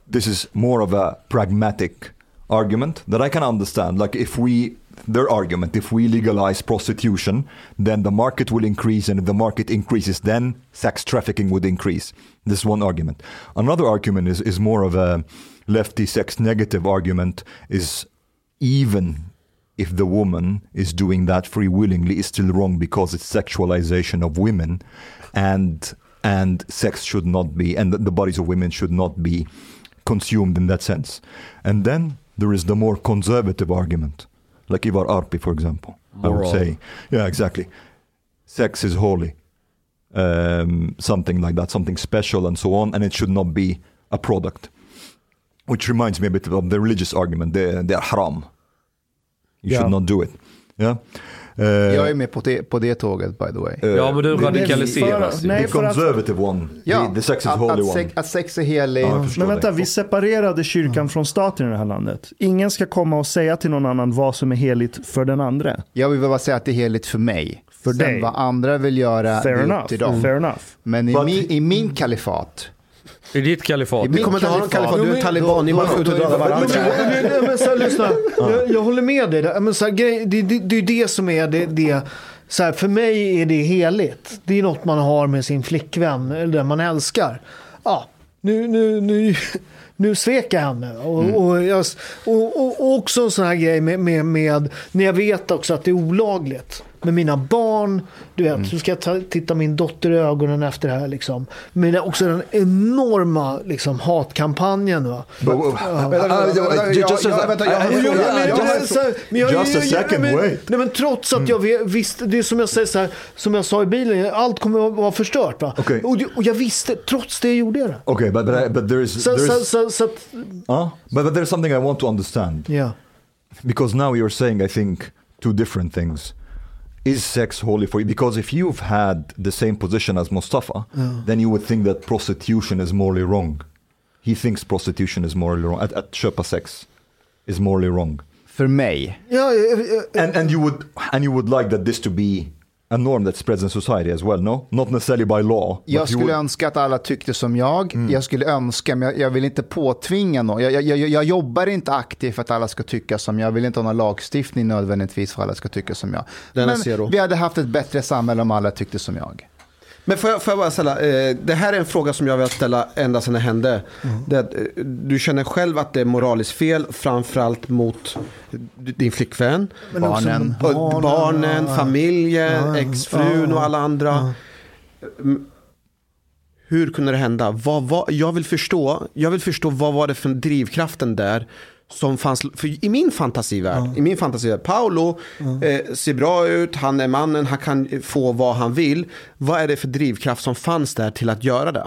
Speaker 8: This is more of a pragmatic argument that I can understand. Like if we their argument, if we legalize prostitution, then the market will increase, and if the market increases, then sex trafficking would increase. This is one argument. Another argument is is more of a lefty sex negative argument. Is even if the woman is doing that free willingly is still wrong because it's sexualization of women and and sex should not be and the bodies of women should not be consumed in that sense. And then there is the more conservative argument like Ivar Arpi for example i would say. Yeah exactly. Sex is holy um, something like that something special and so on and it should not be a product which reminds me a bit of the religious argument they, they are haram you
Speaker 3: Yeah.
Speaker 8: should not do it yeah Uh,
Speaker 7: Jag är med på det, på det tåget by the way.
Speaker 8: uh,
Speaker 6: Ja men du radikaliseras ju.
Speaker 8: the conservative one
Speaker 7: Ja,
Speaker 8: the, the sex is
Speaker 7: att,
Speaker 8: holy
Speaker 7: att,
Speaker 8: one
Speaker 7: sex, att sex är heligt.
Speaker 8: Ja, förstår
Speaker 3: Men vänta,
Speaker 8: det.
Speaker 3: vi separerade kyrkan från staten i det här landet. Ingen ska komma och säga till någon annan vad som är heligt för den andra.
Speaker 7: Jag vill bara säga att det är heligt för mig.
Speaker 3: För dig.
Speaker 7: vad andra vill göra,
Speaker 3: Fair
Speaker 7: det är
Speaker 3: enough. Fair enough.
Speaker 7: Men i,
Speaker 8: But-
Speaker 7: min, i min kalifat,
Speaker 6: I ditt kalifat.
Speaker 5: Vi kommer inte ha någon kalifat, du är taliban, ni bara skjuter och dödar varandra.
Speaker 4: Men, men, men, så här, lyssna, jag, jag håller med dig. där. Men, så här, grej, det, det, det är det som är det. det så här, för mig är det heligt. Det är något man har med sin flickvän, eller den man älskar. Ja, nu, nu, nu, nu svek jag henne. Och, och, jag, och, och, och också en sån här grej med, med, med, när jag vet också att det är olagligt. Med mina barn, du vet, så ska jag ta, titta min dotter i ögonen efter det här. Liksom. Men det är också den enorma liksom, hatkampanjen. Va?
Speaker 5: Jag-
Speaker 8: Just a-
Speaker 5: jag- jag Jag
Speaker 4: jag- jag- jag-
Speaker 8: second,
Speaker 4: men-
Speaker 8: wait.
Speaker 4: Nej, men trots att jag ve- visste, det är som jag säger så här, som jag sa i bilen, allt kommer att vara förstört. Va?
Speaker 8: Okej.
Speaker 4: Och, och jag visste, trots det gjorde jag det.
Speaker 8: okay but but, but there is
Speaker 4: Så,
Speaker 8: there is,
Speaker 4: så att,
Speaker 8: uh, but, but there's something I want to understand
Speaker 4: ja.
Speaker 8: because now you're saying I think two different things. Is sex holy for you? Because if you've had the same position as Mustafa, then you would think that prostitution is morally wrong. He thinks prostitution is morally wrong. At, at köpa sex is morally wrong.
Speaker 7: för mig,
Speaker 4: Ja, eh, eh,
Speaker 8: And and you would and you would like that this to be a norm that spreads in society as well, no? Not necessarily by law.
Speaker 7: jag
Speaker 8: you
Speaker 7: skulle
Speaker 8: would-
Speaker 7: önska att alla tyckte som jag. Jag skulle önska, men jag, jag vill inte påtvinga någon. Jag, jag, jag, jobbar inte aktivt för att alla ska tycka som jag. Jag vill inte ha någon lagstiftning nödvändigtvis för att alla ska tycka som jag.
Speaker 5: Den
Speaker 7: Men vi hade haft ett bättre samhälle om alla tyckte som jag.
Speaker 5: Men får jag, får jag bara ställa, eh, det här är en fråga som jag vill ställa ända sedan det hände. Det, att, eh, du känner själv att det är moraliskt fel, framförallt mot din flickvän,
Speaker 7: Barnen.
Speaker 5: barnen, barnen
Speaker 4: ja.
Speaker 5: familjen,
Speaker 4: Ja,
Speaker 5: exfrun
Speaker 4: ja,
Speaker 5: och alla andra. Mm. Hur kunde det hända? Vad, vad, jag, vill förstå, jag vill förstå vad var det för drivkraften där som fanns, för i min fantasivärld, i min fantasivärld, Paolo eh, ser bra ut, han är mannen, han kan få vad han vill. Vad är det för drivkraft som fanns där till att göra det?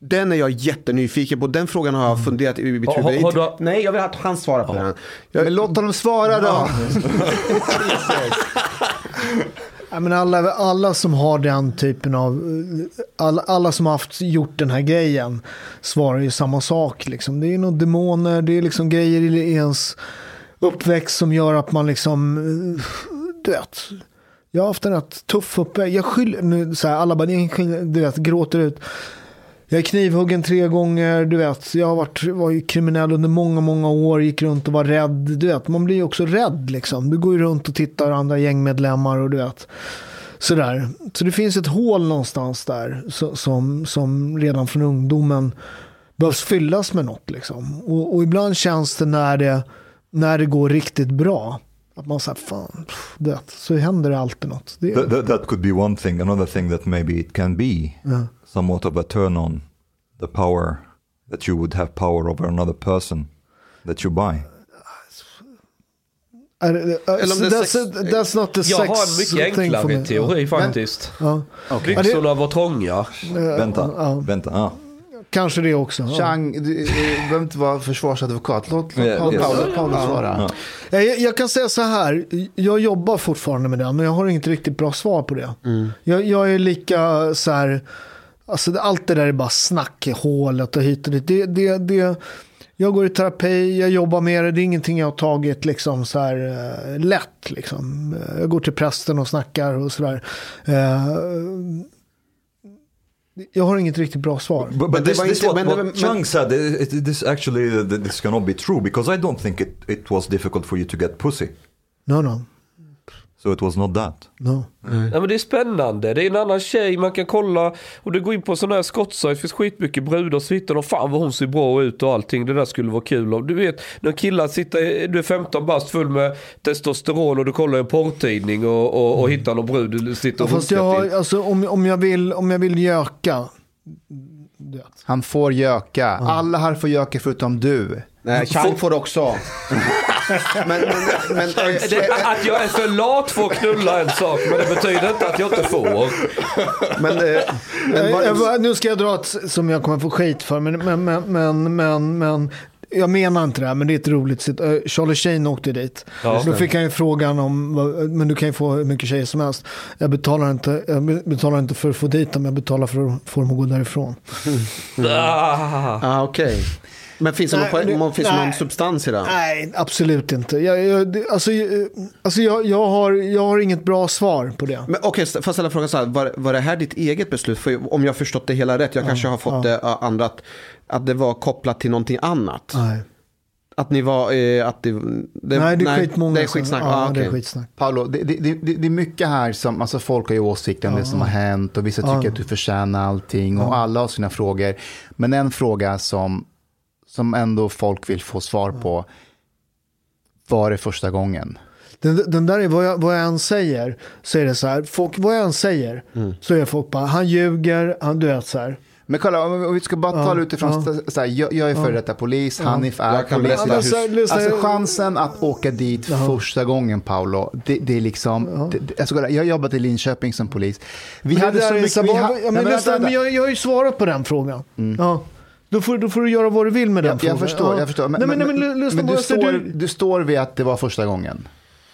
Speaker 5: Den är jag jättenyfiken på, den frågan har jag funderat i mitt
Speaker 6: Har-
Speaker 5: huvud.
Speaker 6: har du-
Speaker 5: Nej, jag vill att han svarar på den. Jag,
Speaker 7: Men låt honom svara då.
Speaker 4: Ja, men alla, alla som har den typen av, alla, alla som har haft, gjort den här grejen svarar ju samma sak. Liksom. Det är nog demoner, det är liksom grejer i ens uppväxt som gör att man liksom, du vet. Jag har haft en rätt tuff uppväxt. Jag skyller, nu, så här, alla bara, du vet, gråter ut. Jag är knivhuggen tre gånger, du vet. Jag har varit, var ju kriminell under många, många år. Gick runt och var rädd. Du vet, man blir ju också rädd liksom. Du går ju runt och tittar andra gängmedlemmar och du vet. Sådär. Så det finns ett hål någonstans där så- som, som redan från ungdomen behövs fyllas med något. Liksom. Och, och ibland känns det när, det när det går riktigt bra. Att man säger fan, vet, så händer det alltid något. Det,
Speaker 8: That, that, that could be one thing. Another thing that maybe it can be
Speaker 4: Ja.
Speaker 8: Somewhat of a turn on the power that you would have power over another person that you buy.
Speaker 5: Eller om det
Speaker 4: that's,
Speaker 5: sex-
Speaker 4: that's not the
Speaker 6: Jag har en mycket
Speaker 4: thing for
Speaker 6: enklare
Speaker 4: me.
Speaker 6: teori faktiskt.
Speaker 4: Ja.
Speaker 6: Byxorna var trånga.
Speaker 8: Vänta,
Speaker 4: ja.
Speaker 8: vänta.
Speaker 4: Kanske det också. Ja.
Speaker 7: Chang, du, du behöver inte vara försvarsadvokat. Låt, låt
Speaker 8: Yeah,
Speaker 7: Paolo, svara.
Speaker 4: Jag, jag- jag kan säga så här, jag jobbar fortfarande med det, men jag har inget riktigt bra svar på det. Jag, jag är lika så här, alltså allt det där är bara snack i hålet och hit och dit. Det, det, det, Jag går i terapi, jag jobbar med det. Det är ingenting jag har tagit liksom så här eh, lätt. Liksom. Jag går till prästen och snackar och sådär. Eh, jag har inget riktigt bra svar.
Speaker 8: But, but
Speaker 5: Men det
Speaker 8: this,
Speaker 5: var
Speaker 8: this what, what Chung said, it, it, this actually, this cannot be true because I don't think it, it was difficult for you to get pussy.
Speaker 4: No, no,
Speaker 8: So it was not that.
Speaker 4: no.
Speaker 6: Ja, men det är spännande. Det är en annan tjej man kan kolla. Och du går in på sån här skottsajt. Det finns skitmycket brudar som hittar och fan vad hon ser bra ut och allting. Det där skulle vara kul. Och Du vet när killar sitter, du är 15 bast full med testosteron och du kollar en porrtidning och, och, och hittar någon brud du sitter
Speaker 4: Ja,
Speaker 6: och
Speaker 4: fast jag, har- alltså, om, om, jag vill, om jag vill göka.
Speaker 7: Han får göka. Alla här får göka förutom du.
Speaker 5: Nej, Chang får också. men, men, men,
Speaker 6: Det, att jag är för lat för att knulla en sak. Men det betyder inte att jag inte får.
Speaker 5: men, eh, men
Speaker 4: Jag, jag,
Speaker 5: vad,
Speaker 4: bara- nu ska jag dra ett som jag kommer få skit för. Men, men, men, men, men, men jag menar inte det här, men det är ett roligt sätt. Eh, Charlie Sheen åkte dit.
Speaker 6: Ja.
Speaker 4: Då fick han ju frågan om, men du kan ju få hur mycket tjejer som helst. Jag betalar inte, jag betalar inte för att få dit dem, jag betalar för att få dem att gå därifrån.
Speaker 6: Ah.
Speaker 5: ah, okej. Men finns det, någon,
Speaker 4: Nej, det-
Speaker 5: någon, finns det någon
Speaker 4: nej.
Speaker 5: substans i det?
Speaker 4: Nej, absolut inte. Jag, jag, det- alltså, jag- alltså jag, jag, har, jag har inget bra svar på det.
Speaker 5: Men okej, får jag ställa frågan så här, var, var det här ditt eget beslut? För om jag har förstått det hela rätt, jag kanske har fått det uh, andra, att, att det var kopplat till någonting annat.
Speaker 4: Nej,
Speaker 5: Att ni var, eh, att det, det
Speaker 4: nej det är skitmånga.
Speaker 5: Det är skitsnack,
Speaker 4: Ja,
Speaker 5: ah,
Speaker 4: det
Speaker 5: okej.
Speaker 4: är skitsnack.
Speaker 7: Paolo, det, det, det, det är mycket här som, alltså folk har ju åsikter om det som har hänt och vissa tycker
Speaker 4: Ja.
Speaker 7: att du förtjänar allting och alla har sina frågor. Men en fråga som, som ändå folk vill få svar på, var det första gången?
Speaker 4: Den, den där är vad jag, vad jag än säger, så är det så här, folk, vad jag än säger,
Speaker 5: Mm.
Speaker 4: så är folk bara, han ljuger, han, du vet så här.
Speaker 7: Men kolla, om vi- ska bara ta det utifrån,
Speaker 4: ja.
Speaker 7: så här, jag, jag är före detta polis, Hanif är
Speaker 5: Jag kan
Speaker 7: polis.
Speaker 4: Ja, men
Speaker 7: Alltså
Speaker 4: jag-
Speaker 7: chansen att åka dit första gången Paolo, det, det är liksom, det, det, alltså, kolla, jag har jobbat i Linköping som polis. Vi
Speaker 4: Men
Speaker 7: hade så mycket, vi ha,
Speaker 4: ja,
Speaker 7: Nej,
Speaker 4: men,
Speaker 7: men
Speaker 4: men jag, jag har ju svarat på den frågan. Ja. Då, får, då får du göra vad du vill med den
Speaker 7: jag,
Speaker 4: frågan.
Speaker 7: jag förstår,
Speaker 4: ja.
Speaker 7: jag förstår. Men,
Speaker 4: nej, men,
Speaker 7: men,
Speaker 4: men,
Speaker 7: men, men du, står,
Speaker 4: säger.
Speaker 7: du står vid att det var första gången.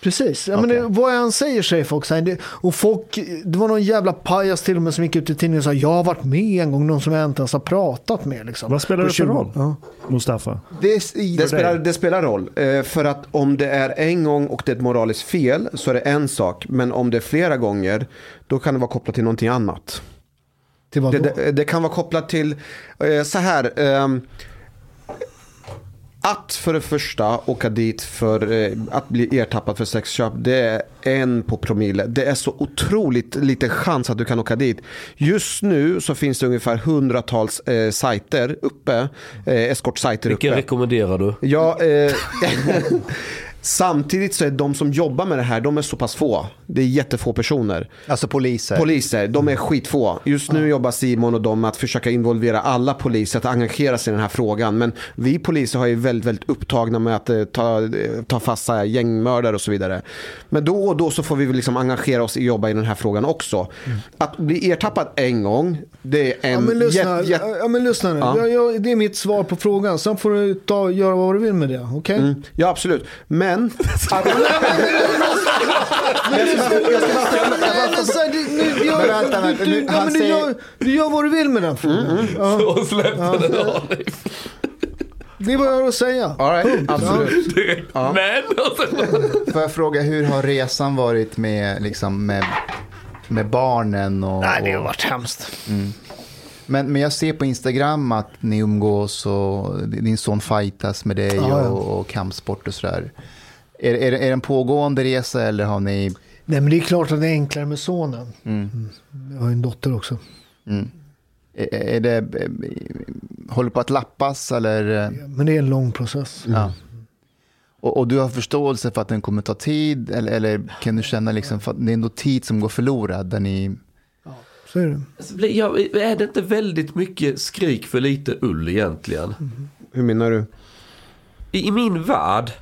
Speaker 4: Precis, ja, men
Speaker 7: Okej.
Speaker 4: det, vad jag än säger säger folk så här, det, Och folk, det var någon jävla pajas till och med som gick ut i tidningen och sa jag har varit med en gång, någon som jag inte ens har pratat med. Liksom,
Speaker 3: Vad spelar det för
Speaker 4: 20
Speaker 3: roll?
Speaker 4: Ja.
Speaker 3: Mustafa?
Speaker 7: Det,
Speaker 5: Det spelar, det spelar roll. Eh, för att om det är en gång och det är ett moraliskt fel så är det en sak. Men om det är flera gånger då kan det vara kopplat till någonting annat.
Speaker 4: Till vad
Speaker 5: Det,
Speaker 4: då?
Speaker 5: det, det kan vara kopplat till eh, så här. ehm, att för det första åka dit för eh, att bli ertappad för sexköp, det är en på promille. Det är så otroligt liten chans att du kan åka dit. Just nu så finns det ungefär hundratals eh, sajter uppe, eh, eskortsajter
Speaker 6: Vilken
Speaker 5: uppe.
Speaker 6: rekommenderar du?
Speaker 5: Ja, eh, samtidigt så är de som jobbar med det här, de är så pass få. Det är jättefå personer.
Speaker 7: alltså poliser.
Speaker 5: Poliser, de är skitfå. Just nu jobbar Simon och de med att försöka involvera alla poliser att engagera sig i den här frågan. Men vi poliser har ju väldigt, väldigt upptagna med att eh, ta, eh, ta fast här gängmördare och så vidare. Men då och då så får vi väl liksom engagera oss i jobba i den här frågan också. Att bli ertappad en gång, det är en
Speaker 4: Ja men lyssna,
Speaker 5: jätte- jätte-
Speaker 4: ja, men lyssna nu.
Speaker 5: Ja.
Speaker 4: Jag, jag, det är mitt svar på frågan. Sen får du ta, göra vad du vill med det. Okej?
Speaker 5: Mm, Ja, absolut. Men... Att,
Speaker 4: Men så jag-
Speaker 7: Men vänta, vänta,
Speaker 4: du- ja, men gör- vad du vill med den frågan. Ja,
Speaker 6: Och släppte den av dig.
Speaker 4: det är vad jag har att säga.
Speaker 5: all right, absolut.
Speaker 6: Men! och så-
Speaker 7: Får jag fråga, hur har resan varit med, liksom, med, med barnen? Och,
Speaker 4: Nej, det har varit hemskt.
Speaker 7: men, men jag ser på Instagram att ni umgås och din son fightas med dig
Speaker 4: Ja, ja.
Speaker 7: och, och kampsport och sådär. Är, är, är det en pågående resa eller har ni...
Speaker 4: Nej, men det är klart att det är enklare med sonen. Mm. Jag har ju en dotter också.
Speaker 7: Är, är det, håller på att lappas eller?
Speaker 4: Men det är en lång process.
Speaker 7: Ja. Och, och du har förståelse för att den kommer ta tid? Eller, eller kan du känna liksom för att det är ändå tid som går förlorad? Där ni...
Speaker 4: Så är det.
Speaker 6: Alltså, ja, är det inte väldigt mycket skrik för lite ull egentligen?
Speaker 5: Hur menar du?
Speaker 6: I, i min värld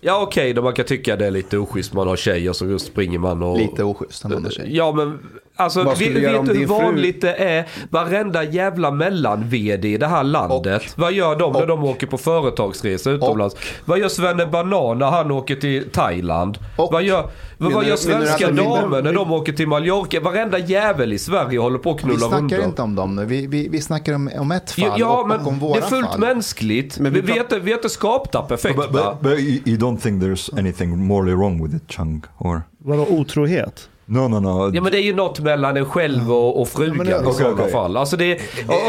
Speaker 6: Ja okej, då man kan tycka det är lite oschysst man har tjej och så springer man och...
Speaker 7: Lite oschysst om man har tjej.
Speaker 6: Ja men alltså vi, vet du hur
Speaker 5: din fru-
Speaker 6: vanligt det är? Varenda jävla mellan-VD i det här landet. vad gör de när de åker på företagsresor utomlands? Vad gör Svenne Banan när han åker till Thailand?
Speaker 7: Och-
Speaker 6: vad gör, vad, vad gör svenska
Speaker 5: de-
Speaker 6: damer när de åker till Mallorca? Varenda jävel i Sverige håller på att
Speaker 7: Vi
Speaker 6: knulla
Speaker 7: snackar
Speaker 6: hundar.
Speaker 7: inte om dem nu. Vi, vi, vi snackar om, om ett fall
Speaker 6: Ja, ja
Speaker 7: och,
Speaker 6: men
Speaker 7: och om
Speaker 6: det
Speaker 7: våra
Speaker 6: är fullt
Speaker 7: fall.
Speaker 6: mänskligt.
Speaker 5: Men
Speaker 6: vi,
Speaker 5: vi
Speaker 6: vi, är inte, vi är inte skapta perfekta.
Speaker 8: But, but, but you, you don't think there's anything morally wrong with it, Chang. Or
Speaker 3: Vadå otrohet?
Speaker 8: No, no, no.
Speaker 6: Ja men det är ju något mellan en själv och, och frugan
Speaker 4: men det-
Speaker 6: i
Speaker 8: Okej,
Speaker 6: sådana
Speaker 8: okej.
Speaker 6: fall. Alltså det, är-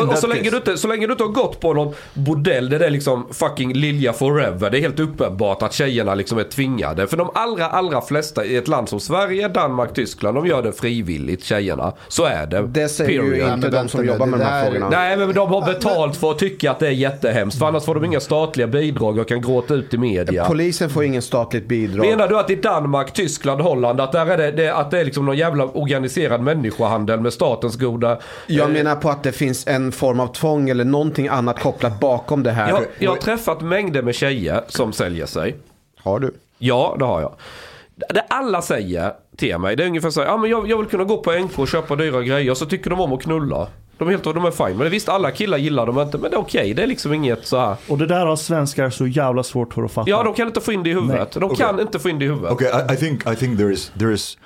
Speaker 6: och, och, så, länge du inte, så länge du inte har gått på någon bordell där det är liksom fucking Lilja forever. Det är helt uppenbart att tjejerna liksom är tvingade. För de allra, allra flesta i ett land som Sverige, Danmark, Tyskland, de gör det frivilligt tjejerna. Så är det.
Speaker 5: Det säger ju
Speaker 6: Period.
Speaker 5: inte
Speaker 7: men
Speaker 5: de som jobbar med de här frågorna.
Speaker 6: Nej men de har betalt för att tycka att det är jättehemskt. För annars får de inga statliga bidrag och kan gråta ut i media.
Speaker 5: Polisen får ingen statligt bidrag.
Speaker 6: Menar du att i Danmark, Tyskland, Holland att där är det, det, att det är liksom någon jävla organiserad människohandel med statens goda...
Speaker 5: Jag
Speaker 6: eh,
Speaker 5: menar på att det finns en form av tvång eller någonting annat kopplat bakom det här.
Speaker 6: jag, jag har träffat mängder med tjejer som säljer sig.
Speaker 5: Har du?
Speaker 6: Ja, det har jag. Det alla säger till mig, det är ungefär så här, ja men jag, jag vill kunna gå på NK och köpa dyra grejer, så tycker de om att knulla. De är helt de är fine. Men visst, alla killar gillar dem inte, men det är okej. Det är liksom inget så här.
Speaker 3: Och det där har svenskar så jävla svårt för att fatta.
Speaker 6: Ja, de kan inte få in det i huvudet. De kan
Speaker 8: Okej.
Speaker 6: inte få in det i huvudet.
Speaker 8: Okay, I, I think I think there is there is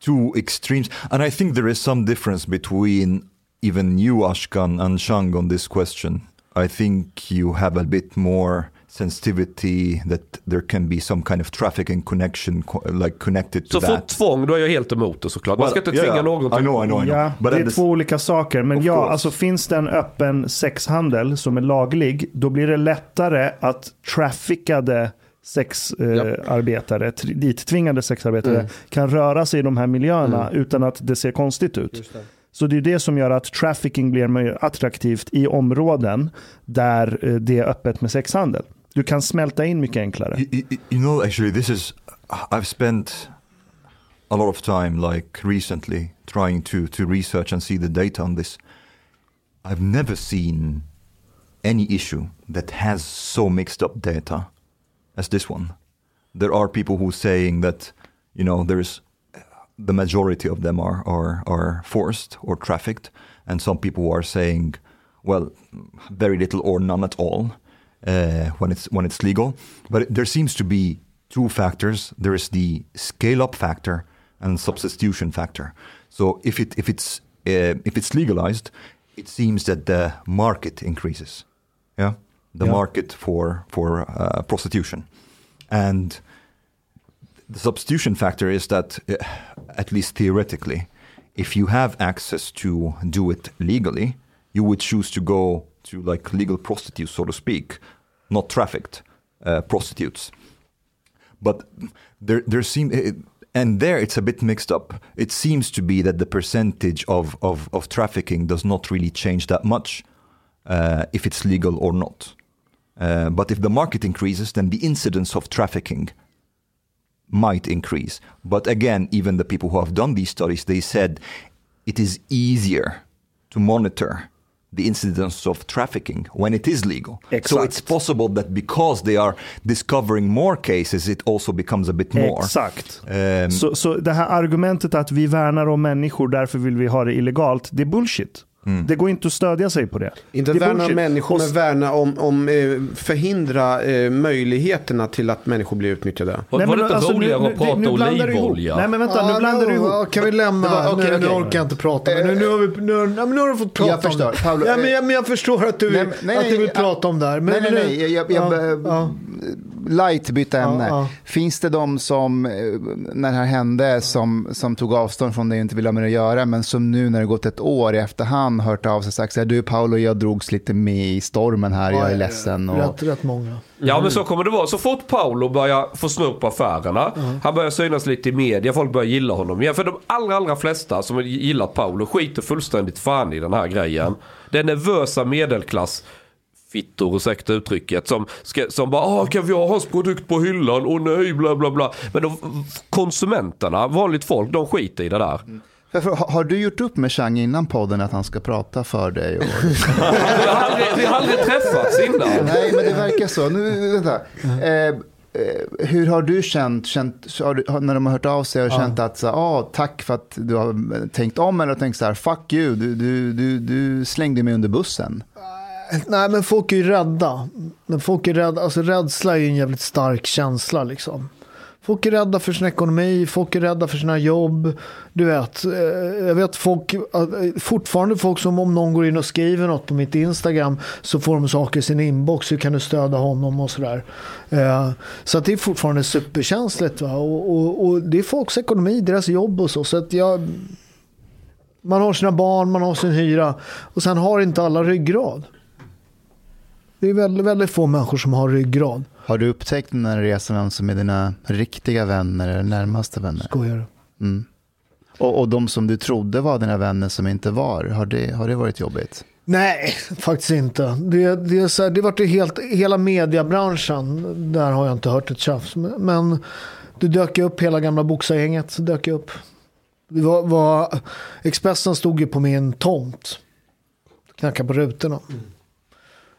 Speaker 8: two extremes, and I think there is some difference between even you, Ashkan, and Shang on this question. I think you have a bit more sensitivity that there can be some kind of trafficking connection, co- like connected to
Speaker 6: Så fort
Speaker 8: that.
Speaker 6: tvång, då är jag helt emot det såklart. Man ska inte
Speaker 8: Well,
Speaker 6: tvinga
Speaker 8: yeah,
Speaker 6: någon
Speaker 8: I know, I know, I know.
Speaker 3: Ja,
Speaker 8: But
Speaker 3: det är två olika saker. Men ja,
Speaker 8: course.
Speaker 3: alltså finns det en öppen sexhandel som är laglig, då blir det lättare att traffickade sexarbetare, tr- dittvingade sexarbetare,
Speaker 8: Mm.
Speaker 3: kan röra sig i de här miljöerna utan att det ser konstigt ut. Så det är det som gör att trafficking blir mer attraktivt i områden där eh, det är öppet med sexhandel. Du kan smälta in mycket enklare.
Speaker 8: You, you know, actually, this is. I've spent a lot of time, like recently, trying to to research and see the data on this. I've never seen any issue that has so mixed up data as this one. There are people who saying that, you know, there's the majority of them are are are forced or trafficked, and some people are saying, well, very little or none at all uh, when it's when it's legal. But there seems to be two factors. There is the scale up factor and substitution factor. So if it if it's uh, if it's legalized, it seems that the market increases. Yeah, the
Speaker 3: Yeah.
Speaker 8: market for for uh, prostitution, and the substitution factor is that, uh, at least theoretically, if you have access to do it legally, you would choose to go to like legal prostitutes, so to speak, not trafficked uh, prostitutes. But there, there seem, it, and there it's a bit mixed up. It seems to be that the percentage of, of, of trafficking does not really change that much uh, if it's legal or not. Uh, but if the market increases, then the incidence of trafficking might increase. But again, even the people who have done these studies, they said it is easier to monitor the incidence of trafficking when it is legal. So
Speaker 3: Exakt.
Speaker 8: it's possible that because they are discovering more cases, it also becomes a bit more.
Speaker 3: Exakt.
Speaker 8: Um,
Speaker 3: Så, så det här argumentet att vi värnar om människor, därför vill vi ha det illegalt, det är bullshit. Det går inte att stödja sig på det.
Speaker 5: Inte
Speaker 3: det är
Speaker 5: värna om
Speaker 3: bullshit.
Speaker 5: människor, men värna om, om eh, förhindra eh, möjligheterna till att människor blir utnyttjade.
Speaker 6: Var,
Speaker 3: Nej,
Speaker 6: var
Speaker 3: men
Speaker 6: det inte
Speaker 3: alltså, nu-
Speaker 6: roligare
Speaker 3: nu-
Speaker 6: att prata
Speaker 3: nu
Speaker 6: olivolja?
Speaker 3: Nej men vänta, nu blandar du ihop.
Speaker 4: Kan vi lämna?
Speaker 5: Var- okej,
Speaker 4: nu, nu
Speaker 5: okej.
Speaker 4: orkar jag inte prata. Men nu, nu, har vi, nu, nu har du fått prata
Speaker 7: Jag förstår.
Speaker 4: om det.
Speaker 7: Paolo,
Speaker 4: ja, men,
Speaker 7: eh,
Speaker 4: jag, men jag förstår att du,
Speaker 7: Nej,
Speaker 4: vill-
Speaker 7: nej,
Speaker 4: att du
Speaker 7: nej,
Speaker 4: vill
Speaker 7: ja.
Speaker 4: prata om det här. Men,
Speaker 7: nej, nej, nej. Jag, jag, jag,
Speaker 4: ja, ja.
Speaker 7: Light byta ämne.
Speaker 4: Ja, ja.
Speaker 7: Finns det de som, eh, när det här hände, som, som tog avstånd från det och inte ville ha med det att göra, men som nu när det gått ett år i efterhand hört av sig och sagt så här, du Paolo, jag drogs lite med i stormen här, jag är ledsen. Och,
Speaker 4: Rätt, rätt många.
Speaker 6: Ja men så kommer det vara. Så fort Paolo börjar få snurr på affärerna, han börjar synas lite i media, folk börjar gilla honom igen. För de allra, allra flesta som har gillat Paolo skiter fullständigt fan i den här grejen. Den nervösa medelklass fittor, ursäkta uttrycket, som, ska, som bara ah, kan vi ha hans produkt på hyllan? Åh nej, bla bla bla. Men de, konsumenterna, vanligt folk, de skiter i det där.
Speaker 7: För- har- Har du gjort upp med Chang innan podden att han ska prata för dig? Och...
Speaker 6: Vi har aldrig, vi har aldrig träffats innan.
Speaker 7: Nej, men det verkar så. Nu, vänta. Eh, eh, hur har du känt, känt har när de har hört av sig och känt att så, ah, tack för att du har eh, tänkt om eller tänkt så här, fuck you, du, du, du, du slängde mig under bussen.
Speaker 4: Nej, men folk är ju rädda. Men folk är rädda. Alltså, rädsla är ju en jävligt stark känsla. Liksom. Folk är rädda för sin ekonomi, folk är rädda för sina jobb. Du vet, eh, jag vet folk, eh, fortfarande folk som om någon går in och skriver något på mitt Instagram så får de saker i sin inbox. Hur kan du stödja honom och sådär. Eh, så att det är fortfarande superkänsligt. Va? Och, och, och det är folks ekonomi, deras jobb och så. Så att jag, man har sina barn, man har sin hyra och sen har inte alla ryggrad. Det är väldigt, väldigt få människor som har ryggrad.
Speaker 7: Har du upptäckt den här resan vem som är dina riktiga vänner eller närmaste vänner?
Speaker 4: Skojar du?
Speaker 7: Mm. Och, och de som du trodde var dina vänner som inte var, har det, har det varit jobbigt?
Speaker 4: Nej, faktiskt inte. Det, det, är så här, det vart ju helt, hela mediebranschen, där har jag inte hört ett tjafs. Men- det dök upp, hela gamla boxargänget dök upp. Det var, var, Expressen stod ju på min tomt. Knackade på rutorna.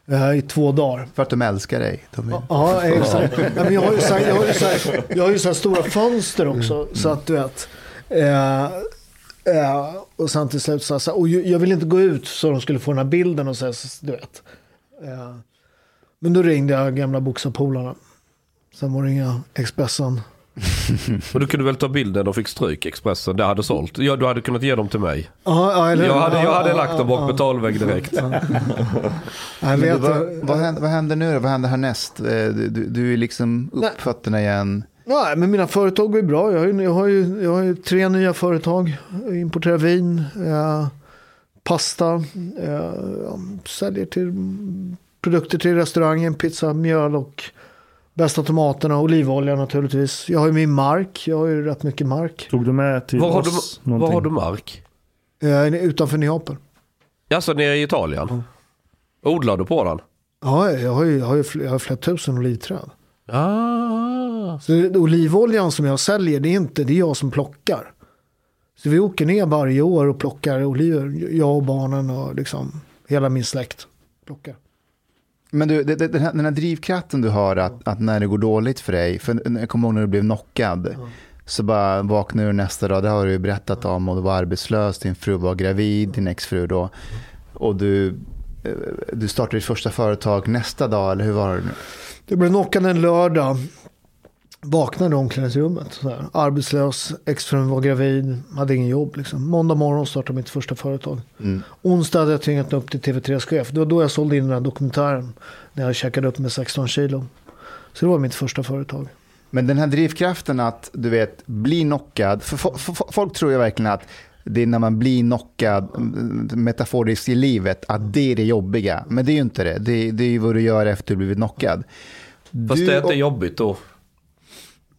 Speaker 4: Eh, I två dagar.
Speaker 7: För att de älskar dig. De är...
Speaker 4: Ja, exakt. Ja, men jag har ju så här, jag har ju så här, jag har ju så här stora fönster också. Så att du vet. Eh, eh, och sen till slut så här, och jag vill inte gå ut så de skulle få den här bilden och så så, du vet. Eh, men då ringde jag gamla boxarpolarna. Sen var det inga Expressen.
Speaker 6: Och du kunde väl ta bilden och fick stryk Expressen. Det hade sålt. Ja, du hade kunnat ge dem till mig.
Speaker 4: Ja, ja, eller-
Speaker 6: Jag hade, jag
Speaker 4: ja,
Speaker 6: hade
Speaker 4: ja,
Speaker 6: lagt dem
Speaker 4: ja,
Speaker 6: bak betalvägg direkt.
Speaker 4: Vet,
Speaker 7: vad, vad, händer, vad händer nu då? Vad händer härnäst? Eh, Du, du, du är liksom upp fötterna igen.
Speaker 4: Nej, men mina företag går ju bra. Jag har ju, jag har ju, jag har ju tre nya företag. Jag importerar vin, eh, pasta, eh, ja, säljer till produkter till restaurangen, pizza, mjöl och bästa tomaterna, olivolja naturligtvis. Jag har ju min mark, jag har ju rätt mycket mark.
Speaker 3: Tog du med till
Speaker 6: Var har,
Speaker 3: oss
Speaker 6: du, var har du mark?
Speaker 4: Eh, utanför Neapel.
Speaker 6: Alltså nere i Italien? Odlar du på den?
Speaker 4: Ja, jag har ju, jag har ju fl- jag har flera tusen olivträd.
Speaker 6: Ah.
Speaker 4: Så det- olivoljan som jag säljer, det är inte det är jag som plockar. Så vi åker ner varje år och plockar oliver. Jag och barnen och liksom hela min släkt plockar.
Speaker 7: Men du, det- det- den här, den här drivkraften du har att, att när det går dåligt för dig, för jag kommer ihåg när du blev knockad, så bara vaknar du nästa dag, det har du ju berättat om, och du var arbetslös, din fru var gravid, din exfru då, och du, eh, du startade ditt första företag nästa dag, eller hur var det nu?
Speaker 4: Det blev knockad en lördag. Vaknade i omklädningsrummet. Så här. Arbetslös, exfrun var gravid, hade ingen jobb. Liksom. Måndag morgon startade mitt första företag.
Speaker 7: Mm.
Speaker 4: Onsdag hade jag tvingat upp till TV3s chef. Det var då jag sålde in den här dokumentären. När jag käkade upp med 16 kilo. Så det var mitt första företag.
Speaker 7: Men den här drivkraften att, du vet, bli knockad, för, fo- fo- folk tror ju verkligen att det är när man blir knockad, mm, metaforiskt i livet, att det är det jobbiga. Men det är ju inte det. Det, det är ju vad du gör efter du blivit knockad.
Speaker 6: Fast
Speaker 7: Du
Speaker 6: det är inte jobbigt då.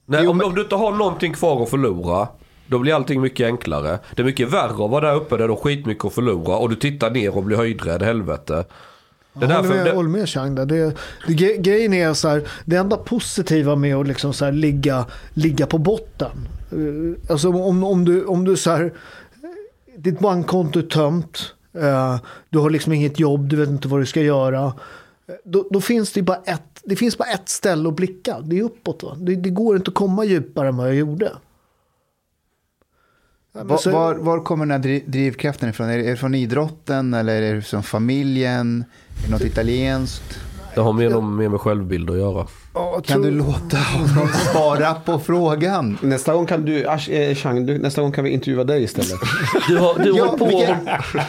Speaker 6: Nej,
Speaker 7: Jo,
Speaker 6: om,
Speaker 7: men-
Speaker 6: om du inte har någonting kvar att förlora. Då blir allting mycket enklare. Det är mycket värre att vara där uppe där du har skitmycket att förlora. Och du tittar ner och blir höjdrädd, helvete. Det är
Speaker 4: Jag håller med,
Speaker 6: Det,
Speaker 4: håller med Chang där. Det, det, grejen är så här, det enda positiva med att liksom så här ligga, ligga på botten. Eh, Alltså om, om du, om du så här, ditt bankkonto är tömt, eh, du har liksom inget jobb, du vet inte vad du ska göra. Eh, Då, då finns det bara ett, det finns bara ett ställe att blicka, det är uppåt. Va? Det, det går inte att komma djupare än vad jag gjorde. Ja,
Speaker 7: Var,
Speaker 4: så-
Speaker 7: var, var kommer den här driv, drivkraften ifrån? Är det, är det från idrotten eller är det från familjen? Är det något italienskt?
Speaker 6: Det har med, någon- med med självbild att göra.
Speaker 4: Ja,
Speaker 7: Kan du låta honom svara på frågan?
Speaker 5: Nästa gång kan du, Ash, eh, Chang, du, nästa gång kan vi intervjua dig istället.
Speaker 6: Du har, du
Speaker 7: Ja,
Speaker 6: har på...
Speaker 7: vi kan,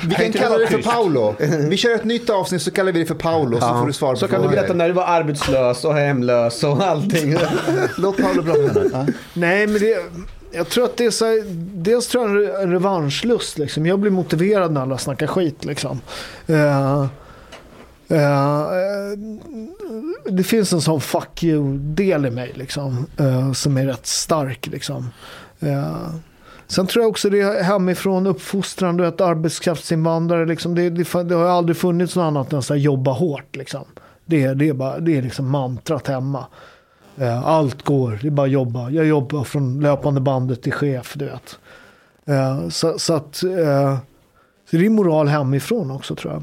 Speaker 7: vi kan kalla det för? Paolo. Vi kör ett nytt avsnitt så kallar vi det för Paolo så får du svar på
Speaker 5: Så kan du berätta när du var arbetslös och hemlös och allting.
Speaker 7: Låt Paolo prata. Ja.
Speaker 4: Nej, men det, jag tror att det är så här, dels tror jag en re- en revanschlust. Liksom. Jag blir motiverad när alla snackar skit. Liksom. Eh, Eh, eh, det finns en sån fuck you-del i mig liksom, uh, som är rätt stark. Liksom. Uh, sen tror jag också det är hemifrån uppfostran, du vet, arbetskraftsinvandrare. Liksom, det, det, det har aldrig funnits något annat än att jobba hårt. Liksom. Det, det är, bara, det är liksom mantrat hemma. Allt går, det är bara att jobba. Jag jobbar från löpande bandet till chef, du vet. Så, så att, så det är moral hemifrån också tror jag.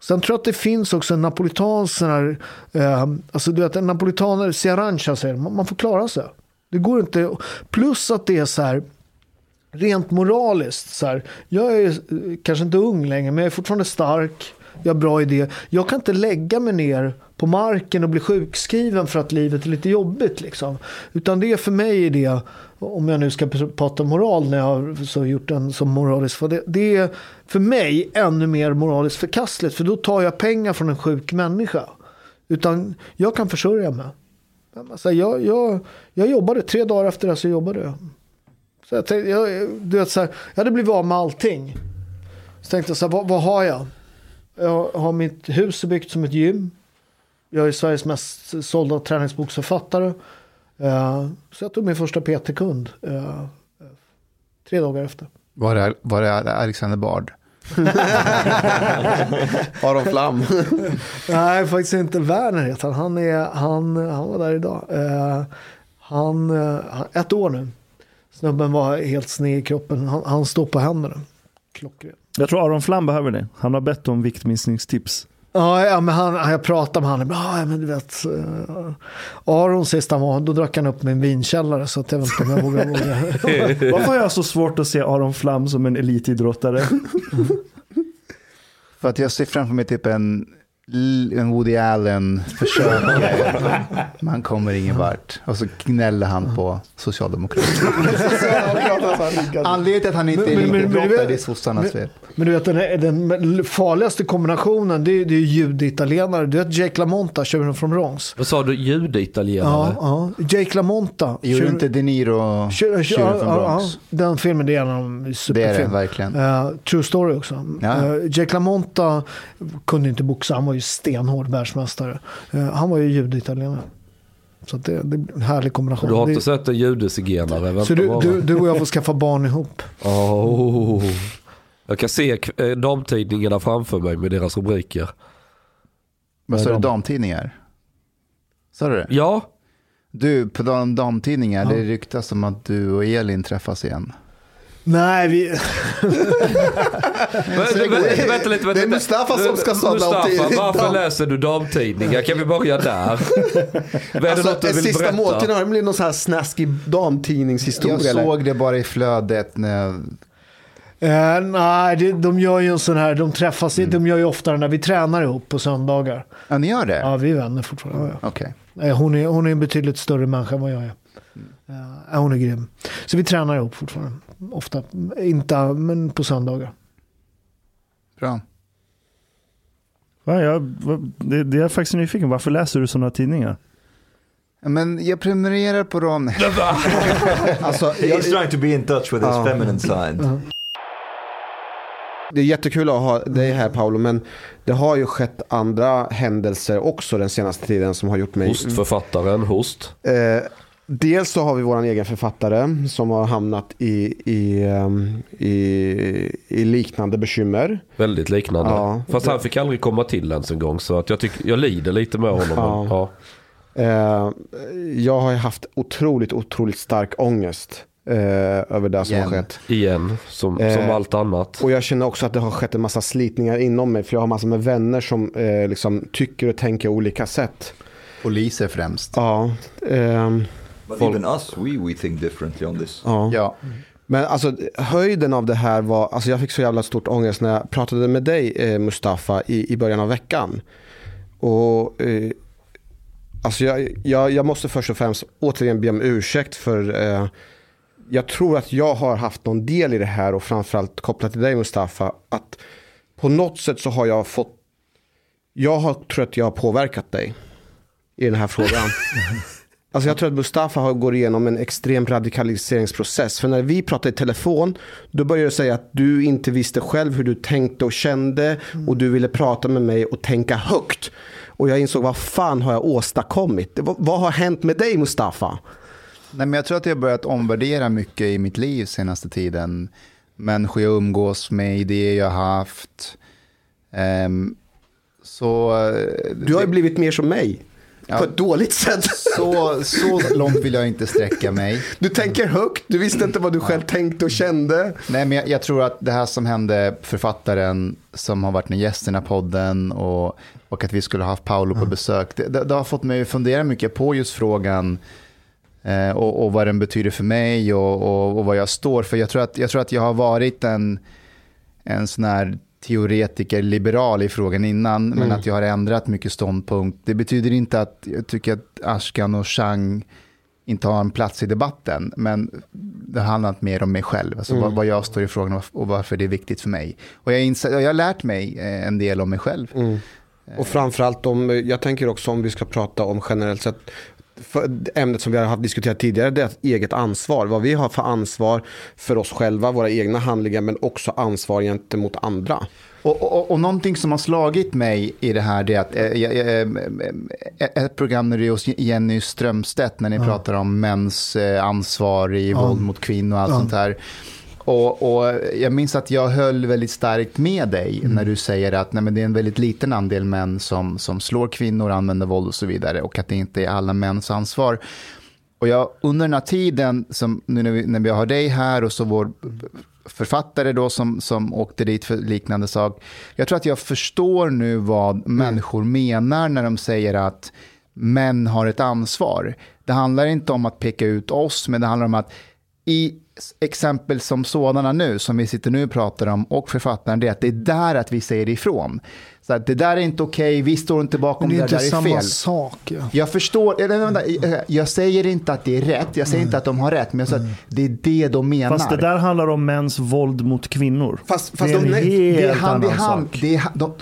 Speaker 4: Sen tror jag att det finns också en napolitansk här, eh, alltså du vet en napolitaner, Ciarancha säger man, man får klara sig. Det går inte, plus att det är så här, rent moraliskt så här, jag är eh, kanske inte ung längre men jag är fortfarande stark, jag har bra idé. Jag kan inte lägga mig ner på marken och bli sjukskriven för att livet är lite jobbigt liksom. Utan det är för mig är det, om jag nu ska prata moral när jag har så gjort den som moralisk, för det, det är för mig ännu mer moraliskt förkastligt för då tar jag pengar från en sjuk människa. Utan jag kan försörja mig. Alltså, jag, jag, jag jobbade, tre dagar efter det så jobbade jag. Så jag, tänkte, jag, du vet, så här, jag hade blivit av med allting. Så tänkte jag så här, vad, vad har jag? Jag har mitt hus är byggt som ett gym. Jag är Sveriges mest sålda träningsboksförfattare. Eh, så jag tog min första PT-kund. eh, tre dagar efter.
Speaker 7: Var det, var det Alexander Bard?
Speaker 5: Aron Flam.
Speaker 4: Nej, faktiskt inte. Werner heter han. Han, är, han, han var där idag. Eh, han, eh, han, ett år nu. Snubben var helt sned i kroppen. Han, han står på händerna. Klockren.
Speaker 3: Jag tror Aron Flam behöver det. Han har bett om viktminskningstips.
Speaker 4: Ja, ja, men han, jag pratade med honom. Ja, men du vet. Uh, Aron sist han var, då drack han upp min vinkällare. Så att jag vet inte om jag vågar. vågar.
Speaker 3: Varför har jag så svårt att se Aron Flam som en elitidrottare?
Speaker 7: För att jag ser framför mig typ en, en Woody Allen försöker. Man kommer ingen vart. Och så gnäller han på Socialdemokraterna. Anledningen till att han inte är elitidrottare,
Speaker 4: men-
Speaker 7: det är sossarnas fel.
Speaker 4: Men du vet den, den farligaste kombinationen det är, det är jude-italienare. Du vet Jake LaMonta, tjuren från Bronx.
Speaker 6: Vad sa du? Judeitalienare?
Speaker 4: Ja, ja. Jake LaMonta.
Speaker 7: Gjorde inte De Niro
Speaker 4: tjur- tjur-
Speaker 7: Tjuren från Bronx?
Speaker 4: ja, Den filmen det är en av de
Speaker 7: Det är
Speaker 4: superfilm.
Speaker 7: verkligen.
Speaker 4: Eh, true story också.
Speaker 7: Ja.
Speaker 4: Eh, Jake LaMonta kunde inte boxa, han var ju stenhård världsmästare. Eh, han var ju jude-italienare. Så det, det är en härlig kombination.
Speaker 6: Du har inte
Speaker 4: det,
Speaker 6: sett en judezigenare?
Speaker 4: Så du, du, du och jag får skaffa barn ihop.
Speaker 6: Oh. Jag kan se eh, damtidningarna framför mig med deras rubriker.
Speaker 7: Vad sa du, damtidningar? Sa du det?
Speaker 6: Ja,
Speaker 7: Du, på dam- damtidningar, det ryktas om att du och Elin träffas igen.
Speaker 4: Nej, vi...
Speaker 6: vänta, lite. Vänta,
Speaker 5: Det är Mustafa som ska sa
Speaker 6: Mustafa,
Speaker 5: damtidning.
Speaker 6: varför läser du damtidningar? Kan vi börja där? Vad är det
Speaker 5: Alltså,
Speaker 6: något du vill
Speaker 5: sista
Speaker 6: berätta?
Speaker 5: måltid har det blivit någon sån här snaskig damtidningshistoria
Speaker 7: Jag
Speaker 5: eller?
Speaker 7: såg det bara i flödet när.
Speaker 4: Eh, nej, det, de gör ju en sån här, de träffas, de gör ju ofta när vi tränar ihop på söndagar.
Speaker 7: Ja, ni gör det?
Speaker 4: Ja, vi är vänner fortfarande. Ja.
Speaker 7: Okej.
Speaker 4: Eh, Hon, är, hon är en betydligt större människa än vad jag är. Ja, hon är grym. Så vi tränar ihop fortfarande. Ofta. Inte, men på söndagar.
Speaker 7: Bra.
Speaker 3: Va, jag, det, det är jag faktiskt nyfiken Varför läser du sådana tidningar?
Speaker 7: Ja, Men jag prenumererar på dem.
Speaker 5: Alltså, jag,
Speaker 8: He's trying to be in touch with his
Speaker 5: Ja.
Speaker 8: feminine side.
Speaker 5: det är jättekul att ha dig här Paolo, men det har ju skett andra händelser också den senaste tiden som har gjort mig...
Speaker 6: Hostförfattaren, host.
Speaker 5: Eh, dels så har vi vår egen författare som har hamnat i, i, ehm, i, i liknande bekymmer.
Speaker 6: Väldigt liknande.
Speaker 5: Ja.
Speaker 6: Fast han fick aldrig komma till ens en gång. Så att jag, tycker, jag lider lite med honom.
Speaker 5: Ja.
Speaker 6: Ja.
Speaker 5: Eh, jag har ju haft otroligt, otroligt stark ångest eh, över det som
Speaker 7: Igen.
Speaker 5: har skett.
Speaker 6: Igen, som,
Speaker 5: Eh,
Speaker 6: som allt annat.
Speaker 5: Och jag känner också att det har skett en massa slitningar inom mig. För jag har massor med vänner som eh, liksom tycker och tänker olika sätt.
Speaker 7: Poliser främst.
Speaker 5: Ja,
Speaker 8: But even us, we, we think differently on this.
Speaker 5: ja.
Speaker 7: Ja.
Speaker 5: Men alltså höjden av det här var, alltså jag fick så jävla stort ångest när jag pratade med dig eh, Mustafa i, i början av veckan. Och eh, alltså jag, jag, jag måste först och främst återigen be om ursäkt för eh, jag tror att jag har haft någon del i det här och framförallt kopplat till dig Mustafa. Att på något sätt så har jag fått, jag har, tror att jag har påverkat dig i den här frågan. Alltså jag tror att Mustafa har går igenom en extrem radikaliseringsprocess. För när vi pratade i telefon, då började du säga att du inte visste själv hur du tänkte och kände. Och du ville prata med mig och tänka högt. Och jag insåg, vad fan har jag åstadkommit? Vad, vad har hänt med dig Mustafa?
Speaker 7: Nej, men jag tror att jag har börjat omvärdera mycket i mitt liv senaste tiden. Människor jag umgås med, idéer jag har haft. Ehm, så... eh,
Speaker 5: Du har ju blivit mer som mig. På ett dåligt sätt.
Speaker 7: Så, så långt vill jag inte sträcka mig.
Speaker 5: Du tänker högt, du visste inte vad du själv tänkte och kände.
Speaker 7: Nej, men jag, jag tror att det här som hände författaren som har varit en gäst i den här podden och, och att vi skulle ha haft Paolo på besök, det, det, det har fått mig att fundera mycket på just frågan eh, och, och vad den betyder för mig och, och, och vad jag står för. Jag tror att jag, tror att jag har varit en, en sån här teoretiker, liberal i frågan innan, men att jag har ändrat mycket ståndpunkt. Det betyder inte att jag tycker att Ashkan och Chang inte har en plats i debatten, men det har handlat mer om mig själv, alltså vad, vad jag står i frågan och- varför det är viktigt för mig. Och jag, inser, jag har lärt mig eh, en del om mig själv.
Speaker 5: Och framförallt om, jag tänker också om vi ska prata om generellt sett, ämnet som vi har haft diskuterat tidigare, det är eget ansvar. Vad vi har för ansvar för oss själva, våra egna handlingar, men också ansvar gentemot andra.
Speaker 7: Och, och, och någonting som har slagit mig i det här det är att eh, eh, ett program när det är hos Jenny Strömstedt när ni pratar om mäns ansvar i våld mot kvinnor och allt sånt här. Och, och jag minns att jag höll väldigt starkt med dig när du säger att nej, men det är en väldigt liten andel män som, som slår kvinnor, använder våld och så vidare och att det inte är alla mäns ansvar. Och jag, under den här tiden, som, nu när vi, när vi har dig här och så vår författare då som, som åkte dit för liknande sak. Jag tror att jag förstår nu vad människor menar när de säger att män har ett ansvar. Det handlar inte om att peka ut oss, men det handlar om att i exempel som sådana nu, som vi sitter nu och pratar om, och författaren, det är att det är där att vi säger ifrån. Så att det där är inte okej, vi står inte bakom
Speaker 4: det är
Speaker 7: det, där är
Speaker 4: samma
Speaker 7: fel.
Speaker 4: sak. Ja.
Speaker 7: Jag förstår, eller vänta, jag säger inte att det är rätt, jag säger inte att de har rätt, men jag säger att det är det de menar.
Speaker 3: Fast det där handlar om mäns våld mot kvinnor.
Speaker 5: Fast- fast
Speaker 3: det är
Speaker 5: de-
Speaker 3: en
Speaker 5: nej,
Speaker 3: helt
Speaker 7: det är hand i
Speaker 3: annan
Speaker 7: hand.
Speaker 3: sak.
Speaker 7: Det är, de,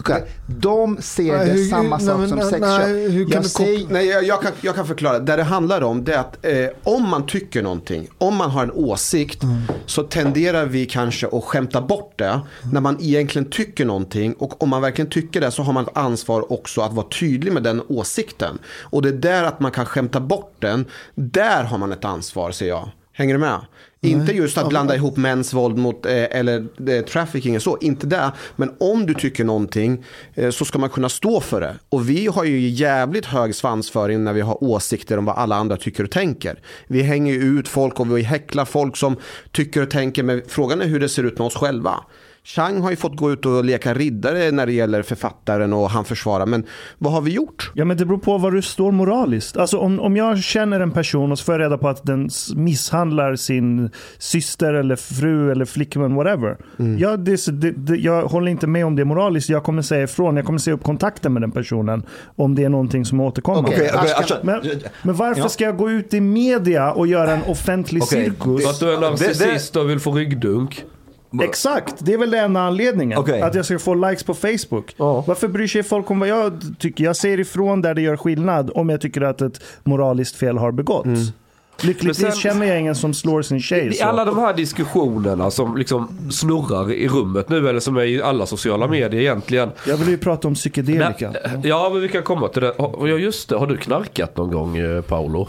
Speaker 7: de ser
Speaker 4: Nej,
Speaker 7: det
Speaker 4: hur-
Speaker 7: samma
Speaker 4: nej,
Speaker 7: sak
Speaker 4: men,
Speaker 7: som
Speaker 4: nej,
Speaker 7: sexköp. Jag säger,
Speaker 5: Nej, jag, jag, kan, jag kan förklara. Det det handlar om det är att eh, om man tycker någonting, om man har en åsikt, så tenderar vi kanske att skämta bort det när man egentligen tycker någonting. Och om man verkligen tycker det så har man ett ansvar också att vara tydlig med den åsikten. Och det är där att man kan skämta bort den. Där har man ett ansvar, ser jag. Hänger du med? Inte just att blanda ihop mäns våld mot, eh, eller eh, trafficking och så, inte det. Men om du tycker någonting eh, så ska man kunna stå för det. Och vi har ju jävligt hög svansföring när vi har åsikter om vad alla andra tycker och tänker. Vi hänger ju ut folk och vi häcklar folk som tycker och tänker, men frågan är hur det ser ut med oss själva. Chang har ju fått gå ut och leka riddare när det gäller författaren och han försvarar, men vad har vi gjort?
Speaker 3: Ja men det beror på var du står moraliskt. Alltså om, om jag känner en person och så får jag reda på att den misshandlar sin syster eller fru eller flickvän, whatever. Jag, det, det, det, jag håller inte med om det moraliskt. Jag kommer säga ifrån. Jag kommer säga upp kontakten med den personen om det är någonting som återkommande.
Speaker 7: Okej,
Speaker 8: Okej, okej,
Speaker 7: Ashkan-
Speaker 8: alltså,
Speaker 3: Men, men varför
Speaker 8: Ja.
Speaker 3: ska jag gå ut i media och göra en offentlig
Speaker 8: Okej,
Speaker 3: cirkus?
Speaker 6: För att du är narcissist och vill få ryggdunk.
Speaker 3: Exakt, det är väl den enda anledningen.
Speaker 8: Okej.
Speaker 3: Att jag ska få likes på Facebook.
Speaker 6: Ja.
Speaker 3: Varför bryr sig folk om vad jag tycker? Jag säger ifrån där det gör skillnad om jag tycker att ett moraliskt fel har begåtts. Lyckligtvis
Speaker 6: Men sen-
Speaker 3: känner jag ingen som slår sin tjej.
Speaker 6: I
Speaker 3: Så.
Speaker 6: alla de här diskussionerna som liksom snurrar i rummet nu, eller som är i alla sociala medier egentligen.
Speaker 3: Jag vill ju prata om psykedelika.
Speaker 6: Nej, Ja, men vi kan komma till det. Ja, just det. Har du knarkat någon gång, eh, Paolo?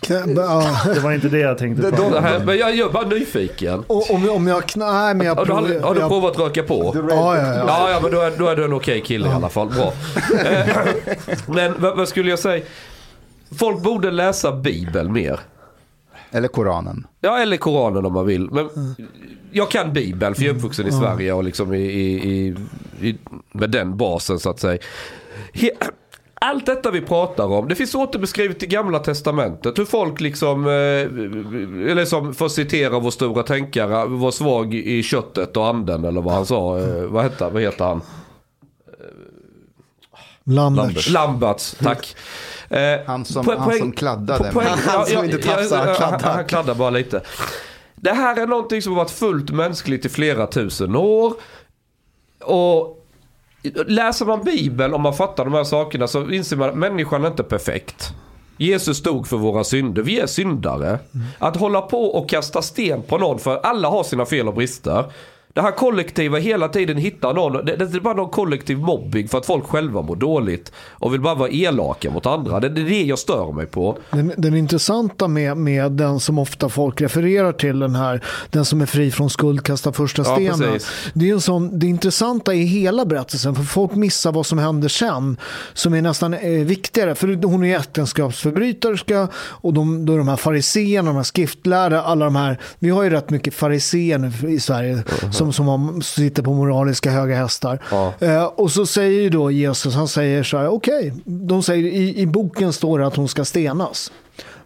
Speaker 3: Det var inte det jag tänkte på.
Speaker 6: Det här, men jag är bara nyfiken.
Speaker 4: Och om, om jag Nej, men jag
Speaker 6: Har du,
Speaker 4: provar-
Speaker 6: har du provat att röka på?
Speaker 4: Ja, ja, ja.
Speaker 6: Ja, ja, men då är, då är du en okej kille i alla fall. Bra. Eh, men vad, vad skulle jag säga? Folk borde läsa Bibeln mer.
Speaker 7: Eller Koranen.
Speaker 6: Ja, eller Koranen om man vill. Men jag kan Bibeln för jag är uppvuxen i Sverige och liksom i, i, i, i, med den basen så att säga. He, allt detta vi pratar om, det finns återbeskrivet i gamla testamentet. Hur folk liksom, eh, eller som för att citera vår stora tänkare, var svag i köttet och anden eller vad han sa. Eh, vad, heter, vad heter han?
Speaker 4: Lamberts.
Speaker 6: Lamberts, tack. Eh,
Speaker 7: Han som-
Speaker 6: po-
Speaker 7: han som kladdade.
Speaker 6: poäng-
Speaker 5: Han som inte
Speaker 6: ja,
Speaker 5: tafsar, han
Speaker 6: ja,
Speaker 5: kladdar.
Speaker 6: Han kladdar bara lite. Det här är någonting som har varit fullt mänskligt i flera tusen år. Och läser man Bibeln och man fattar de här sakerna så inser man att människan är inte perfekt. Jesus stod för våra synder. Vi är syndare. Att hålla på och kasta sten på någon, för alla har sina fel och brister. Det här kollektiva hela tiden hittar någon. Det, det är bara någon kollektiv mobbing för att folk själva mår dåligt. Och vill bara vara elaka mot andra. Det, det är det jag stör mig på.
Speaker 4: Den, den intressanta med, med den som ofta folk refererar till, den här, den som är fri från skuld, kastar första
Speaker 6: Ja,
Speaker 4: stenen.
Speaker 6: precis.
Speaker 4: det, är en sån, det intressanta i hela berättelsen, för folk missar vad som händer sen, som är nästan eh, viktigare. För hon är äktenskapsförbryterska och de, då är de här fariséerna, de här skriftlärda, alla de här, vi har ju rätt mycket fariséer nu i Sverige som, som har, sitter på moraliska höga hästar.
Speaker 6: Ja.
Speaker 4: Eh, och så säger ju då Jesus, han säger så här, okej, de säger i, i boken står det att hon ska stenas.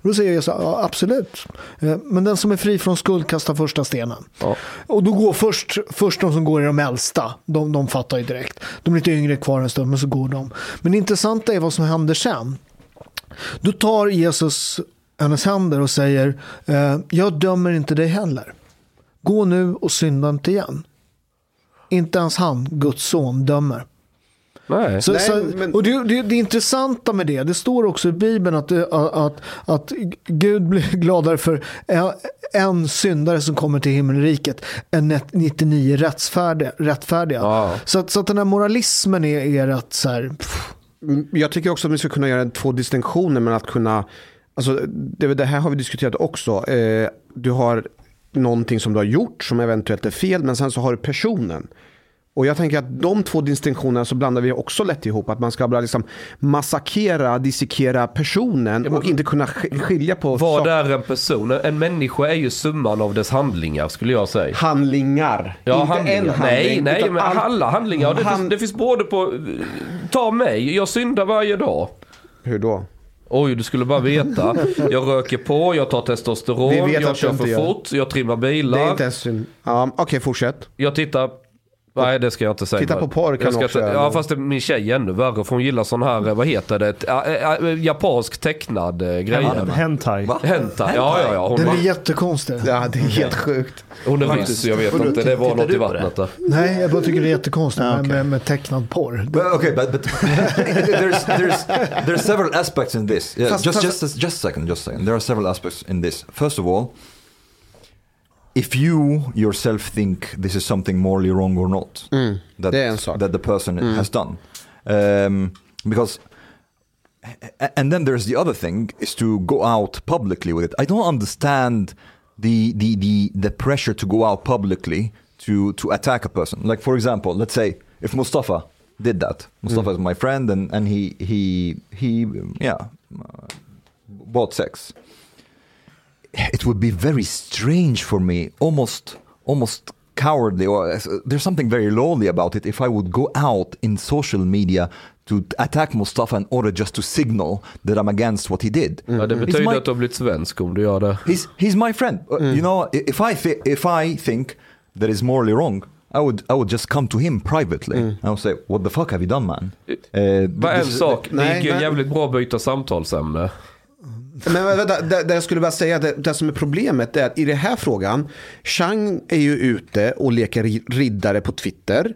Speaker 4: Då säger här, ja, absolut. Eh, Men den som är fri från skuld kastar första stenen.
Speaker 6: Ja.
Speaker 4: Och då går först, först de som går är de äldsta. De, de fattar ju direkt. De är lite yngre kvar en stund, men så går de. Men det intressanta är vad som händer sen. Då tar Jesus hennes händer och säger, eh, jag dömer inte dig heller. Gå nu och synda inte igen. Inte ens han, Guds son, dömer.
Speaker 6: Nej.
Speaker 4: Så,
Speaker 5: Nej,
Speaker 4: så, och det, det, det intressanta med det, det står också i Bibeln att, det- att, att Gud blir gladare för en, syndare som kommer till himmelriket än 99 rättfärdiga. rättfärdiga.
Speaker 6: Ja.
Speaker 4: Så, att, så att den här moralismen är, är rätt så här, pff,
Speaker 5: Mm, Jag tycker också att vi ska kunna göra två distinktioner med att kunna, alltså det, det här har vi diskuterat också. Eh, du har någonting som du har gjort som eventuellt är fel, men sen så har du personen. Och jag tänker att de två distinktionerna så blandar vi också lätt ihop. Att man ska bara liksom massakera, dissekera personen och inte kunna sk- skilja på
Speaker 6: Vad
Speaker 5: sak-
Speaker 6: är en person? En människa är ju summan av dess handlingar skulle jag säga.
Speaker 5: handlingar.
Speaker 6: Ja,
Speaker 5: inte
Speaker 6: handlingar.
Speaker 5: en handling.
Speaker 6: nej, nej, men
Speaker 5: all-
Speaker 6: alla handlingar. Det,
Speaker 5: Han-
Speaker 6: finns, det finns både på... Ta mig, jag syndar varje dag.
Speaker 5: Hur då?
Speaker 6: Oj, du skulle bara veta. Jag röker på, jag tar testosteron, jag kör för
Speaker 5: gör.
Speaker 6: fort, jag trimmar
Speaker 5: Det är
Speaker 6: bilar.
Speaker 5: inte ens synd. Ja, Okej, fortsätt.
Speaker 6: Jag tittar... Nej, det ska jag inte säga.
Speaker 5: Titta på porr kan också
Speaker 6: inte-. Ja, fast det, min tjej är ännu värre. För hon gillar sån här, eh, vad heter det? Ä, ä, ä, japansk tecknad äh, grej.
Speaker 3: Hentai.
Speaker 6: Hentai. Ja, ja, ja. Hon,
Speaker 4: den är
Speaker 6: var,
Speaker 4: jättekonstig.
Speaker 5: Ja, det är helt sjukt.
Speaker 6: hon är viss, jag vet inte. Det var något i vattnet där.
Speaker 4: Nej, jag bara tycker det är jättekonstigt
Speaker 7: Ja,
Speaker 4: med,
Speaker 7: okej.
Speaker 4: med, med tecknad porr.
Speaker 8: But, okay, but, but there's, there's, there's several aspects in this. Yeah,
Speaker 5: Fast-
Speaker 8: just,
Speaker 5: fast-
Speaker 8: just, just a second, just a second. There are several aspects in this. First of all, if you yourself think this is something morally wrong or not, that,
Speaker 5: det är en sak.
Speaker 8: that the person has done. Um, because, and then there's the other thing is to go out publicly with it. I don't understand the, the, the, the pressure to go out publicly to, to attack a person. Like, for example, let's say if Mustafa did that, Mustafa is my friend and, and he, he, he, yeah, uh, bought sex it would be very strange for me, almost almost cowardly, or uh, there's something very lowly about it if I would go out in social media to attack Mustafa in order just to signal that I'm against what he did.
Speaker 6: Ja, det
Speaker 8: He's
Speaker 6: betyder
Speaker 8: my-
Speaker 6: att du har blivit svensk om du gör det.
Speaker 8: He's he's my friend. Uh, You know, if I if I think that is morally wrong, I would I would just come to him privately. I would say, "What the fuck have you done, man?" Uh,
Speaker 6: Bara en
Speaker 8: this is-
Speaker 6: sak, det gick ju jävligt bra att byta samtalsämne.
Speaker 5: Men vänta, det, det jag skulle bara säga, det, det som är problemet är att i den här frågan, Chang är ju ute och leker ri- riddare på Twitter.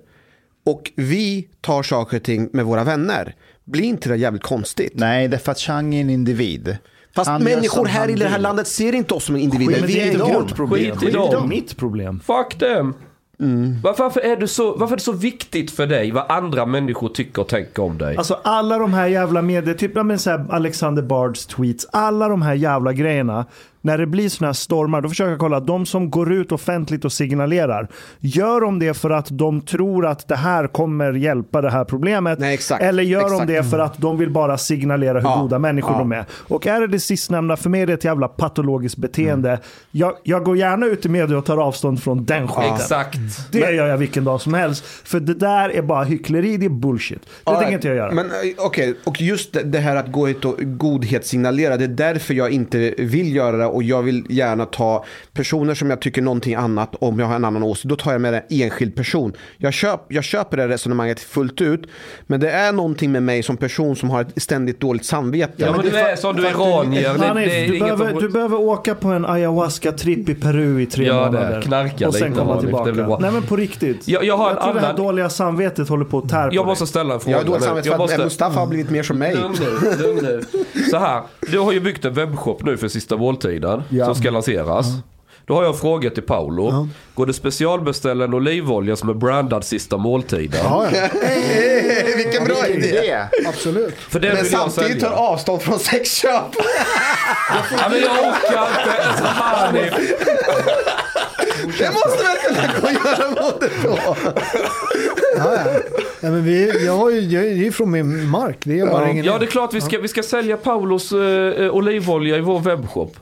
Speaker 5: Och vi tar saker och ting med våra vänner. Blir inte det jävligt konstigt?
Speaker 7: Nej, det är för att Chang är en individ.
Speaker 5: Fast
Speaker 7: Han
Speaker 5: människor här i det här landet ser inte oss som individer.
Speaker 3: Men
Speaker 5: Vi
Speaker 3: det är
Speaker 5: dem.
Speaker 3: vårt problem.
Speaker 6: Skit i
Speaker 3: Det är inte
Speaker 6: dem.
Speaker 3: mitt problem.
Speaker 6: Fuck them! Varför, varför, är du så, varför är det så viktigt för dig vad andra människor tycker och tänker om dig?
Speaker 3: Alltså alla de här jävla medier, typ ja, men så här Alexander Bards tweets, alla de här jävla grejerna. När det blir såna här stormar, då försöker jag kolla, de som går ut offentligt och signalerar, gör de det för att de tror att det här kommer hjälpa det här problemet?
Speaker 5: Nej, exakt.
Speaker 3: Eller gör
Speaker 5: Exakt.
Speaker 3: de det för att de vill bara signalera hur
Speaker 5: Ja,
Speaker 3: goda människor
Speaker 5: ja.
Speaker 3: de är? Och är det det sistnämnda, för mig är det ett jävla patologiskt beteende.
Speaker 5: Mm.
Speaker 3: Jag, jag går gärna ut i media och tar avstånd från den skiten.
Speaker 6: Exakt.
Speaker 3: Det gör jag vilken dag som helst. För det där är bara hyckleri, det är bullshit. Det
Speaker 5: All
Speaker 3: tänker
Speaker 5: right.
Speaker 3: inte jag göra.
Speaker 5: Men eh, okej, och just det, det här att gå ut och godhetssignalera, det är därför jag inte vill göra det och jag vill gärna ta personer som jag tycker någonting annat om jag har en annan åsikt, då tar jag med en enskild person. Jag, köp, jag köper det resonemanget fullt ut, men det är någonting med mig som person som har ett ständigt dåligt samvete.
Speaker 6: Ja men du är som du är iranier. Det
Speaker 3: du,
Speaker 6: inget
Speaker 3: behöver, du behöver åka på en ayahuasca-tripp i Peru i tre
Speaker 6: Ja,
Speaker 3: månader.
Speaker 6: Knarka
Speaker 3: och sen
Speaker 6: lite,
Speaker 3: komma tillbaka. Nej men på riktigt.
Speaker 6: Jag- jag har en
Speaker 3: tror det här
Speaker 6: annan-
Speaker 3: dåliga samvetet håller på att tär på
Speaker 6: Jag måste ställa en fråga
Speaker 5: Jag har dåligt samvete
Speaker 6: Jag
Speaker 5: för att
Speaker 6: måste-
Speaker 5: Mustafa har blivit mer som mig.
Speaker 6: Lugn nu, lugn nu. Så här, du har ju byggt en webbshop nu för sista måltiden
Speaker 3: Ja.
Speaker 6: som ska lanseras. Då har jag en fråga till Paolo. Går det specialbeställa en olivolja som är brandad sista måltiden?
Speaker 4: Ja, ja.
Speaker 5: Vilken bra idé.
Speaker 7: Det.
Speaker 4: absolut.
Speaker 6: För det
Speaker 5: Men samtidigt tar avstånd från sexköp.
Speaker 6: Ja, men jag orkar inte. Alltså, Hanif.
Speaker 5: Det måste väl kunna gå att göra både då.
Speaker 4: Ja, ja. Ja, men vi, jag har ju, jag är ju från min mark. Det är bara ingen
Speaker 6: Ja, det är klart vi ska, vi ska sälja Paulos eh, eh, olivolja i vår webbshop.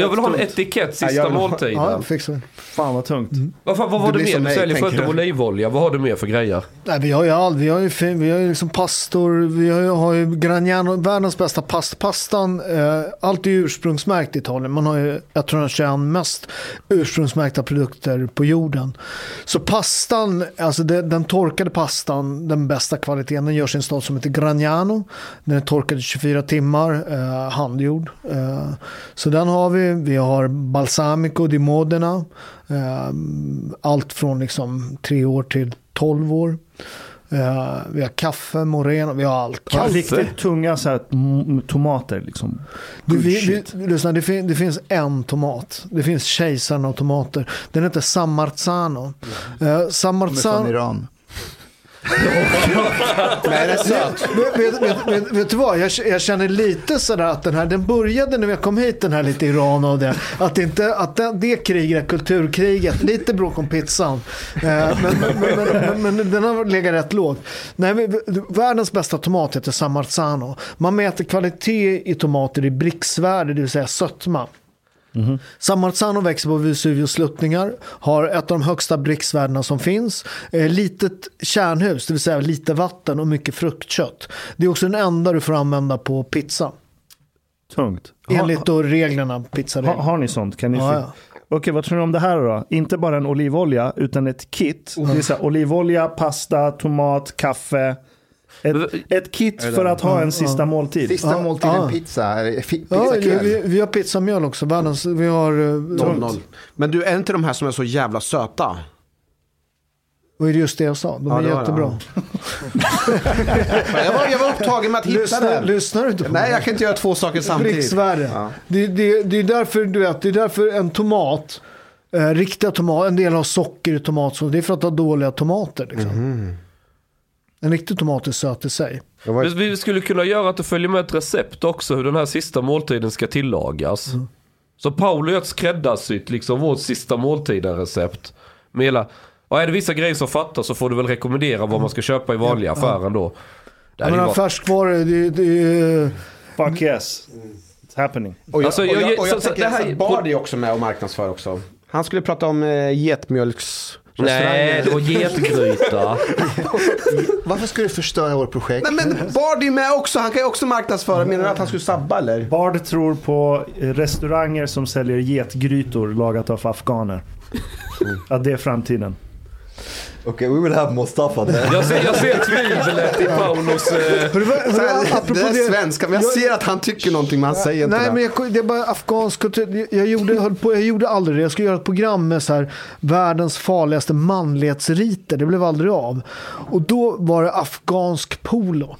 Speaker 6: Jag vill ha en etikett
Speaker 5: Ja,
Speaker 6: sista
Speaker 5: jag ha-
Speaker 6: måltiden.
Speaker 4: Ja, fixar.
Speaker 3: Fan vad tungt.
Speaker 6: Vad, fan, vad var
Speaker 5: Det
Speaker 6: det, mer
Speaker 5: som
Speaker 6: du säljer förutom olivolja? Vad har du mer för grejer?
Speaker 4: Nej, vi har ju allt. Vi har ju, fin- vi har ju liksom pastor, vi har ju, har ju Gragnano, världens bästa pasta. Pastan, eh, allt är ju ursprungsmärkt i Italien. Man har ju 121 mest ursprungsmärkta produkter på jorden. Så pastan, alltså det, den torkade pastan, den bästa kvaliteten, den görs i en stad som heter Gragnano. Den är torkad i 24 timmar, eh, handgjord. Eh, så den har vi. Vi har balsamico di Modena. Eh, allt från liksom tre år till 12 år. Eh, vi har kaffe, moreno, vi har allt. Allt.
Speaker 3: riktigt tunga så här, tomater liksom.
Speaker 4: Du, vi, vi, lyssna, det, fin, det finns en tomat. Det finns kejsaren av tomater. Den heter San Marzano. Eh, San
Speaker 7: Kommer det
Speaker 5: Men är
Speaker 4: vet, vet, vet, vet, du vad, jag, jag känner lite sådär att den här, den började när jag kom hit den här lite Iran och det. Att, inte, att det, det kriget, kulturkriget, lite bråk om pizzan. Eh, men, men, men, men, men den har legat rätt lågt. Nej, men, världens bästa tomat heter Samarzano. Man mäter kvalitet i tomater i bricksvärde, det vill säga sötma. San Marzano växer på Vesuvius sluttningar, har ett av de högsta bricksvärdena som finns. Eh, litet kärnhus, det vill säga lite vatten och mycket fruktkött. Det är också den enda du får använda på pizza.
Speaker 3: Tungt. Ha,
Speaker 4: Enligt då reglerna, pizzareglerna.
Speaker 3: har ni sånt? Kan ni
Speaker 4: Ja, ja.
Speaker 3: Okej, vad tror ni om det här då? Inte bara en olivolja, utan ett kit. Det är så här, olivolja, pasta, tomat, kaffe. Ett, ett kit för att ha en sista måltid.
Speaker 7: Sista
Speaker 4: Ja,
Speaker 7: måltiden
Speaker 4: ja.
Speaker 7: pizza. eh, fi-
Speaker 4: Ja, vi, vi har pizzamjöl också. Världens, vi har... eh,
Speaker 5: Noll, noll. Men du, är inte de här som är så jävla söta?
Speaker 4: Är det just det jag sa? De
Speaker 5: Ja,
Speaker 4: är jättebra.
Speaker 5: Jag var, jag var upptagen med att hitta
Speaker 4: Lyssnar,
Speaker 5: den.
Speaker 4: lyssnar du inte på
Speaker 5: Nej,
Speaker 4: mig?
Speaker 5: jag kan inte göra två saker samtidigt.
Speaker 4: Bricksvärde.
Speaker 5: Ja.
Speaker 4: Det, det, det är därför du vet, det är därför en tomat, eh, riktiga tomater, en del har socker i tomatsås. Det är för att ha dåliga tomater. Liksom.
Speaker 5: Mhm.
Speaker 4: En riktig tomat är söt i sig.
Speaker 5: Jag var-
Speaker 6: Vi skulle kunna göra att det följer med ett recept också hur den här sista måltiden ska tillagas. Så Paolo gör ett skräddarsytt, liksom vårt sista måltiden-recept. Med hela, ja, är det vissa grejer som fattas så får du väl rekommendera vad man ska köpa i vanliga affären då.
Speaker 4: Jag
Speaker 6: ju
Speaker 4: menar
Speaker 6: varit-
Speaker 4: färskvaror, det, det,
Speaker 3: Fuck yes. It's happening.
Speaker 5: Och jag,
Speaker 6: Alltså,
Speaker 5: och
Speaker 6: jag-
Speaker 5: jag, och jag
Speaker 6: så-
Speaker 5: tänker
Speaker 6: det här-
Speaker 5: att Bard är också med och marknadsför också. Han skulle prata om eh, getmjölks...
Speaker 6: Nej, det var getgryta.
Speaker 7: Varför ska du förstöra vårt projekt?
Speaker 5: Nej men Bard är med också, han kan ju också marknadsföra. Menar du att han skulle sabba eller?
Speaker 3: Bard tror på restauranger som säljer getgrytor lagat av afghaner. Att det är framtiden.
Speaker 8: Okay, we will have Mustafa there.
Speaker 6: Jag ser, jag ser tvivlet i Paulos... Eh,
Speaker 4: apropå
Speaker 5: det är svenska, men jag ser att han tycker någonting men han säger inte
Speaker 4: Nej,
Speaker 5: det.
Speaker 4: men jag, det är bara afghansk kultur. Jag gjorde, höll på, jag gjorde aldrig det. Jag skulle göra ett program med så här, världens farligaste manlighetsriter. Det blev aldrig av. Och då var det afghansk polo.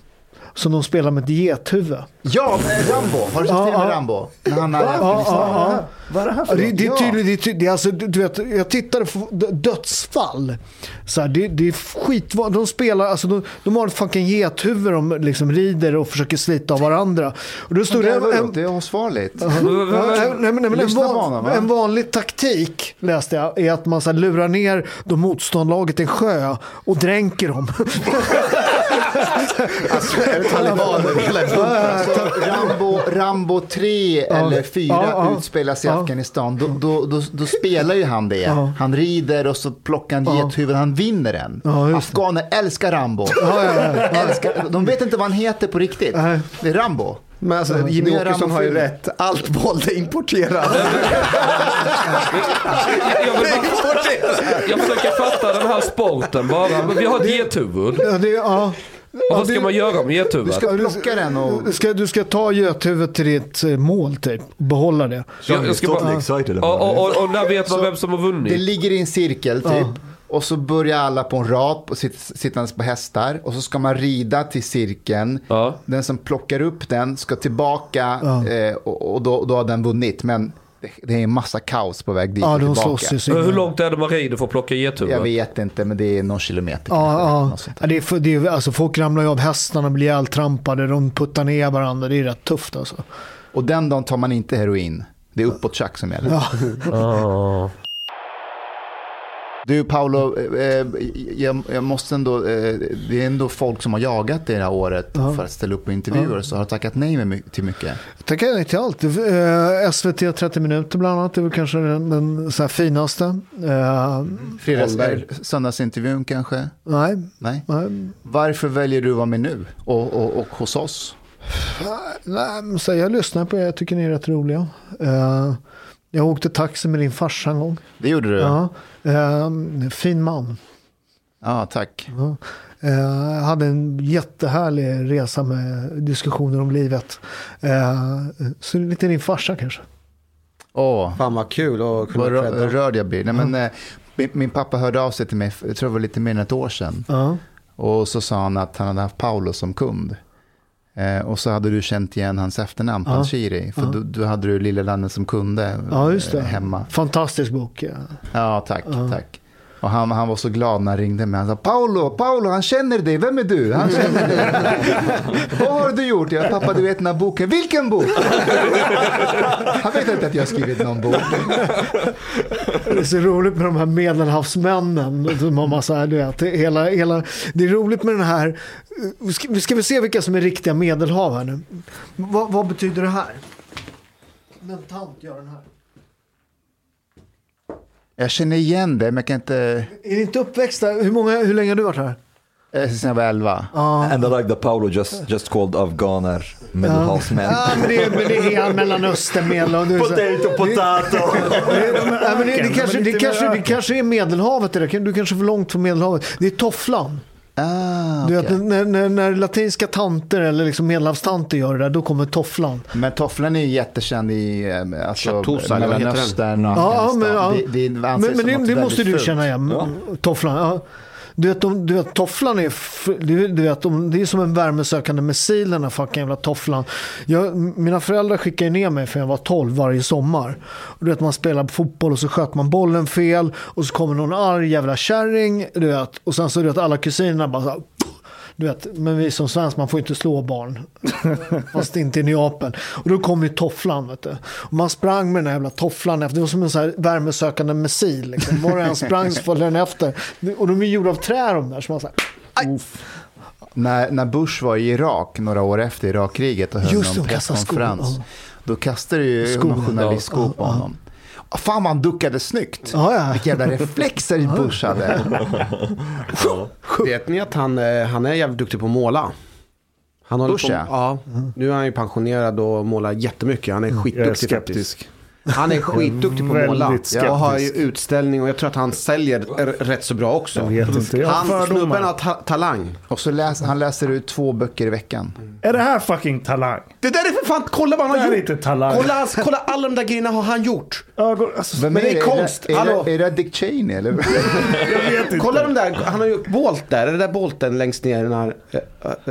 Speaker 4: Som de spelar med ett gethuvud.
Speaker 7: Ja, Rambo. Har du sett filmen
Speaker 4: ja.
Speaker 7: Rambo? När han är i
Speaker 4: Ja,
Speaker 7: Afghanistan.
Speaker 4: ja, ja.
Speaker 3: Vad är det här för
Speaker 4: det, det är
Speaker 7: Ja.
Speaker 4: tydligt, det är tydligt alltså, du, du vet, jag tittade på dödsfall. Så här, det, det är skit, de spelar, alltså de, de har ett fucking gethuvud de liksom rider och försöker slita av varandra. Och då stod det
Speaker 7: Det
Speaker 4: en,
Speaker 7: är,
Speaker 4: en,
Speaker 7: det är asfarligt.
Speaker 4: En, en vanlig taktik läste jag är att man så här, lurar ner de motståndlaget i en sjö och dränker dem.
Speaker 5: Alltså, är det talibaner hela
Speaker 7: Rambo, Rambo 3 eller 4
Speaker 4: Ja,
Speaker 7: sig i. Afghanistan. Då, då, då, då spelar ju han det. Han rider och så plockar han gethuvud. Han vinner den. Afghaner älskar Rambo.
Speaker 4: Ja, ja, ja.
Speaker 7: Älskar, de vet inte vad han heter på riktigt. Det är Rambo.
Speaker 5: Men alltså, Jimmy Åkesson har ju rätt. Allt våld är importerat.
Speaker 6: jag, vill bara, jag försöker fatta den här sporten bara. Vi har ett gethuvud.
Speaker 4: Ja, det, ja.
Speaker 6: Och vad ska man göra med
Speaker 7: Du
Speaker 6: gethuvudet?
Speaker 7: ska plocka den och...
Speaker 4: Du ska, du ska ta gethuvudet till ditt eh, mål typ. Behålla det.
Speaker 6: Jag, jag ska
Speaker 8: totally
Speaker 6: bara,
Speaker 8: excited
Speaker 6: och, och, och, och när vet man vem som har
Speaker 7: Det
Speaker 6: vunnit?
Speaker 7: ligger i en cirkel typ.
Speaker 4: Ja.
Speaker 7: Och så börjar alla på en rap och sitt, sittandes på hästar. Och så ska man rida till cirkeln.
Speaker 6: Ja.
Speaker 7: Den som plockar upp den ska tillbaka eh, och, och då, då har den vunnit. Men det, det är en massa kaos på väg dit
Speaker 4: Ja,
Speaker 7: och
Speaker 4: de
Speaker 7: tillbaka.
Speaker 4: slåss ju så
Speaker 6: Hur långt är det man rider för att plocka gethuvud?
Speaker 7: Jag vet inte, men det är någon kilometer.
Speaker 4: Ja,
Speaker 7: kanske,
Speaker 4: ja. ja det är, för- det är, alltså, folk ramlar ju av hästarna, blir ihjältrampade, de puttar ner varandra. Det är rätt tufft alltså.
Speaker 7: Och den dagen tar man inte heroin. Det är uppåt tjack som gäller.
Speaker 6: Ah.
Speaker 7: Du Paolo, eh, eh, jag, jag måste ändå, eh, det är ändå folk som har jagat det här året för att ställa upp på intervjuer, så har tackat nej med till mycket.
Speaker 4: Tackar nej till allt. Eh, SVT 30 minuter bland annat, det är väl kanske den, den så finaste. Eh,
Speaker 7: Fredags, söndagsintervjun kanske?
Speaker 4: nej,
Speaker 7: Nej.
Speaker 4: nej,
Speaker 7: Varför väljer du att vara med nu och, och, och hos oss?
Speaker 4: nej så jag lyssnar på er, jag tycker ni är rätt roliga. Eh, jag åkte taxi med din farsa en gång.
Speaker 7: Det gjorde du?
Speaker 4: Ja. Eh, fin man.
Speaker 7: Ja, tack.
Speaker 4: Ja. Eh, hade en jättehärlig resa med diskussioner om livet. Eh, så lite din farsa kanske.
Speaker 7: Åh,
Speaker 5: Fan vad kul att kunna
Speaker 7: vad rörd jag blir. Nej, men, eh, min, min pappa hörde av sig till mig, jag tror det var lite mer än ett år sedan.
Speaker 4: Ja.
Speaker 7: Och så sa han att han hade haft Paolo som kund. Eh, och så hade du känt igen hans efternamn,
Speaker 4: Ja.
Speaker 7: Panshiri. För
Speaker 4: Ja.
Speaker 7: då, då hade du Lilla landet som kunde
Speaker 4: ja,
Speaker 7: eh, hemma.
Speaker 4: Fantastisk bok. Ja.
Speaker 7: Ja, tack, tack. Och han, han var så glad när han ringde mig. Han sa Paolo, Paolo, han känner dig. Vem är du? Han känner dig. Vad har du gjort? Jag pappa, du vet den här boken. Vilken bok? han vet inte att jag har skrivit någon bok.
Speaker 4: Det är så roligt med de här medelhavsmännen. Som har massa, du vet, hela, hela, det är roligt med den här. Vi ska, vi ska väl se vilka som är riktiga medelhav här nu. Vad, vad betyder det här? En tant gör den här.
Speaker 7: Jag känner igen det, men jag kan inte...
Speaker 4: Är ni inte uppväxta? Hur, många, hur länge har du varit här?
Speaker 7: Eh, Sen jag var elva.
Speaker 8: And I like that Paolo just, just called Afghaner medelhavsmän.
Speaker 4: Ja, men det är, men det är Mellanöstern, medel, du,
Speaker 8: Potato, potato.
Speaker 4: Ja, men det, det, kanske, det, kanske, det kanske är Medelhavet. Det där. Du kanske är för långt från Medelhavet. Det är tofflan.
Speaker 7: Ah,
Speaker 4: Du
Speaker 7: okej.
Speaker 4: vet, när, när, när latinska tanter eller liksom medelhavstanter gör det där, då kommer tofflan.
Speaker 7: Men tofflan är ju jättekänd i eh, alltså? Mellanöstern och
Speaker 4: Ja,
Speaker 7: Afghanistan.
Speaker 4: men, ja.
Speaker 7: Det, det
Speaker 4: men, men det, det måste du
Speaker 7: fult.
Speaker 4: känna igen. Tofflan. Ja. Du vet, de, du vet, tofflan är, du, du vet, de, det är som en värmesökande missil den här fucking jävla tofflan. Jag, mina föräldrar skickade ner mig för jag var 12 varje sommar. Du vet, man spelar fotboll och så sköt man bollen fel och så kommer någon arg jävla kärring. Du vet, och sen så du vet, alla kusinerna bara så här, du vet, men vi som svensk, man får inte slå barn. Fast inte i Neapel. Och då kom ju tofflan. Vet du. Och man sprang med den här jävla tofflan efter. Det var som en så här värmesökande missil. Liksom. Var det en sprang så följde den efter. Och de är gjorda av trä de där. Så man så här.
Speaker 7: När, när Bush var i Irak några år efter Irakkriget och höll
Speaker 4: Just
Speaker 7: någon presskonferens. Då kastade ju någon journalist skor på honom. Fan vad han duckade snyggt.
Speaker 4: Ja, ja.
Speaker 7: Vilka jävla reflexer Bush hade.
Speaker 5: Vet ni att han, eh, han är jävligt duktig på att måla? Han
Speaker 7: Bush,
Speaker 5: på,
Speaker 7: ja.
Speaker 5: ja. Nu är han ju pensionerad och målar jättemycket. Han är
Speaker 3: Jag är
Speaker 5: skitduktig
Speaker 3: skeptisk.
Speaker 5: faktiskt. Han är skitduktig på att måla. Jag har ju utställning och jag tror att han säljer rätt så bra också.
Speaker 3: Jag vet inte, jag har
Speaker 5: Han, snubben har ta- talang.
Speaker 7: Och så läs, han läser ut två böcker i veckan.
Speaker 3: Är det här fucking talang?
Speaker 5: Det där är för fan, kolla vad han
Speaker 3: Det
Speaker 5: har
Speaker 3: här är
Speaker 5: gjort.
Speaker 3: inte talang.
Speaker 5: Kolla, kolla alla de där grejerna har han gjort.
Speaker 3: Ögon, alltså,
Speaker 7: Vem
Speaker 5: Men det är konst.
Speaker 7: Är, det-
Speaker 5: Hallå?
Speaker 7: är det Dick Cheney eller?
Speaker 3: jag vet inte.
Speaker 5: Kolla de där, han har gjort Bolt där. Är det där Bolten längst ner? Den, här, eh,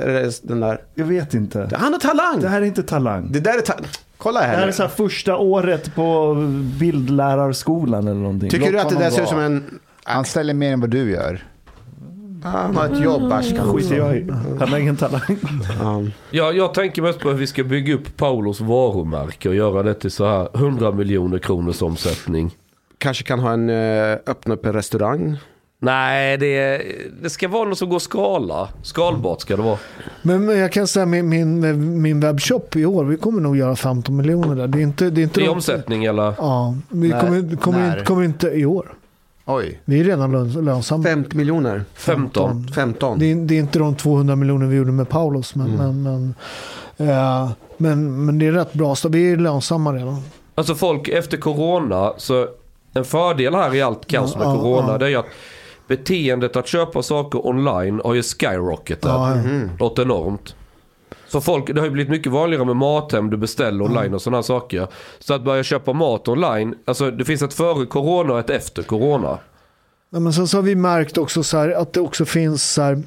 Speaker 5: är det den där?
Speaker 3: Jag vet inte.
Speaker 5: Han har talang.
Speaker 3: Det här är inte talang.
Speaker 5: Det där är ta- Kolla
Speaker 3: Det här
Speaker 5: här.
Speaker 3: är så här första året på bildlärarskolan eller någonting.
Speaker 5: Tycker du att det där ser ut som en...
Speaker 7: Han ställer mer än vad du gör.
Speaker 5: Han har ett jobb, Ashkan.
Speaker 3: Skiter jag i. Han har ingen talang.
Speaker 5: Ja.
Speaker 6: Ja, jag tänker mest på hur vi ska bygga upp Paulos varumärke och göra det till så här 100 miljoner kronors omsättning.
Speaker 5: Kanske kan ha en, eh, öppna upp en restaurang.
Speaker 6: Nej, det, det ska vara något som går att skala. Skalbart ska det vara.
Speaker 4: Men men jag kan säga min, min, min webbshop i år, vi kommer nog göra 15 miljoner där. Det är inte, det är inte
Speaker 6: I omsättning eller?
Speaker 4: Ja, vi kommer, kommer, inte, kommer inte i år.
Speaker 7: Oj.
Speaker 4: Vi är redan löns, lönsamma.
Speaker 5: 50 miljoner.
Speaker 6: 15.
Speaker 5: 15.
Speaker 4: Det är, det är inte de 200 miljoner vi gjorde med Paulus. Men,
Speaker 5: Mm.
Speaker 4: men, men, eh, men, men det är rätt bra. Så vi är lönsamma redan.
Speaker 6: Alltså folk efter corona, så en fördel här i allt kaos med
Speaker 4: Ja,
Speaker 6: corona
Speaker 4: ja.
Speaker 6: det är ju att beteendet att köpa saker online har ju skyrocketat.
Speaker 4: Ja, ja.
Speaker 6: Något enormt. Så folk, det har ju blivit mycket vanligare med mathem du beställer online och sådana saker. Så att börja köpa mat online, alltså det finns ett före corona och ett efter corona.
Speaker 4: Ja, men sen så har vi märkt också så här, att det också finns så här,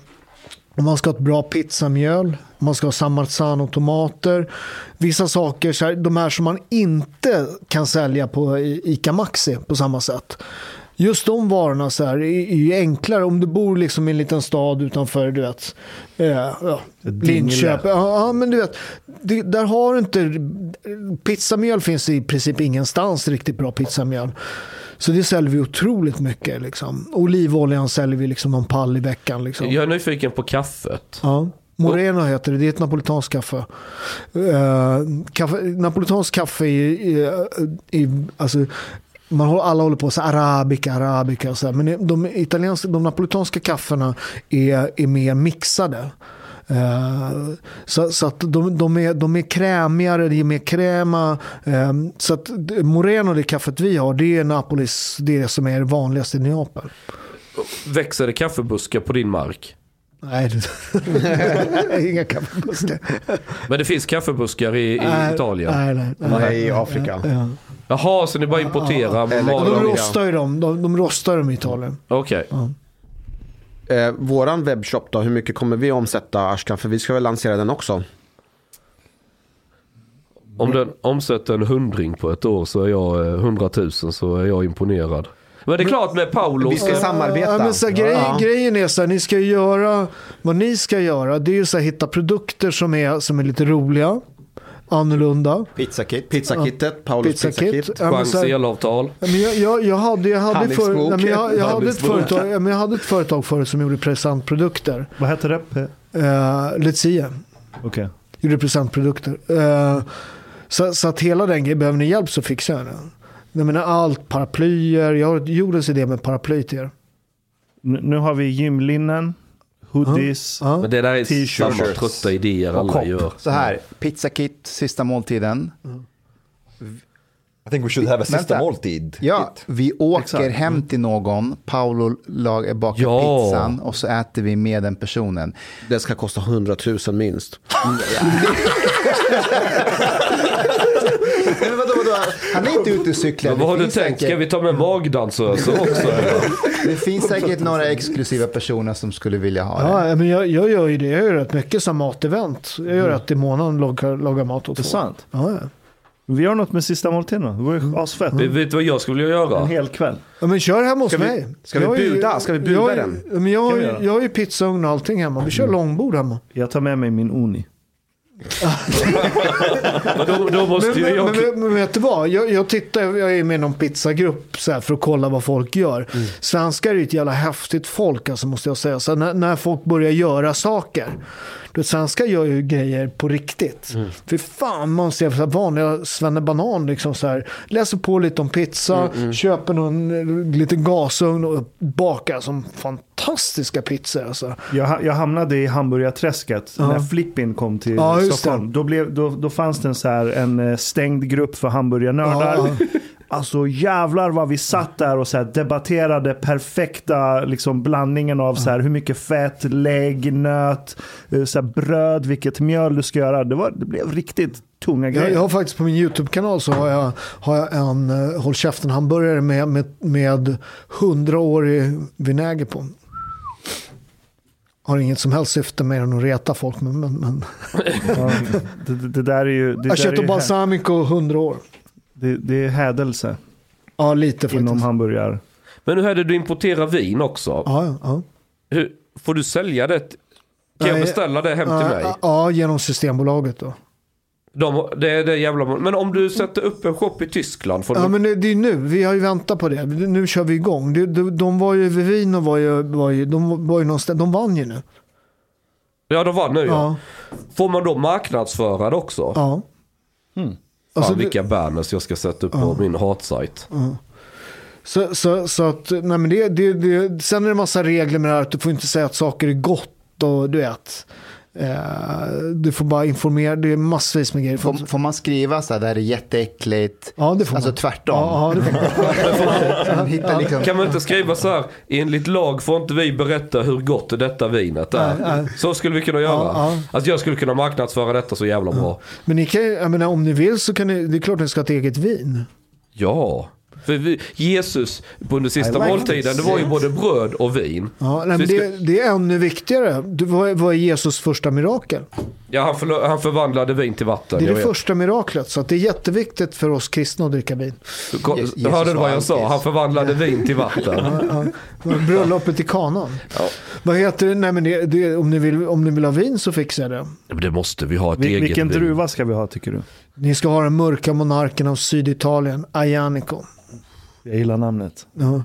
Speaker 4: Om man ska ha ett bra pizzamjöl, om man ska ha San Marzano-tomater. Vissa saker, så här, de här som man inte kan sälja på I- ICA Maxi på samma sätt. Just de varorna så här, är, är ju enklare om du bor liksom i en liten stad utanför du vet, eh, ja, Linköping. Ja, ja, men du vet, det, där har du inte... Pizzamjöl finns i princip ingenstans riktigt bra pizzamjöl. Så det säljer vi otroligt mycket. Liksom. Olivoljan säljer vi liksom någon pall i veckan. Liksom.
Speaker 6: Jag är nyfiken på kaffet.
Speaker 4: Ja. Moreno heter det, det är ett napolitanskt kaffe. Uh, kaffe napolitanskt kaffe är, är, är alltså, man håller, alla håller på så arabica, arabica och så här, men de, italienska, de napolitanska kaffena är, är mer mixade. Eh, så så att de, de, är, de är krämigare, det är mer kräma. Eh, så att Moreno, det kaffet vi har, det är Napolis, det som är vanligast i Neapel.
Speaker 6: Växer det kaffebuskar på din mark?
Speaker 4: Nej, det- inga kaffebuskar.
Speaker 6: Men det finns kaffebuskar i, i Italien?
Speaker 4: Nej, nej, nej.
Speaker 5: Nej, i Afrika.
Speaker 4: Ja.
Speaker 6: Jaha, så ni bara importerar? Maler
Speaker 4: de rostar ju dem. De, de rostar dem i Italien.
Speaker 6: Okej.
Speaker 5: Eh, våran webbshop då, hur mycket kommer vi omsätta Ashkan? För vi ska väl lansera den också.
Speaker 6: Om den omsätter en hundring på ett år så är jag eh, så är jag imponerad. Men det är klart med Paolo.
Speaker 5: Vi ska
Speaker 6: så-
Speaker 5: samarbeta.
Speaker 4: Ja, men så här, grej,
Speaker 5: Ja.
Speaker 4: Grejen är så här, ni ska göra, vad ni ska göra, det är ju så här, hitta produkter som är, som är lite roliga, annorlunda.
Speaker 7: Pizzakit.
Speaker 5: Pizzakittet, Paulos
Speaker 4: Pizzakit.
Speaker 5: pizzakit.
Speaker 4: Ja,
Speaker 6: elavtal.
Speaker 4: Jag, jag, jag hade, jag hade, för,
Speaker 5: Handelsbok.
Speaker 4: ja, men jag, jag, hade ett företag, jag hade ett företag förut som gjorde presentprodukter.
Speaker 3: Vad heter det?
Speaker 4: Uh, Let's
Speaker 3: Okej.
Speaker 4: gjorde presentprodukter. Eh, så, så att hela den grejen, behöver ni hjälp så fixar jag det. Jag menar allt, paraplyer, jag har jordens idé med paraply till er.
Speaker 3: Nu nu har vi gymlinnen, hoodies.
Speaker 4: Ja.
Speaker 6: Men det där är
Speaker 3: T-shirts.
Speaker 6: samma trötta idéer alla
Speaker 3: kopp.
Speaker 6: gör.
Speaker 7: Så här, pizzakit, sista måltiden.
Speaker 8: I think we should have a
Speaker 7: Vänta.
Speaker 8: system måltid.
Speaker 7: Ja, vi åker
Speaker 3: Exakt.
Speaker 7: hem till någon, Paolo lag, bakar
Speaker 6: Ja.
Speaker 7: pizzan och så äter vi med den personen.
Speaker 5: Det ska kosta 100 000 minst.
Speaker 7: Men vadå, vadå? Han är inte ute och cyklar.
Speaker 6: Men vad har
Speaker 7: Det
Speaker 6: du
Speaker 7: finns
Speaker 6: tänkt?
Speaker 7: säkert-
Speaker 6: Ska vi ta med magdansöser också? eller?
Speaker 7: Det finns säkert några exklusiva personer som skulle vilja ha det.
Speaker 4: Ja, men jag, jag gör ju det. Jag gör rätt mycket som matevent. Jag gör rätt i månaden lagar, lagar mat åt
Speaker 3: Det är
Speaker 4: folk.
Speaker 3: sant.
Speaker 4: Ja, ja.
Speaker 3: Vi gör något med sista måltiden då. Det vore ju asfett.
Speaker 6: Vet vet du vad jag skulle vilja
Speaker 3: En
Speaker 6: göra?
Speaker 3: hel kväll.
Speaker 4: ja, men kör hemma hos
Speaker 5: Ska vi-
Speaker 4: mig.
Speaker 5: ska vi
Speaker 4: Jag har ju-
Speaker 5: buda? Ska vi buda
Speaker 4: jag,
Speaker 5: den?
Speaker 4: Men jag,
Speaker 3: vi göra?
Speaker 4: jag har ju pizzaugn och allting hemma. Vi kör långbord hemma.
Speaker 3: Jag tar med mig min Uni.
Speaker 6: Då, då måste
Speaker 4: men,
Speaker 6: jag...
Speaker 4: men, men vet du vad? Jag, jag tittar, jag är med i någon pizzagrupp så här, för att kolla vad folk gör.
Speaker 6: Mm.
Speaker 4: Svenskar är ju ett jävla häftigt folk, alltså, måste jag säga. Så när, när folk börjar göra saker. Svenskar gör ju grejer på riktigt.
Speaker 6: Mm.
Speaker 4: För fan, man ser så här vanliga svennebanan liksom så här. Läser på lite om pizza,
Speaker 6: Mm,
Speaker 4: köper någon eh, liten gasugn och bakar som fantastiska pizzor. Alltså.
Speaker 3: Jag, jag hamnade i hamburgarträsket
Speaker 4: Ja.
Speaker 3: när Flippin kom till
Speaker 4: Ja,
Speaker 3: Stockholm. Då, blev, då, då fanns det en, så här, en eh, stängd grupp för hamburgarnördar.
Speaker 4: Ja.
Speaker 3: Alltså jävlar vad vi satt där och så debatterade perfekta liksom, blandningen av så här, hur mycket fett, lägg, nöt, eh, så här, bröd, vilket mjöl du ska göra. Det, var, det blev riktigt tunga
Speaker 4: Jag,
Speaker 3: grejer.
Speaker 4: jag har faktiskt på min YouTube-kanal så har jag, har jag en uh, håll käften hamburgare med, med, med 100-årig vinäger på. Har inget som helst syfte mer än att reta folk. Men, men, men.
Speaker 3: Ja, det, det, där är ju... Det, är
Speaker 4: Aceto
Speaker 3: ju hä-
Speaker 4: balsamico 100 år.
Speaker 3: Det, det är hädelse
Speaker 4: Ja, lite faktiskt.
Speaker 3: inom hamburgare.
Speaker 6: Men hur är det du importerar vin också?
Speaker 4: Ja, ja, ja.
Speaker 6: Hur, får du sälja det? Kan jag
Speaker 4: Nej,
Speaker 6: beställa det hem till mig?
Speaker 4: Ja, ja, genom Systembolaget då.
Speaker 6: De, det är det jävla... Men om du sätter upp en shop i Tyskland? Får
Speaker 4: Ja,
Speaker 6: du,
Speaker 4: men det, det är nu. Vi har ju väntat på det. Nu kör vi igång. De, de, de var ju, Vivino var ju, var ju, de var ju någonstans, de vann ju nu.
Speaker 6: ja, de vann nu ja.
Speaker 4: Ja,
Speaker 6: Får man då marknadsföra det också?
Speaker 4: ja.
Speaker 6: Fan
Speaker 4: Alltså, det-
Speaker 6: vilka banners jag ska sätta upp på min hatsajt.
Speaker 4: Så, så, så att, nej men det, det, det, sen är det massa regler med det här att du får inte säga att saker är gott och du vet. Eh, du får bara informera, det är massvis med grejer.
Speaker 7: Får, får man skriva så här, det här är jätteäckligt?
Speaker 4: Ja, det får
Speaker 7: Alltså
Speaker 4: man.
Speaker 7: tvärtom.
Speaker 4: Ja, ja, det får man.
Speaker 7: Hittar liksom,
Speaker 6: Kan man inte skriva så här, enligt lag får inte vi berätta hur gott detta vinet är.
Speaker 4: Nej, nej.
Speaker 6: Så skulle vi kunna göra.
Speaker 4: Ja, ja.
Speaker 6: Alltså jag skulle kunna marknadsföra detta så jävla bra.
Speaker 4: Men ni kan, menar, om ni vill så kan ni, det är klart ni ska ha ett eget vin.
Speaker 6: Ja. För vi, Jesus på den sista
Speaker 3: like
Speaker 6: måltiden, det var ju både bröd och vin.
Speaker 4: Ja, nej, men
Speaker 6: vi
Speaker 4: det, det är ännu viktigare. Det var, vad är Jesus första mirakel?
Speaker 6: Ja, han, förlo- han förvandlade vin till vatten.
Speaker 4: Det är det
Speaker 6: vet.
Speaker 4: första miraklet. Så att det är jätteviktigt för oss kristna att dricka vin.
Speaker 6: Du kom-
Speaker 7: Jesus
Speaker 6: du hörde du vad jag sa? Han förvandlade vin till vatten.
Speaker 4: Bröllopet i kanan.
Speaker 6: Ja.
Speaker 4: Vad heter det? Nej, men det, det, om, ni vill, om ni vill ha vin så fixar jag det.
Speaker 6: Ja, men det måste vi ha ett
Speaker 3: Vil-
Speaker 6: eget
Speaker 3: vilken
Speaker 6: vin.
Speaker 3: druva ska vi ha tycker du?
Speaker 4: Ni ska ha den mörka monarken av Syditalien, Ajanico.
Speaker 3: Jag gillar namnet.
Speaker 4: Ja.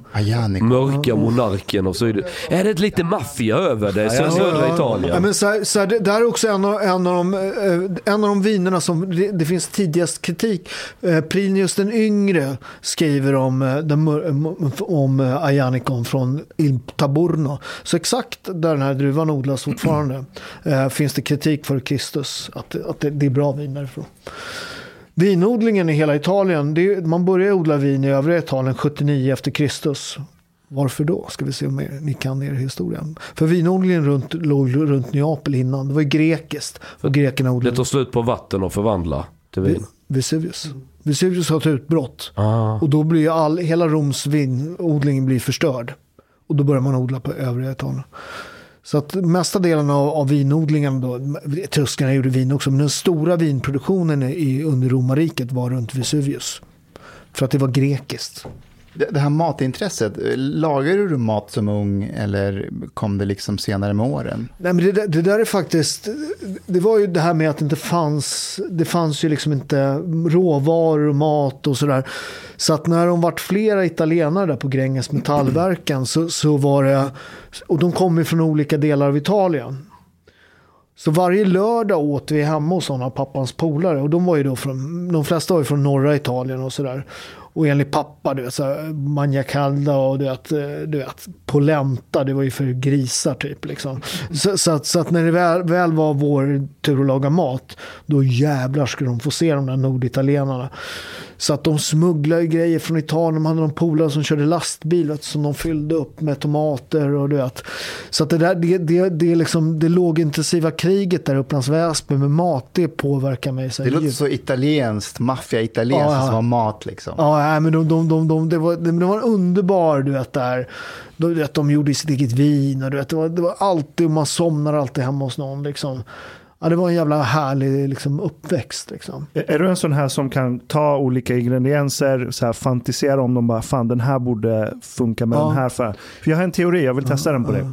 Speaker 6: Mörka monarken och så är det, är det lite maffia över det? Så södra
Speaker 4: Ja,
Speaker 6: Italien.
Speaker 4: men så här, så här, det där är också en av, en av, de, eh, en av de vinerna som det, det finns tidigast kritik. Eh, Plinius den yngre skriver om, eh, den, om Ayanicon från Il Taburno. Så exakt där den här druvan odlas fortfarande eh, finns det kritik för Kristus. Att, att det, det är bra vin därifrån. Vinodlingen i hela Italien, det är, man började odla vin i övriga Italien 79 efter Kristus. Varför då? Ska vi se om er, ni kan er historia. För vinodlingen runt, låg runt Neapel innan. Det var ju grekiskt. Och grekerna
Speaker 6: Det
Speaker 4: odlade
Speaker 6: tar slut på vatten och förvandla till vin.
Speaker 4: Vesuvius. Vesuvius har ett utbrott.
Speaker 6: Ah.
Speaker 4: Och då blir all, hela Roms vinodling blir förstörd. Och då börjar man odla på övriga Italien. Så att mesta delen av, av vinodlingen då, tyskarna gjorde vin också, men den stora vinproduktionen i, under romarriket var runt Vesuvius. För att det var grekiskt.
Speaker 7: Det, det här matintresset, eh, lagade du mat som ung eller kom det liksom senare med åren?
Speaker 4: Nej, men det, där- det där är faktiskt, det var ju det här med att det inte fanns, det fanns ju liksom inte råvaror och mat och sådär. Så att när de vart flera italienare där på Gränges metallverken så, så var det, och de kom ju från olika delar av Italien. Så varje lördag åt vi hemma hos sådana pappans polare. Och de var ju då från, de flesta var ju från norra Italien och sådär. Och enligt pappa, du vet, så här, Calda och du vet, du vet, polenta, det var ju för grisar typ. Liksom. Så, så, att, så att när det väl, väl var vår tur att laga mat, då jävlar skulle de få se de där norditalienarna. Så att de smugglade grejer från Italien. De hade någon polare som körde lastbil vet, som de fyllde upp med tomater och du vet. Så att det där, det, det, det, liksom, det lågintensiva kriget där uppe längs Väsby med mat, det påverkar mig. Så
Speaker 7: Det låter
Speaker 4: djupt.
Speaker 7: så italienskt, maffia-italienskt
Speaker 4: Ja, ja.
Speaker 7: som var mat liksom.
Speaker 4: Ja, men de, de, de, de, det, var, det, det var en underbar, du vet, där. De, vet, de gjorde sitt eget vin och du vet, det, var, det var alltid, man somnar alltid hemma hos någon. Liksom. Ja, det var en jävla härlig liksom, uppväxt. Liksom.
Speaker 3: Är du en sån här som kan ta olika ingredienser, så här, fantisera om dem bara, fan den här borde funka med
Speaker 4: Ja.
Speaker 3: den här. För, för jag har en teori, jag vill testa den på dig.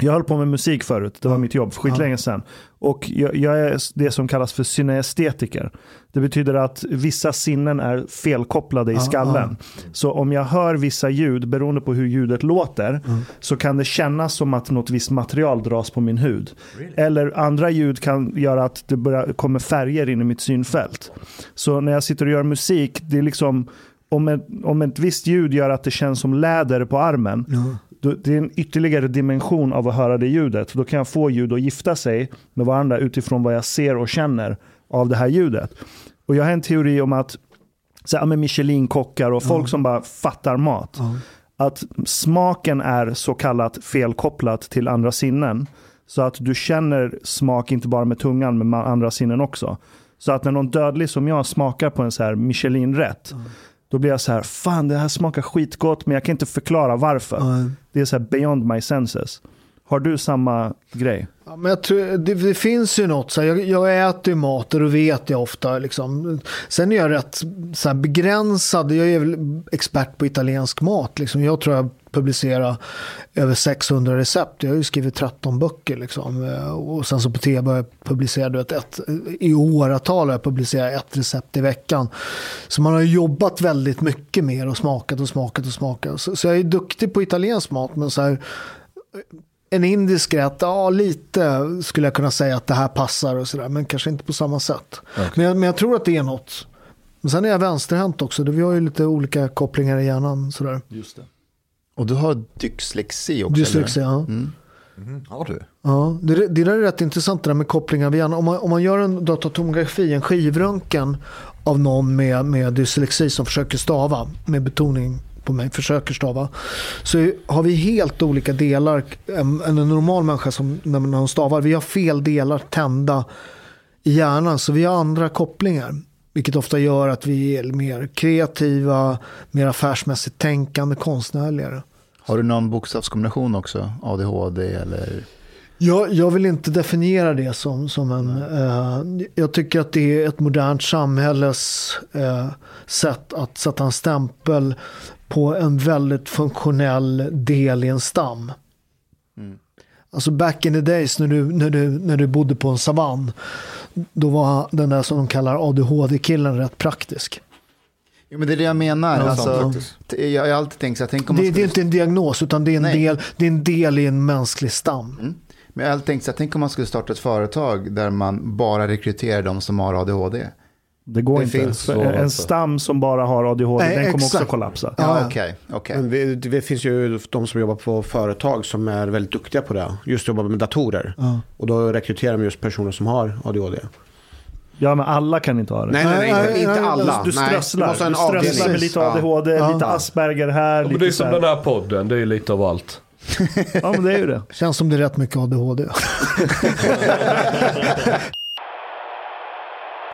Speaker 3: Jag höll på med musik förut, det var mitt jobb, för skitlänge sedan. Och jag, jag är det som kallas för syneestetiker. Det betyder att vissa sinnen är felkopplade i skallen. Så om jag hör vissa ljud, beroende på hur ljudet låter, så kan det kännas som att något visst material dras på min hud. Eller andra ljud kan göra att det börjar, kommer färger in i mitt synfält. Så när jag sitter och gör musik, det är liksom om ett, om ett visst ljud gör att det känns som läder på armen, då, det är en ytterligare dimension av att höra det ljudet. Då kan jag få ljud att gifta sig med varandra utifrån vad jag ser och känner av det här ljudet. Och jag har en teori om att så här, med Michelin-kockar och folk som bara fattar mat. Att smaken är så kallat felkopplat till andra sinnen. Så att du känner smak inte bara med tungan men med andra sinnen också. Så att när någon dödlig som jag smakar på en så här Michelin-rätt. Då blir jag så här, fan det här smakar skitgott men jag kan inte förklara varför. Det är så här beyond my senses. Har du samma grej?
Speaker 4: Ja, men jag tror, det, det finns ju något, så här, jag, jag äter ju mat och då vet jag ofta. Liksom. Sen är jag rätt så här, begränsad, jag är väl expert på italiensk mat. Liksom. Jag tror jag publicerar över 600 recept. Jag har ju skrivit 13 böcker. Liksom. Eh, Och sen så på tv har jag publicerat, ett, i åratal har jag publicerat ett recept i veckan. Så man har jobbat väldigt mycket mer och smakat och smakat och smakat. Så, så jag är duktig på italiensk mat, men så här, en indisk rätt, ja lite skulle jag kunna säga att det här passar och sådär. Men kanske inte på samma sätt. Men, jag, men jag tror att det är något. Men sen är jag vänsterhänt också. Vi har ju lite olika kopplingar i hjärnan. Sådär.
Speaker 3: Just det.
Speaker 7: Och du har dyslexi också?
Speaker 4: Dyslexi, ja.
Speaker 8: Har du?
Speaker 4: ja. Det, det där är rätt intressant det där med kopplingar vid hjärnan. Om man, om man gör en datatomografi, en skivröntgen av någon med, med dyslexi som försöker stava, med betoning på mig, försöker stava, så har vi helt olika delar än en normal människa som när man- när hon stavar. Vi har fel delar tända i hjärnan, så vi har andra kopplingar. Vilket ofta gör att vi är mer kreativa, mer affärsmässigt tänkande, konstnärligare.
Speaker 7: Har du någon bokstavskombination också? ADHD eller?
Speaker 4: Jag, jag vill inte definiera det som, som en... Eh, jag tycker att det är ett modernt samhälles eh, sätt att sätta en stämpel på en väldigt funktionell del i en stam. Alltså back in the days när du, när, du, när du bodde på en savann. Då var den där som de kallar ADHD-killen rätt praktisk.
Speaker 7: Jo, men det är det jag menar.
Speaker 4: Ja,
Speaker 7: alltså, jag har alltid tänkt så jag tänker om
Speaker 4: Det, det är
Speaker 7: skulle,
Speaker 4: inte en diagnos utan det är en,
Speaker 7: Nej.
Speaker 4: del, det är en del i en mänsklig stam.
Speaker 7: men jag har alltid tänkt så jag tänker om man skulle starta ett företag där man bara rekryterar de som har ADHD.
Speaker 3: Det går
Speaker 5: Det
Speaker 3: inte.
Speaker 5: finns så,
Speaker 3: en
Speaker 5: alltså.
Speaker 3: stam som bara har ADHD,
Speaker 4: Nej,
Speaker 3: den kommer också kollapsa.
Speaker 7: Ja,
Speaker 4: Ja.
Speaker 7: okej.
Speaker 5: Men vi- Det finns ju de som jobbar på företag som är väldigt duktiga på det. Just jobbar med datorer. Och då rekryterar de just personer som har ADHD.
Speaker 3: Ja, men alla kan inte ha det.
Speaker 5: Nej, nej, nej,
Speaker 4: Nej,
Speaker 5: inte, alla.
Speaker 3: Du strösslar. Du
Speaker 5: en
Speaker 3: strösslar med lite
Speaker 5: Ja.
Speaker 3: ADHD,
Speaker 4: Ja.
Speaker 3: lite Asperger här.
Speaker 6: Men
Speaker 3: lite
Speaker 6: det är som
Speaker 3: här.
Speaker 6: den här podden, det är lite av allt.
Speaker 3: Ja, men det är ju det.
Speaker 4: Känns som det är rätt mycket ADHD.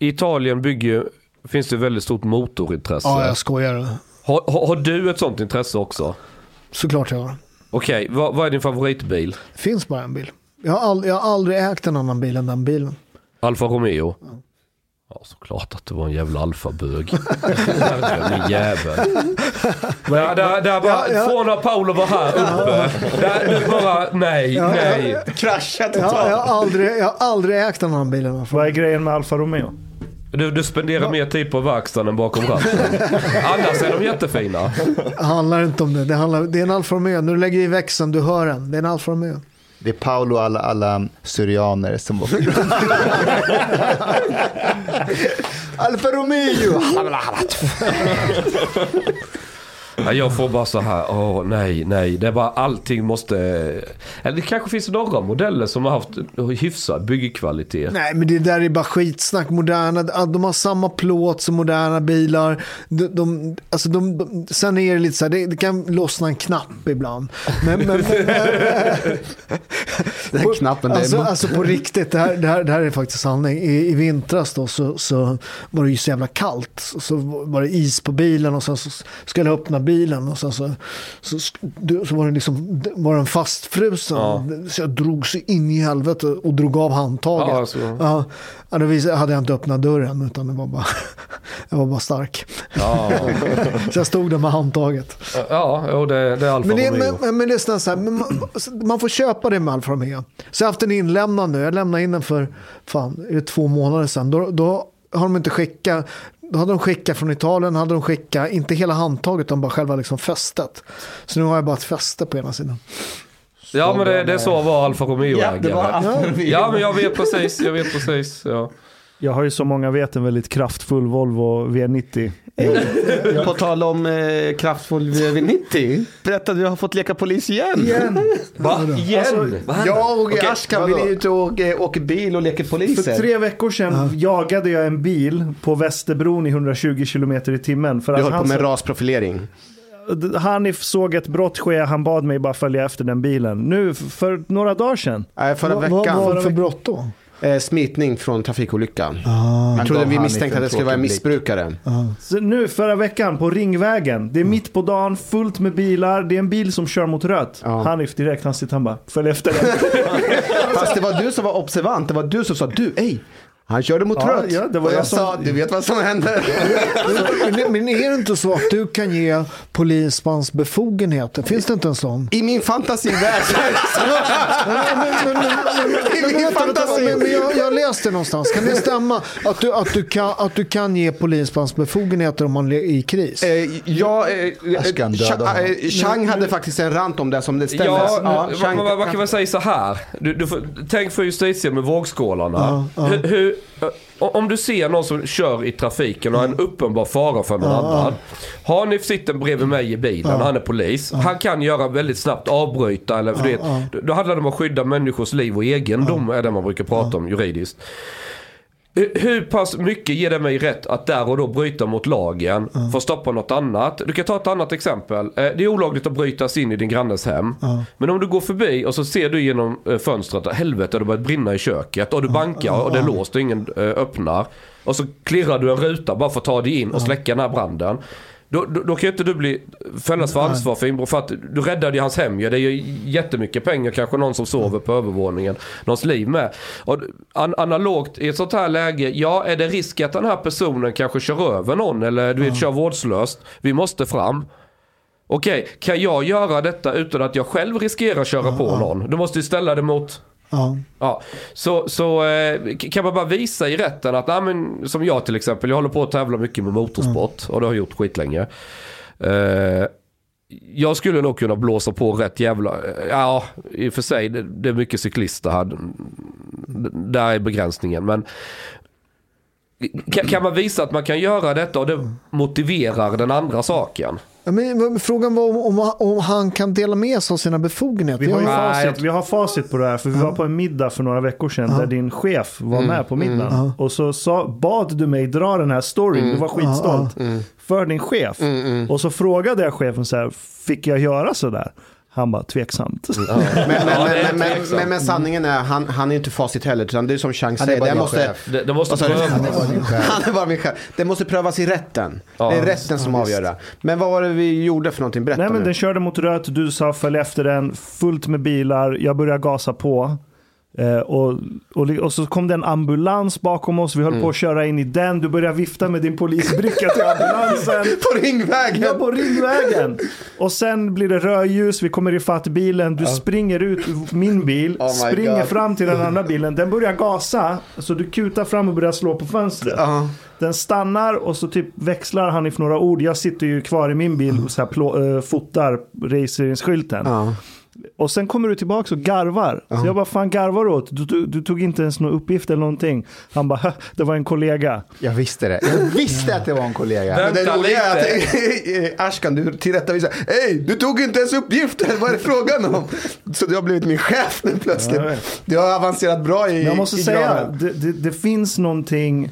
Speaker 6: I Italien bygger, finns det väldigt stort motorintresse.
Speaker 4: Ja, jag skojar.
Speaker 6: har, har, har du ett sånt intresse också?
Speaker 4: Såklart jag har.
Speaker 6: Okej, vad, vad är din favoritbil?
Speaker 4: Det finns bara en bil. Jag har, ald- jag har aldrig ägt en annan bil än den bilen.
Speaker 6: Alfa Romeo? Ja, såklart att det var en jävla alfabög. Min jävel. Där, där, där bara,
Speaker 4: Ja, ja.
Speaker 6: Från när Paolo var här uppe. Där, nu bara, nej, nej.
Speaker 5: Kraschat
Speaker 4: Jag,
Speaker 5: totalt.
Speaker 4: jag, har aldrig, jag har aldrig ägt en annan bil än den.
Speaker 3: Vad är grejen med Alfa Romeo?
Speaker 6: Du, du spenderar mer tid på verkstaden än bakom ratten. Annars är de jättefina.
Speaker 4: Det handlar inte om det. Det, handlar, det är en Alfa Romeo. När du lägger i växeln, du hör den. Det är en Alfa Romeo.
Speaker 7: Det är Paolo och alla, alla syrianer som åker. Alfa Romeo!
Speaker 6: Ja, jag får bara så här, åh nej, nej. Det är bara allting måste... Eller det kanske finns några modeller som har haft hyfsad byggkvalitet.
Speaker 4: Nej, men det där är bara skitsnack. Moderna, de har samma plåt som moderna bilar. De, de, alltså de, de, sen är det lite så här, det, det kan lossna en knapp ibland. Men, men,
Speaker 5: Den här knappen,
Speaker 4: alltså, alltså på riktigt, det här, det här, det här är faktiskt sanning. I, I vintras då så, så var det ju så jävla kallt. Så- Så var det is på bilen och sen så skulle jag öppna bilen och sen så, så, så, så var, det liksom, var den fastfrusen.
Speaker 6: Ja.
Speaker 4: Så jag drog så in i helvete och drog av handtaget.
Speaker 6: Ja, alltså.
Speaker 4: Ja, då hade jag inte öppnat dörren utan det var bara, jag var bara stark.
Speaker 6: Ja,
Speaker 4: Så jag stod där med handtaget.
Speaker 6: ja jo, det, det är Alfa
Speaker 4: Men det,
Speaker 6: Romeo.
Speaker 4: men, men sådär så här, man, man får köpa det med Alfa Romeo. Så jag har haft den inlämnad nu. Jag lämnade in den för fan, är det två månader sedan. Då, då har de inte skickat, då hade de skickat från Italien, hade de skickat, inte hela handtaget utan bara själva liksom fästet. Så nu har jag bara ett fäste på ena sidan.
Speaker 6: Ja, men det, det är så var Alfa Romeo-ägare.
Speaker 5: det var Alfa Romeo.
Speaker 6: Ja, men jag vet precis, jag vet precis. Ja.
Speaker 3: Jag har ju som många vet en väldigt kraftfull Volvo V90.
Speaker 5: På tal om eh, kraftfull V90. Berätta, du har fått leka polis igen. Igen?
Speaker 6: Va? Igen? Va?
Speaker 5: Jag och
Speaker 6: Okej,
Speaker 5: Ashkan, vi
Speaker 6: vadå?
Speaker 5: är ute och åker, åker bil och leker
Speaker 3: För
Speaker 5: poliser.
Speaker 3: tre veckor sedan jagade jag en bil på Västerbron i 120 km i timmen. För
Speaker 5: Du
Speaker 3: att
Speaker 5: höll på
Speaker 3: han,
Speaker 5: med rasprofilering.
Speaker 3: Hanif såg ett brott ske, han bad mig bara följa efter den bilen. Nu, för några dagar sedan.
Speaker 5: Nej, förra
Speaker 4: Vad vad
Speaker 5: veckan.
Speaker 4: var det för brott då?
Speaker 5: Eh, smitning från trafikolyckan.
Speaker 7: Han
Speaker 5: Jag trodde vi misstänkte att det skulle vara en missbrukare.
Speaker 3: Så nu förra veckan på Ringvägen. Det är mitt på dagen, fullt med bilar. Det är en bil som kör mot rött.
Speaker 5: Ja.
Speaker 3: Hanif direkt, han sitter han bara, följ efter den.
Speaker 5: Fast det var du som var observant. Det var du som sa, du, ej. Han körde mot
Speaker 3: Ja,
Speaker 5: rött.
Speaker 3: ja, det var
Speaker 5: och jag,
Speaker 3: jag som-
Speaker 5: sa, du vet vad som händer.
Speaker 4: Men, är det inte så att du kan ge polismans befogenheter? Finns det inte en sån?
Speaker 5: I min fantasivärld. I min fantasi.
Speaker 4: men, jag, jag läste någonstans, kan det stämma att du, att du, kan, att du kan ge polismans befogenheter om man är i kris?
Speaker 5: Eh, ja, eh,
Speaker 7: honom.
Speaker 5: eh, Chang hade faktiskt en rant om det som det stämmer.
Speaker 6: Ja, man, man, man kan väl säga så här. Du, du får, tänk för justitie med vågskålarna. Hur, hur, om du ser någon som kör i trafiken och har en uppenbar fara för någon annan. Hanif sitter bredvid mig i bilen, han är polis. Han kan göra väldigt snabbt avbryta. Eller, för du vet, då- Då handlar det om att skydda människors liv och egendom, är det man brukar prata om juridiskt. Hur- pass mycket ger det mig rätt att där och då bryta mot lagen för att stoppa något annat? Du kan ta ett annat exempel. Eh, Det är olagligt att bryta sig in i din grannes hem. Men om du går förbi och så ser du genom eh, fönstret att helvete det börjat brinna i köket och du bankar och det är låst och ingen eh, öppnar. Och så klirrar du en ruta bara för att ta dig in och släcka den här branden. Då, då, då kan ju inte du bli fällas för ansvar för inbrott för att du räddade ju hans hem ju. Det är ju jättemycket pengar kanske någon som sover på övervåningen. Någons liv med. Och an, analogt i ett sånt här läge, ja är det risk att den här personen kanske kör över någon eller du vet kör vårdslöst. Vi måste fram. Okej, kan jag göra detta utan att jag själv riskerar att köra på någon? Du måste ju ställa det mot
Speaker 4: Ja.
Speaker 6: Ja, så, så eh, kan man bara visa i rätten att, nej, men, som jag till exempel, jag håller på att tävla mycket med motorsport och det har jag gjort skitlänge. Eh, jag skulle nog kunna blåsa på rätt jävla, eh, ja i och för sig det, det är mycket cyklister här. Där är begränsningen men kan, kan man visa att man kan göra detta och det motiverar den andra saken?
Speaker 4: Ja, Men, frågan var om, om, om han kan dela med sig av sina befogenheter.
Speaker 3: Vi har, ju
Speaker 6: Nej,
Speaker 3: facit, vi har facit på det här, för vi var på en middag för några veckor sedan där din chef var med på middagen. Och så sa, bad du mig dra den här storyn, du var skitstolt, för din chef. Och så frågade jag chefen så här, fick jag göra så där? Han bara tveksamt.
Speaker 5: Men,
Speaker 6: Ja,
Speaker 5: men, men, men, men, men sanningen är, han, han är inte facit heller. Utan det är som Chang säger. Det måste.
Speaker 6: Det, det måste prövas.
Speaker 7: Han är bara
Speaker 5: min chef. Det måste prövas i rätten.
Speaker 6: Ja.
Speaker 5: det är rätten som avgör det. Men vad var det vi gjorde för någonting? Berätta
Speaker 3: Nej men
Speaker 5: nu.
Speaker 3: den körde mot rött, du sa följ efter den, fullt med bilar, jag började gasa på. Eh, och, och, och så kom det en ambulans bakom oss, vi höll på att köra in i den, du började vifta med din polisbricka till ambulansen.
Speaker 5: På Ringvägen!
Speaker 3: Ja, på Ringvägen. Och sen blir det rödljus, vi kommer ifatt bilen, du springer ut ur min bil,
Speaker 5: Oh
Speaker 3: springer
Speaker 5: God.
Speaker 3: fram till den andra bilen, den börjar gasa, så du kutar fram och börjar slå på fönstret.
Speaker 5: Ja.
Speaker 3: Den stannar och så typ växlar han i några ord. Jag sitter ju kvar i min bil och så här plå, äh, fotar registreringsskylten.
Speaker 5: Ja.
Speaker 3: Och sen kommer du tillbaka och garvar. Så jag bara, fan garvar du åt? Du, du, du tog inte ens någon uppgift eller någonting. Han bara, "Hä, det var en kollega.
Speaker 7: Jag visste det. Jag visste att det var en kollega.
Speaker 5: Men det
Speaker 6: Vänta
Speaker 5: roliga är att Ashkan, du tillrättavisar. Hej, du tog inte ens uppgifter. Vad är det frågan om? Så du har blivit min chef nu plötsligt. Du har avancerat bra i
Speaker 3: Men jag måste
Speaker 5: i
Speaker 3: säga, det, det, det finns någonting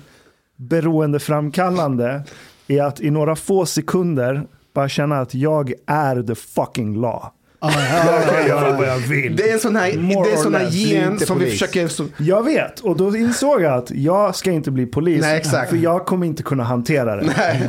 Speaker 3: beroendeframkallande i att i några få sekunder bara känna att jag är the fucking law. Jag kan göra vad jag vill.
Speaker 5: Det är en sån här, det är en
Speaker 3: or
Speaker 5: sån här
Speaker 3: less.
Speaker 5: gen som vi försöker... Som,
Speaker 3: Jag vet, och då insåg jag att jag ska inte bli polis.
Speaker 5: Nej, exakt.
Speaker 3: För jag kommer inte kunna hantera det.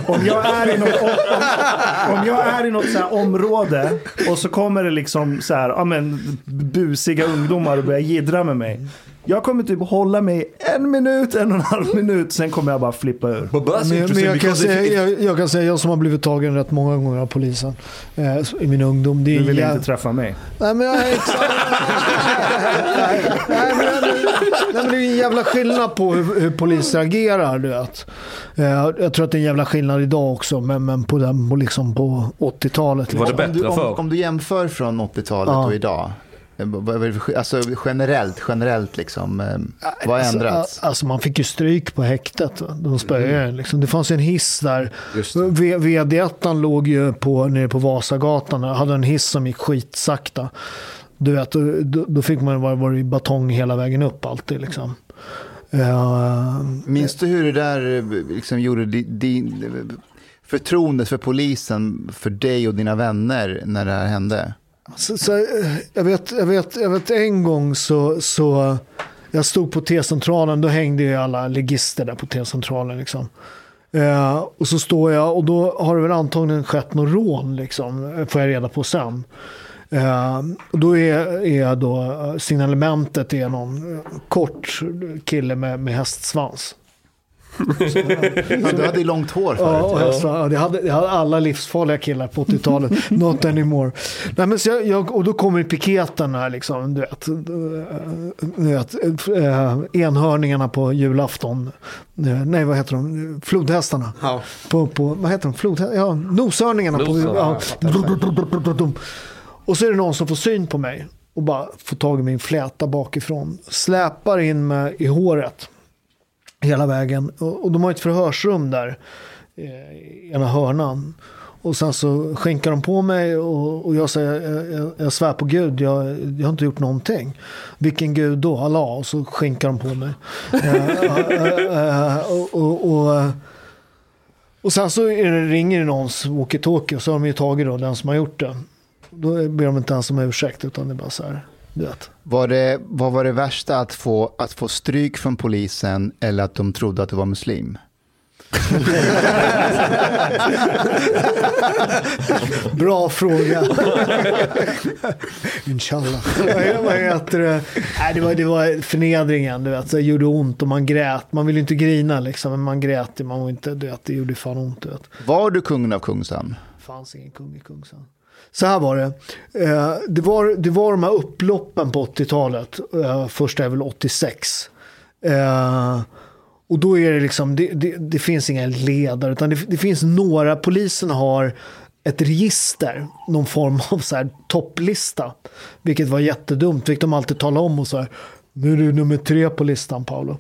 Speaker 3: Om jag är i något, om, om, om jag är i något så här område och så kommer det liksom så här, ja men busiga ungdomar och börjar jiddra med mig. Jag kommer typ hålla mig en minut, en och en halv minut, sen kommer jag bara flippa ur.
Speaker 4: Men, men jag, kan säga, jag, jag kan säga, jag som har blivit tagen rätt många gånger av polisen eh, i min ungdom. Det är
Speaker 3: Du vill
Speaker 4: jä-
Speaker 3: inte träffa mig.
Speaker 4: Nej men, jag, exakt. nej, nej, men, nej, men det är en jävla skillnad på hur, hur poliser agerar. Du vet. Eh, jag tror att det är en jävla skillnad idag också, men, men på, den, på, liksom på 80-talet.
Speaker 6: Var det
Speaker 4: Liksom.
Speaker 6: bättre
Speaker 7: om, du,
Speaker 6: förr?
Speaker 7: om, om du jämför från 80-talet
Speaker 4: Ja.
Speaker 7: och idag. Alltså generellt, generellt liksom. eh, Vad har
Speaker 4: Alltså,
Speaker 7: ändrats?
Speaker 4: a- Alltså man fick ju stryk på häktet. De spöade en, liksom. Det fanns en hiss där.
Speaker 5: Just det.
Speaker 4: V- VD1 låg ju på, nere på Vasagatan. hade en hiss som gick skitsakta. Du vet, då, då- fick man vara, vara i batong hela vägen upp alltid. Liksom. Eh,
Speaker 7: Minns du hur det där eh, liksom gjorde di- din, förtroendet för polisen för dig och dina vänner när det här hände?
Speaker 4: Så, så, eh, jag, vet, jag, vet, jag vet en gång så, så jag stod på T-centralen, då hängde ju alla legister där på T-centralen. Liksom. Eh, och så står jag och då har det väl antagligen skett något rån, liksom, får jag reda på sen. Eh, och då är, är då eh, signalementet är någon eh, kort kille med, med hästsvans.
Speaker 7: Ja, du hade ju långt hår förut.
Speaker 4: Ja, ja, det, hade, det hade alla livsfarliga killar på 80-talet. Not anymore. Nej, men så jag, jag, och då kommer piketen här, liksom, du vet. Du vet eh, enhörningarna på julafton. Nej, vad heter de? Flodhästarna.
Speaker 5: Ja.
Speaker 4: På, på, vad heter de? Flodhä ja, noshörningarna. På, ja. Och så är det någon som får syn på mig och bara får tag i min fläta bakifrån. Släpar in mig i håret hela vägen. Och, och de har ett förhörsrum där eh, i ena hörnan. och sen så skinkar de på mig och, och jag säger, jag, jag, jag svär på Gud, jag, jag har inte gjort någonting. Vilken Gud då? Allah. Och så skinkar de på mig. uh, uh, uh, och, och, och sen så är det, ringer det någons walkie-talkie och så har de ju tagit då den som har gjort det. Då ber de inte ens om ursäkt utan det är bara så här, du vet.
Speaker 7: Var det, vad var det värsta att få, att få stryk från polisen eller att de trodde att du var muslim?
Speaker 4: Bra fråga. Inshallah. Vad- Vad heter det? Nej, det, var, det var förnedringen. Du vet. Så det gjorde ont och man grät. Man ville inte grina liksom, men man grät. Man var inte, du vet, det gjorde fan ont. Du vet.
Speaker 7: Var du kungen av Kungsan?
Speaker 4: Det fanns ingen kung i Kungsan. Så här var det. Eh, det, var det var de här upploppen på 80-talet. Eh, första är väl 86. Eh, och då är det liksom, det, det, det finns inga ledare. Utan det, det finns några, polisen har ett register, någon form av så här topplista. Vilket var jättedumt, fick de alltid tala om och så här. Nu är du nummer tre på listan Paolo.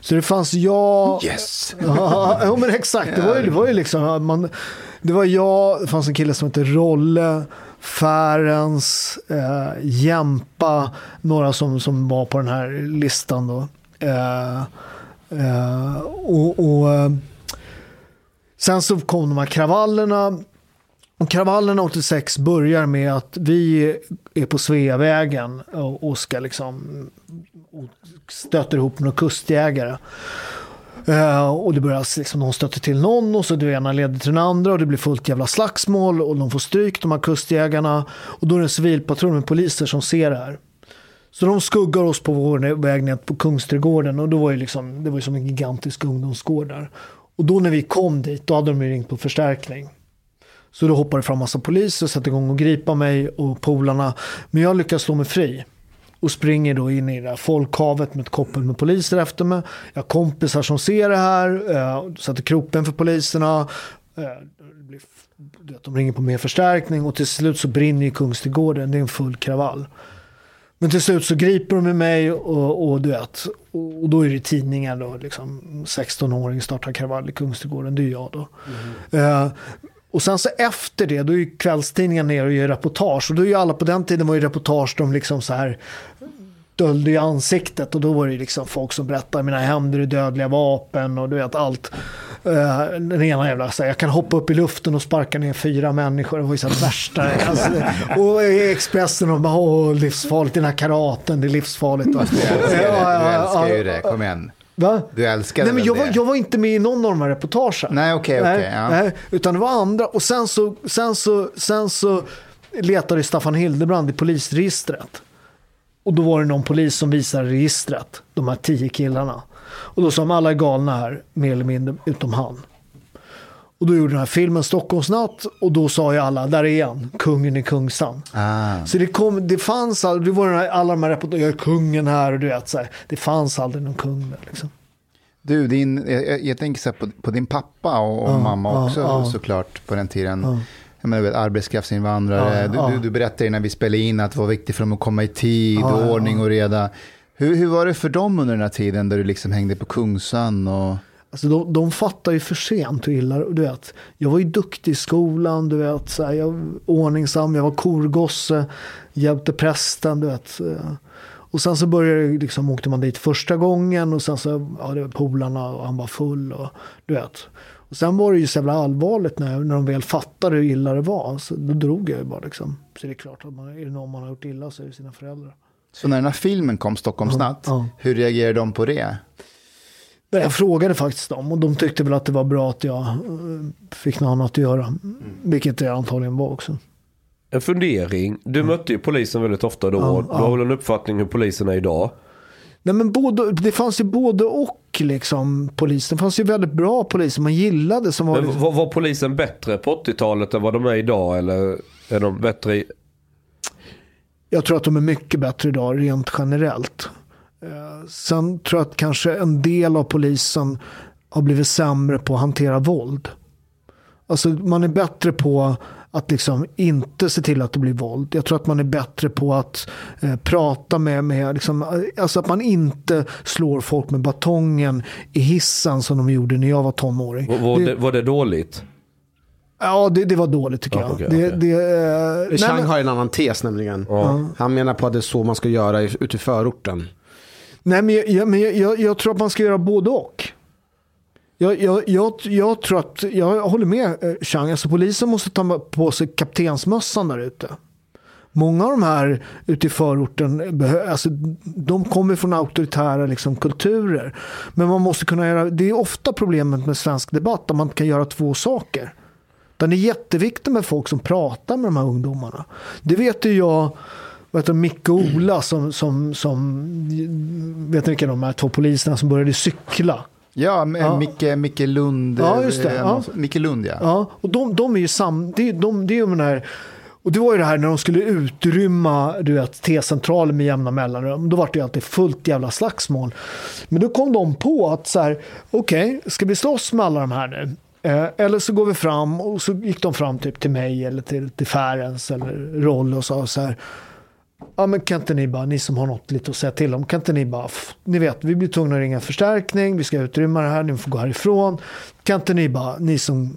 Speaker 4: Så det fanns jag...
Speaker 7: Yes!
Speaker 4: Ja, ja, men exakt. Det var ju, det var ju liksom, man, det var jag, det fanns en kille som hette Rolle, Färens, eh, Jämpa, några som, som var på den här listan då. Eh, eh, och, och eh, sen så kom de här kravallerna. Och kravallerna 86 börjar med att vi är på Sveavägen och, och ska liksom och stöter ihop med några kustjägare. Eh, och det börjar alltså liksom, någon stöter till någon och så det ena leder till den andra och det blir fullt jävla slagsmål och de får stryk de här kustjägarna. Och då är det en civilpatrull med poliser som ser det här. Så de skuggar oss på vår väg ner på Kungsträdgården och då var ju liksom, det var ju som en gigantisk ungdomsgård där. Och då när vi kom dit, då hade de ju ringt på förstärkning. Så då hoppade det fram massa poliser och satte igång och gripa mig och polarna. Men jag lyckas slå mig fri. Och springer då in i det här folkhavet med ett koppel med poliser efter mig. Jag har kompisar som ser det här, eh, sätter kroppen för poliserna. Eh, de ringer på mer förstärkning och till slut så brinner ju Kungsträdgården. Det är en full kravall. Men till slut så griper de med mig och, och du vet, och, och då är det tidningar då, liksom 16-åring startar kravall i Kungsträdgården, det är jag då. Eh, och sen så efter det, då är ju kvällstidningarna ner och gör reportage. Och då är ju alla på den tiden var ju reportage, de liksom så här döljde i ansiktet. Och då var det liksom folk som berättade, mina händer är dödliga vapen och du vet allt. Eh, den ena jävla, så här, jag kan hoppa upp i luften och sparka ner fyra människor. Det var ju så här värsta. Alltså, och i Expressen och bara, åh livsfarligt, den här karaten, det är livsfarligt.
Speaker 7: Du älskar, det,
Speaker 4: Ja,
Speaker 7: du
Speaker 4: ja,
Speaker 7: älskar
Speaker 4: ja.
Speaker 7: ju det, kom igen.
Speaker 4: Va?
Speaker 7: Du älskar
Speaker 4: Nej, men jag, var,
Speaker 7: det?
Speaker 4: jag var inte med i någon av de här reportagen.
Speaker 7: Nej, okej, okej, ja.
Speaker 4: nej, utan det var andra. Och sen så, sen så, sen så letade Staffan Hildebrand i polisregistret. Och då var det någon polis som visade registret, de här tio killarna. Och då sa de alla är galna här, mer eller mindre, utom han. Och då gjorde den här filmen Stockholmsnatt och då sa ju alla, där är han, kungen i Kungsan.
Speaker 7: Ah.
Speaker 4: Så det, kom, det fanns aldrig, det var den här, alla de här reportagen, jag är kungen här och du vet så här, det fanns aldrig någon kung där liksom.
Speaker 7: Du, din, jag, jag- tänker så på, på din pappa och, och
Speaker 4: Ja,
Speaker 7: mamma också
Speaker 4: ja.
Speaker 7: såklart på den tiden.
Speaker 4: Ja.
Speaker 7: Jag menar, du arbetskraftsinvandrare.
Speaker 4: Ja,
Speaker 7: du,
Speaker 4: ja.
Speaker 7: Du, du berättade när vi spelade in att det var viktigt för dem att komma i tid
Speaker 4: Ja,
Speaker 7: och ordning och reda. Hur, hur var det för dem under den här tiden där du liksom hängde på Kungsan? Och...
Speaker 4: Alltså de, de fattar ju för sent hur illa du vet. Jag var ju duktig i skolan, du vet. Så här, jag var ordningsam, jag var korgosse, hjälpte prästen, du vet. Och sen så började liksom, åkte man dit första gången och sen så, ja det var polarna och han var full och du vet. Och sen var det ju så jävla allvarligt när, när de väl fattade hur illa det var. Så då drog jag ju bara liksom. Så det är klart att man, är det någon man har gjort illa så är det sina föräldrar.
Speaker 7: Så när den här filmen kom, Stockholmsnatt,
Speaker 4: Ja, ja.
Speaker 7: hur reagerade de på det?
Speaker 4: Jag frågade faktiskt dem och de tyckte väl att det var bra att jag eh, fick något annat att göra. Vilket det antagligen var också.
Speaker 6: En fundering. Du mötte ju polisen väldigt ofta då.
Speaker 4: Ja,
Speaker 6: du har väl en uppfattning hur polisen är idag?
Speaker 4: Nej, men både, det fanns ju både och liksom polisen. Det fanns ju väldigt bra poliser man gillade som var...
Speaker 6: Men var, var polisen bättre på 80-talet än vad de är idag? Eller är de bättre i...
Speaker 4: Jag tror att de är mycket bättre idag rent generellt. Eh, Sen tror jag att kanske en del av polisen har blivit sämre på att hantera våld. Alltså man är bättre på att liksom inte se till att det blir våld. Jag tror att man är bättre på att eh, prata med, med liksom, alltså att man inte slår folk med batongen i hissen som de gjorde när jag var tonåring.
Speaker 6: Var, var,
Speaker 4: Det-
Speaker 6: var det dåligt?
Speaker 4: Ja, det, det var dåligt tycker
Speaker 6: Ja,
Speaker 4: jag.
Speaker 6: okej,
Speaker 4: det,
Speaker 6: okej.
Speaker 4: det, eh, nej,
Speaker 5: Chang
Speaker 4: men-
Speaker 5: har en annan tes nämligen. Han menar på att det är så man ska göra ute i förorten.
Speaker 4: Nej, men, jag, jag, men jag, jag, jag tror att man ska göra både och. Jag, jag, jag, jag tror att, jag håller med eh, Chang, alltså polisen måste ta på sig kaptensmössan där ute. Många av de här ute i förorten, alltså, de kommer från auktoritära liksom, kulturer. Men man måste kunna göra, det är ofta problemet med svensk debatt, att man kan göra två saker. Den är jätteviktig med folk som pratar med de här ungdomarna. Det vet ju jag, vet du, Micke och Ola som, som, som vet ni vilka de här två poliserna som började cykla.
Speaker 7: Ja,
Speaker 4: Ja.
Speaker 7: Micke, Micke Lund.
Speaker 4: Ja, just det,
Speaker 7: eh,
Speaker 4: ja.
Speaker 7: Micke Lund, ja.
Speaker 4: Ja, och de, de är ju sam, det, är- de, det är ju den här, och det var ju det här när de skulle utrymma du vet, T-centralen med jämna mellanrum. Då var det ju alltid fullt jävla slagsmål. Men då kom de på att så här, okej, ska vi slåss med alla de här nu? Eh, eller så går vi fram och så gick de fram typ till mig eller till, till Färens eller Roll och sa så här. Ja men kan inte ni bara, ni som har något lite att säga till om, kan inte ni bara, f- ni vet vi blir tvungna att ringa förstärkning, vi ska utrymma det här, ni får gå härifrån. Kan inte ni bara, ni som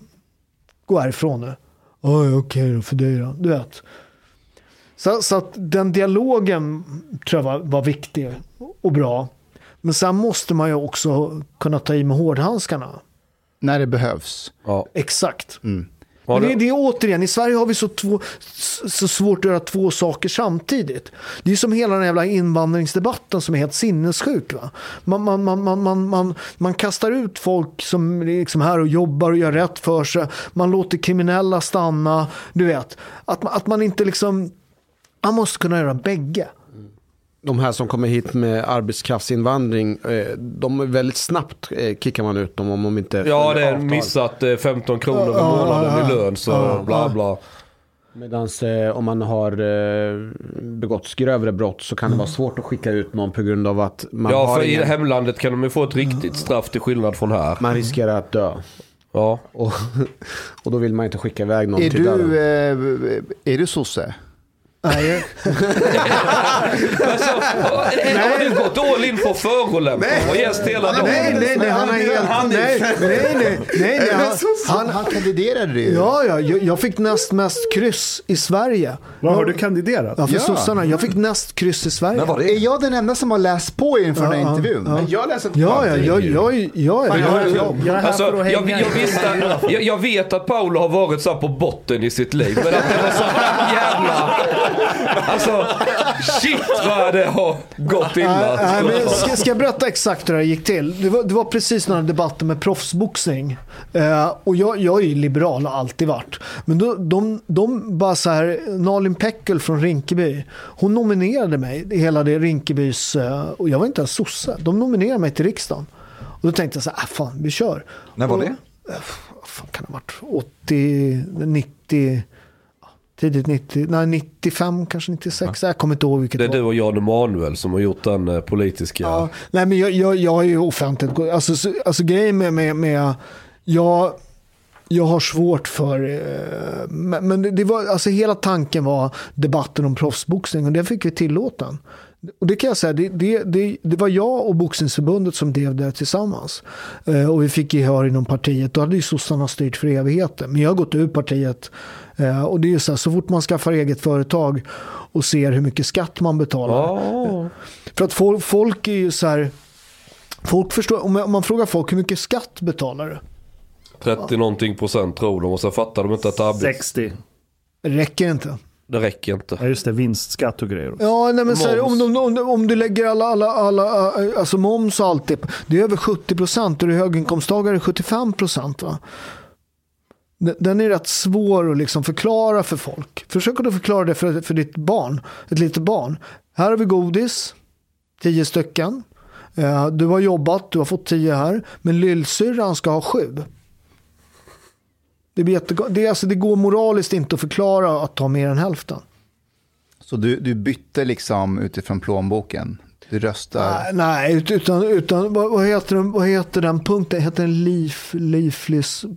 Speaker 4: gå härifrån nu. Oj, okej då, för dig då. Du vet. Så, så att den dialogen tror jag var, var viktig och bra. Men sen måste man ju också kunna ta i med hårdhandskarna.
Speaker 7: När det behövs.
Speaker 6: Ja.
Speaker 4: Exakt.
Speaker 6: Har
Speaker 4: Men det, det är återigen, i Sverige har vi så, två, så svårt att göra två saker samtidigt. Det är som hela den jävla invandringsdebatten som är helt sinnessjuk. Va? Man, man, man, man, man, man, man kastar ut folk som är liksom här och jobbar och gör rätt för sig. Man låter kriminella stanna. Du vet, att, att man inte liksom... Man måste kunna göra bägge.
Speaker 5: De här som kommer hit med arbetskraftsinvandring, eh, de är väldigt snabbt eh, kickar man ut dem om de inte
Speaker 6: Ja, det är missat eh, 15 kronor i månaden i lön så bla bla.
Speaker 5: Medan eh, om man har eh, begått grövre brott så kan det vara svårt att skicka ut någon på grund av att man,
Speaker 6: Ja,
Speaker 5: har
Speaker 6: för i
Speaker 5: ingen,
Speaker 6: hemlandet kan de ju få ett riktigt straff till skillnad från här.
Speaker 5: man riskerar att dö.
Speaker 6: Ja.
Speaker 5: Och, och då vill man inte skicka iväg någon
Speaker 7: Är
Speaker 5: till döden.
Speaker 7: eh, är du sosse?
Speaker 4: Nej,
Speaker 6: Alltså, har du gått all in på förolämpning och gäst hela dagen?
Speaker 4: nej, nej, nej, han har helt... Nej, nej, nej, nej, nej han,
Speaker 7: Han,
Speaker 4: han,
Speaker 7: kandiderade ju.
Speaker 4: Ja, ja, jag, jag fick näst mest kryss i Sverige.
Speaker 3: Vad har du kandiderat?
Speaker 4: Ja, för
Speaker 7: Ja.
Speaker 4: sossarna. Jag fick näst kryss i Sverige.
Speaker 8: Var
Speaker 7: Är
Speaker 8: det?
Speaker 7: jag den enda som har läst på inför den här
Speaker 4: Ja,
Speaker 7: intervjun?
Speaker 5: Men jag läser inte
Speaker 4: Ja,
Speaker 5: på
Speaker 4: ja, jag, jag, jag,
Speaker 3: Jag,
Speaker 4: jag,
Speaker 3: jag, jag är
Speaker 6: Alltså, jag, jag, visste, jag, jag vet att Paolo har varit så på botten i sitt liv. Men att det var så jävla... Alltså, shit vad det har gått illa.
Speaker 4: Nej, men ska, ska jag berätta exakt hur det gick till? Det var, det var precis några debatter med proffsboxning. Eh, och jag, jag är ju liberal, har alltid varit. Men då, de, de bara så här, Nalin Pekul från Rinkeby, hon nominerade mig, hela det Rinkebys, eh, och jag var inte ens sosse, de nominerade mig till riksdagen. Och då tänkte jag så här, äh, fan vi kör.
Speaker 8: När var
Speaker 4: Och-
Speaker 8: det?
Speaker 4: eh, Vad fan kan det ha varit? 80, 90, ja, tidigt 90, nej 95 kanske 96, jag kommer inte ihåg vilket
Speaker 6: Det är
Speaker 4: år.
Speaker 6: du och Jan Emanuel som har gjort den eh, politiska...
Speaker 4: Ja, nej men jag, jag, jag är ju offentligt, alltså, så- alltså grejen med, med, med jag, jag har svårt för, eh, men, men det- det var, alltså hela tanken var debatten om proffsboxning och det fick vi tillåten. Och det kan jag säga, det, det, det, det var jag och Boxningsförbundet som drev det tillsammans. Eh, och vi fick gehör inom partiet. Då hade ju sossarna styrt för evigheten. Men jag har gått ur partiet. Eh, och det är ju så här, så fort man skaffar eget företag och ser hur mycket skatt man betalar.
Speaker 6: Ja.
Speaker 4: För att folk, folk är ju så här. Folk förstår, om man- frågar folk hur mycket skatt betalar du?
Speaker 6: 30 någonting procent tror de och sen fattar de inte att arbete,
Speaker 3: 60.
Speaker 4: Räcker inte.
Speaker 6: det räcker inte.
Speaker 3: Ja just det, vinstskatt och grejer.
Speaker 4: Ja, nej, men så här, om, om, om, om du lägger alla, alla, alla, eh, alltså moms och allt det. Det är över 70 procent och du är höginkomsttagare 75 procent. Va? Den- är rätt svår att liksom förklara för folk. Försök att förklara det för, för ditt barn, ett litet barn. Här har vi godis, 10 stycken. Eh, Du har jobbat, du har fått 10 här. Men lillsyrran ska ha 7. Det, blir jättegå- det, alltså, det går moraliskt inte att förklara att ta mer än hälften.
Speaker 7: Så du, du bytte liksom utifrån plånboken? Du röstar?
Speaker 4: Nej, Nej, ut- utan, utan vad, vad, heter den, vad heter den punkten? Heter den?
Speaker 7: Le- le- la-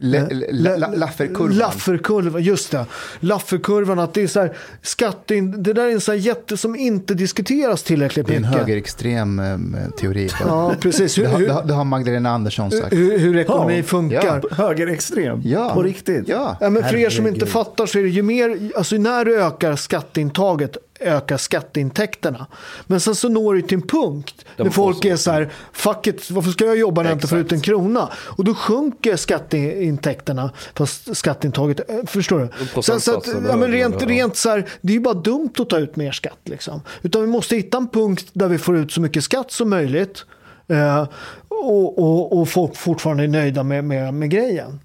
Speaker 7: Lafferkurvan.
Speaker 4: Lafferkurvan, just det. Lafferkurvan, att det är så här, skattein, det där är en sån här jätte som inte diskuteras tillräckligt
Speaker 7: Det är en
Speaker 4: mycket.
Speaker 7: högerextrem eh, teori.
Speaker 4: Ja, precis. Hur,
Speaker 7: Det, har,
Speaker 4: hur,
Speaker 7: det, har, det har Magdalena Andersson sagt.
Speaker 4: hur, hur ekonomi
Speaker 3: Ja,
Speaker 4: funkar.
Speaker 3: Högerextrem.
Speaker 7: Ja.
Speaker 3: På riktigt.
Speaker 7: Ja.
Speaker 4: Ja, men för er som inte fattar så är det ju mer, alltså när du ökar skatteintaget ökar skatteintäkterna. Men sen så når du till en punkt
Speaker 6: De
Speaker 4: där
Speaker 6: får
Speaker 4: folk är så här, fuck it, varför ska jag jobba när jag inte får ut en krona? Och då sjunker skatteintäkterna, fast skatteintaget, eh, förstår du? Så, så att, ja, men rent, rent så här, det är ju bara dumt att ta ut mer skatt liksom. Utan vi måste hitta en punkt där vi får ut så mycket skatt som möjligt. Eh, och, och, och folk fortfarande är nöjda med, med, med grejen.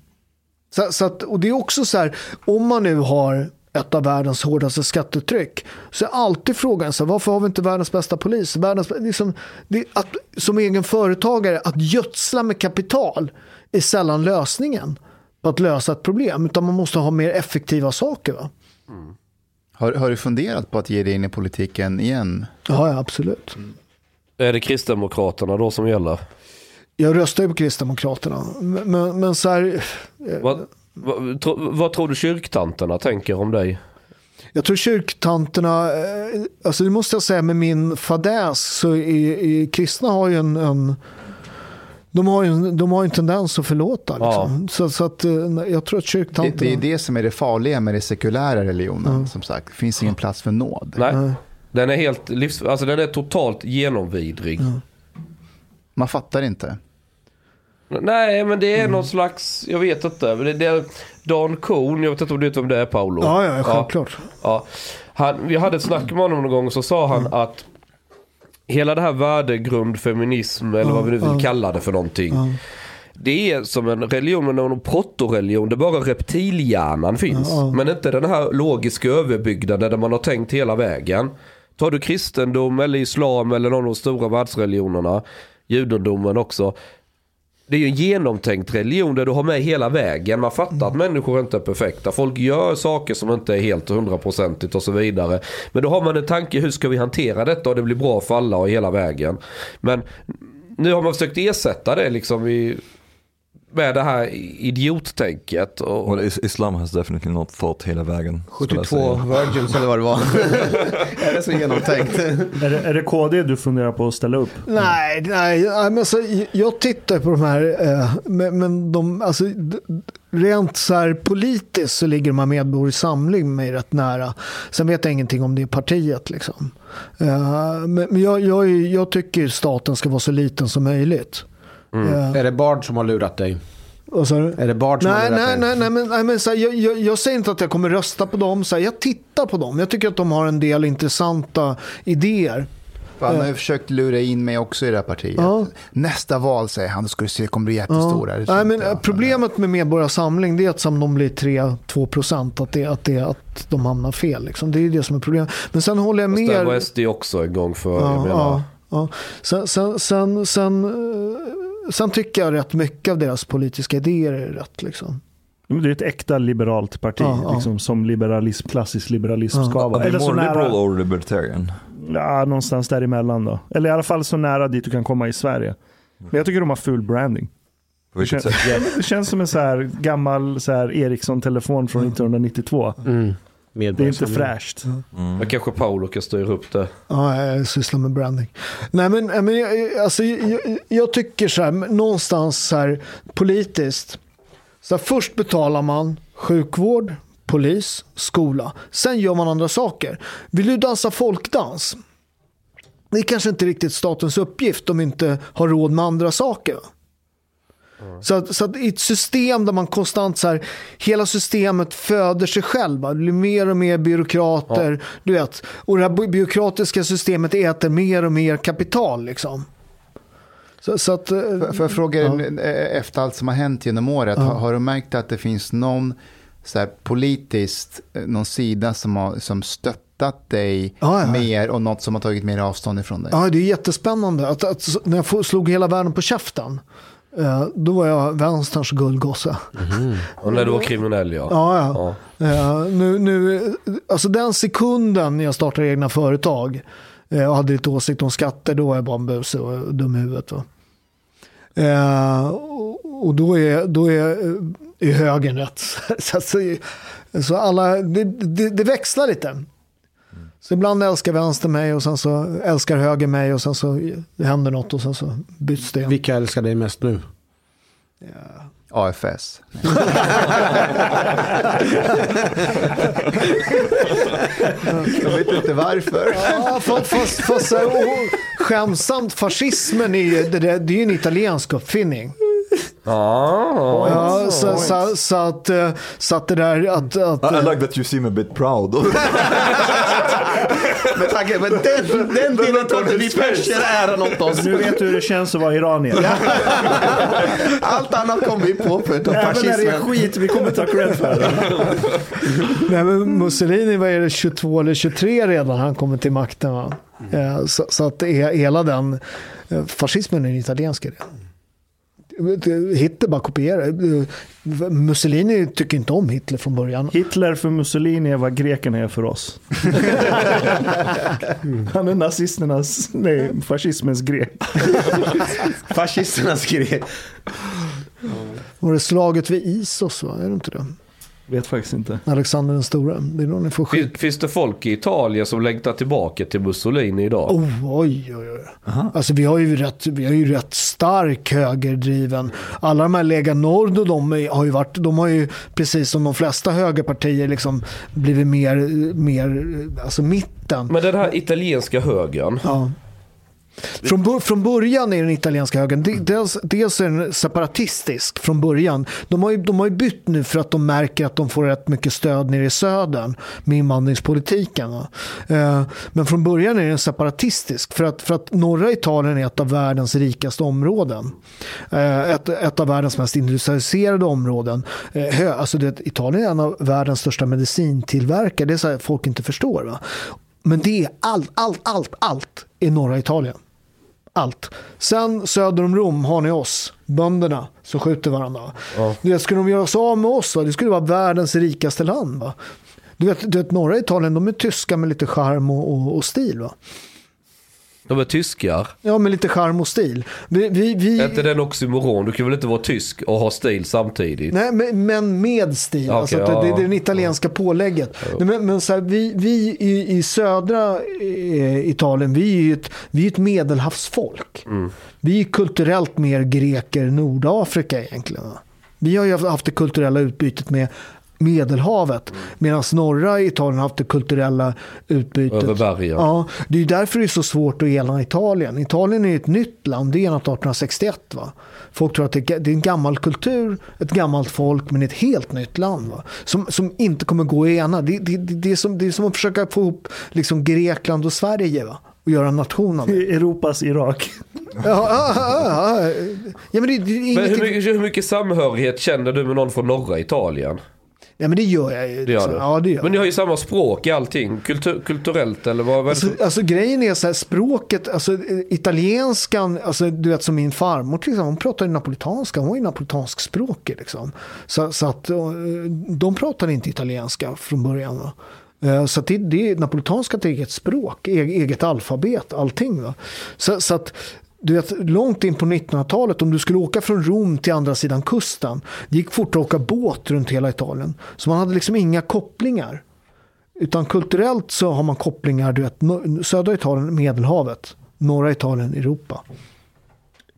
Speaker 4: Så, så att, och det är också så här, om man nu har ett av världens hårdaste skattetryck så är alltid frågan så här, varför har vi inte världens bästa polis? Världens, liksom, det, att, som egen företagare, att gödsla med kapital är sällan lösningen på att lösa ett problem, utan man måste ha mer effektiva saker. Va?
Speaker 7: Har, har du funderat på att ge dig in i politiken igen?
Speaker 4: Ja, ja, absolut.
Speaker 6: Är det Kristdemokraterna då som gäller?
Speaker 4: Jag röstar ju på Kristdemokraterna, men, men, men så här,
Speaker 6: Vad, vad, tro, vad tror du kyrktanterna tänker om dig?
Speaker 4: Jag tror kyrktanterna, eh, alltså det måste jag säga med min fadäs, så är, är, kristna har ju en, en de har ju en, de har en tendens att förlåta. Liksom. Så, så att, eh, jag tror att
Speaker 7: Det,
Speaker 4: kyrktanterna...
Speaker 7: det är det som är det farliga med det sekulära religionen. Som sagt, det finns ingen plats för nåd.
Speaker 6: Nej. Den är helt livs... Alltså den är totalt genomvidrig.
Speaker 7: Man fattar inte.
Speaker 6: Nej, men det är någon slags, jag vet inte. Men det, det är Dan Kohn, jag vet inte om du vet vem det är Paolo?
Speaker 4: Ja, ja, självklart.
Speaker 6: Ja. Han, vi hade ett snack med honom någon gång så sa han att hela det här värdegrund feminism eller vad vi nu vill kalla det för någonting. Det är som en religion, men en protoreligion där bara reptilhjärnan finns. Men inte den här logiska överbyggnaden där man har tänkt hela vägen. Tar du kristendom eller islam eller någon av de stora världsreligionerna, judendomen också. Det är ju en genomtänkt religion där du har med hela vägen. Man fattar att människor inte är perfekta. Folk gör saker som inte är helt hundraprocentigt och så vidare. Men då har man en tanke, hur ska vi hantera detta och det blir bra för alla och hela vägen. Men nu har man försökt ersätta det liksom i, med det här idiottänket. Och,
Speaker 8: Well, is- Islam has definitely not thought hela vägen. skulle jag
Speaker 5: 72
Speaker 8: säga.
Speaker 5: virgins eller vad det var. är det så genomtänkt?
Speaker 3: Är det, är det KD du funderar på att ställa upp?
Speaker 4: Nej, nej, nej men så, jag tittar på de här, eh, men, men de, alltså, rent så här politiskt så ligger de här Medborgerlig Samling mig rätt nära. Sen vet jag ingenting om det partiet. Liksom. Eh, men men jag, jag, jag tycker staten ska vara så liten som möjligt. Eh,
Speaker 5: Är det Bard som har lurat dig?
Speaker 4: sa du?
Speaker 5: Är det Bard som
Speaker 4: Nej,
Speaker 5: har lurat
Speaker 4: nej,
Speaker 5: dig?
Speaker 4: nej, nej, men, nej, men så här, jag, jag, jag säger inte att jag kommer rösta på dem. Så här, jag tittar på dem. Jag tycker att de har en del intressanta idéer.
Speaker 7: Han har ju försökt lura in mig också i det här partiet.
Speaker 4: Ja.
Speaker 7: Nästa val säger han, då ska du se, kommer bli jättestora. Det tror
Speaker 4: Nej, men
Speaker 7: jag.
Speaker 4: eh, problemet med Medborgarsamling det är att som de blir 3-2 procent, att, det, att, det, att de hamnar fel. Liksom. Det är det som är problemet. Men sen håller jag
Speaker 6: Fast där var
Speaker 4: med.
Speaker 6: SD också en gång för, jag
Speaker 4: Ja,
Speaker 6: menar.
Speaker 4: ja, ja. Sen, sen, sen, sen, eh, sen tycker jag rätt mycket av deras politiska idéer är rätt. Liksom.
Speaker 3: Men Det är ett äkta liberalt parti,
Speaker 4: Ja, ja.
Speaker 3: liksom, som liberalism, klassisk liberalism
Speaker 4: Ja.
Speaker 3: ska vara. Eller
Speaker 8: they
Speaker 3: så
Speaker 8: more liberal or libertarian?
Speaker 3: ja, någonstans däremellan då. Eller i alla fall så nära dit du kan komma i Sverige. Men jag tycker de har full branding.
Speaker 8: Vilket
Speaker 3: känns-? Det känns som en så här gammal så här Ericsson-telefon från 1992.
Speaker 5: Mm.
Speaker 3: Det är inte fräscht.
Speaker 6: Men kanske Paolo kan styra upp det.
Speaker 4: Ja, jag sysslar med branding. Nej, men, men jag, alltså, jag, jag tycker så här, någonstans så här, politiskt. Så här, först betalar man sjukvård, polis, skola. Sen gör man andra saker. Vill du dansa folkdans? Det är kanske inte riktigt statens uppgift om inte har råd med andra saker. Så att, så att i ett system där man konstant så här, hela systemet föder sig själv. va? Det blir mer och mer byråkrater. Du vet. Och det här by- byråkratiska systemet äter mer och mer kapital. Liksom. Så, så att, eh,
Speaker 7: Får får jag fråga dig, eh, efter allt som har hänt genom året, har, har du märkt att det finns någon så här, politiskt, eh, någon sida som har som stöttat dig
Speaker 4: Ja, ja.
Speaker 7: mer och något som har tagit mer avstånd ifrån dig?
Speaker 4: ja, det är jättespännande. Att, att, när jag slog hela världen på käften. Eh, Då var jag vänsterns guldgosse.
Speaker 6: Och när du var kriminell ja.
Speaker 4: Ja, ja.
Speaker 6: Ja.
Speaker 4: Eh, nu, nu, alltså den sekunden jag startade egna företag eh, och hade lite åsikt om skatter, då var jag bara en buse och dum i huvudet. Va? Och då är, då är, är högern rätt. Så, så alla, det, det, det växlar lite. Så ibland älskar vänster mig och sen så älskar höger mig och sen så händer något och sen så byts det.
Speaker 5: Vilka älskar dig mest nu?
Speaker 7: AFS. Jag vet inte varför.
Speaker 4: Ja, fast, fast, fast skämsamt, fascismen är ju, det, det, det är ju en italiensk uppfinning.
Speaker 6: Ah,
Speaker 4: Ja, så, så, så, att, eh, så att det där att... att
Speaker 8: I, I like that you seem a bit proud.
Speaker 7: Men, tanken, men den, den delen tar inte vi perser äran åt oss.
Speaker 3: Nu vet du hur det känns att vara iranier.
Speaker 7: Allt annat kom vi på för att
Speaker 3: Även när det är
Speaker 7: fascismen.
Speaker 3: skit, vi kommer ta cred för det.
Speaker 4: Nej, men Mussolini var det 22 eller 23 redan han kommer till makten. Va? Eh, Så, så att det är hela den eh, fascismen är en italiensk idé. Hitler bara kopierar. Mussolini tycker inte om Hitler från början.
Speaker 3: Hitler för Mussolini är vad grekerna är för oss. Han är nazisternas, nej, fascismens grek.
Speaker 5: Fascisternas grej.
Speaker 4: Var det slaget vid Isos? Va? Är det inte det?
Speaker 3: Vet faktiskt inte.
Speaker 4: Alexander den stora. Det är ni får skit.
Speaker 6: Fin- Finns det folk i Italien som längtar tillbaka till Mussolini idag?
Speaker 4: Oh, oj, oj, oj. Alltså vi har ju rätt, vi har ju rätt stark högerdriven. Alla de här Lega Nord och de har ju varit, de har ju precis som de flesta högerpartier liksom blivit mer, mer alltså mitten.
Speaker 6: Men den här italienska högern.
Speaker 4: Ja. Från, från början är den italienska högern, dels, dels är den separatistisk från början. De har, ju, de har ju bytt nu för att de märker att de får rätt mycket stöd nere i södern med invandringspolitiken. Eh, Men från början är den separatistisk för att, för att norra Italien är ett av världens rikaste områden. Eh, Ett, ett av världens mest industrialiserade områden. Eh, Alltså det, Italien är en av världens största medicintillverkare, det är så här folk inte förstår. Va? Men det är allt, allt, allt, allt i norra Italien. Allt. Sen söder om Rom har ni oss, bönderna, som skjuter varandra. Du vet, skulle de göra sig av med oss, va? det skulle vara världens rikaste land. Va? Du, vet, du vet, norra Italien, de är tyska med lite charm och, och, och stil. Va?
Speaker 6: De är tyskar.
Speaker 4: Ja, med lite charm och stil. Vi, vi, vi,
Speaker 6: Är inte det en oxymoron? Du kan väl inte vara tysk och ha stil samtidigt?
Speaker 4: Nej, men, men med stil.
Speaker 6: Okej,
Speaker 4: alltså
Speaker 6: ja,
Speaker 4: det, det
Speaker 6: ja.
Speaker 4: är det italienska pålägget. Nej, Men, men så här, vi, vi i, i södra eh, Italien, vi är ett, vi är ett medelhavsfolk.
Speaker 6: Mm.
Speaker 4: Vi är kulturellt mer greker Nordafrika egentligen. Vi har ju haft- haft det kulturella utbytet med Medelhavet.
Speaker 6: Mm.
Speaker 4: Medan norra Italien har haft det kulturella utbytet.
Speaker 6: Över bergen.
Speaker 4: Ja, det är därför det är så svårt att ena Italien. Italien är ett nytt land, det är enat 1861. Va? Folk tror att det är en gammal kultur, ett gammalt folk, men ett helt nytt land. Va? Som, som inte kommer gå att ena. Det, det, det, är som, det är som att försöka få ihop liksom Grekland och Sverige va? och göra en nation av det.
Speaker 3: Europas Irak.
Speaker 4: Ja, ja, ja, ja. ja men det, det
Speaker 6: Men hur mycket, hur mycket samhörighet känner du med någon från norra Italien?
Speaker 4: Ja, men det gör jag ju.
Speaker 6: Det gör du?
Speaker 4: Ja, det gör
Speaker 6: Men ni har ju samma språk i allting. Kultur, kulturellt eller vad? är
Speaker 4: Alltså, alltså grejen är så här, språket, alltså italienskan, alltså du vet som min farmor till exempel, hon pratar ju napolitanska, hon var ju napolitanskspråkig liksom. Så, så att eh, de pratade inte italienska från början. Va? Eh, Så det, det är napolitanska ett eget språk, e- eget alfabet, allting. Va? Så, så att du vet, långt in på 1900-talet, om du skulle åka från Rom till andra sidan kusten, det gick fort att åka båt runt hela Italien. Så man hade liksom inga kopplingar. Utan kulturellt så har man kopplingar, du vet, södra Italien, Medelhavet, norra Italien, Europa.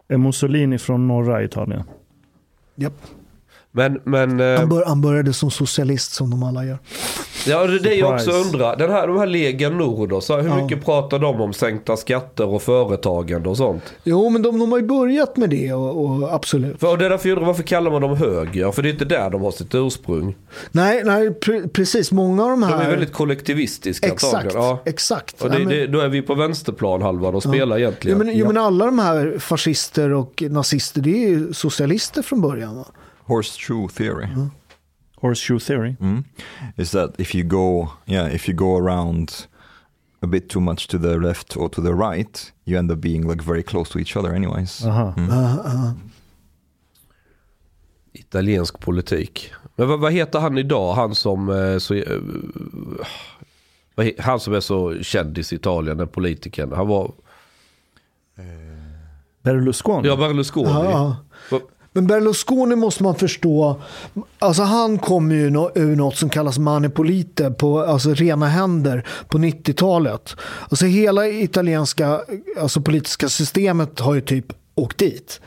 Speaker 3: Är Mussolini från norra Italien?
Speaker 4: Japp.
Speaker 6: Men, men eh,
Speaker 4: Han, bör, han började som socialist som de alla gör.
Speaker 6: Ja, det är det jag också undrar. Den här, de här Lega Nord, då, så här, hur
Speaker 4: Ja.
Speaker 6: mycket pratar de om sänkta skatter och företagande och sånt?
Speaker 4: Jo, men de, de har ju börjat med det och, och absolut.
Speaker 6: För, och det är därför jag undrar, varför kallar man dem höger? För det är inte där de har sitt ursprung.
Speaker 4: Nej, nej pre, precis. Många av de
Speaker 6: De
Speaker 4: här...
Speaker 6: är väldigt kollektivistiska
Speaker 4: Exakt.
Speaker 6: Ja.
Speaker 4: exakt.
Speaker 6: Och det,
Speaker 4: Nej, men-
Speaker 6: det, då är vi på vänsterplan halvan och spelar
Speaker 4: Jo
Speaker 6: egentligen.
Speaker 4: men, jo, men alla de här fascister och nazister, det är ju socialister från början. Va?
Speaker 8: Horseshoe theory
Speaker 3: Horseshoe theory.
Speaker 8: mm, is that if you go, yeah, if you go around a bit too much to the left or to the right, you end up being like very close to each other, anyways.
Speaker 3: Aha.
Speaker 4: Ja, ja.
Speaker 6: Italiensk politik. Men vad, vad heter han idag? Han som, eh, så, eh, vad han som är så kändis i Italien, den politikern. Han var,
Speaker 3: Berlusconi.
Speaker 6: ja Berlusconi. Vad-
Speaker 4: men Berlusconi måste man förstå, alltså han kom ju ur något som kallas manipolite, på, alltså rena händer, på 90-talet. Alltså hela italienska alltså politiska systemet har ju typ åkt dit.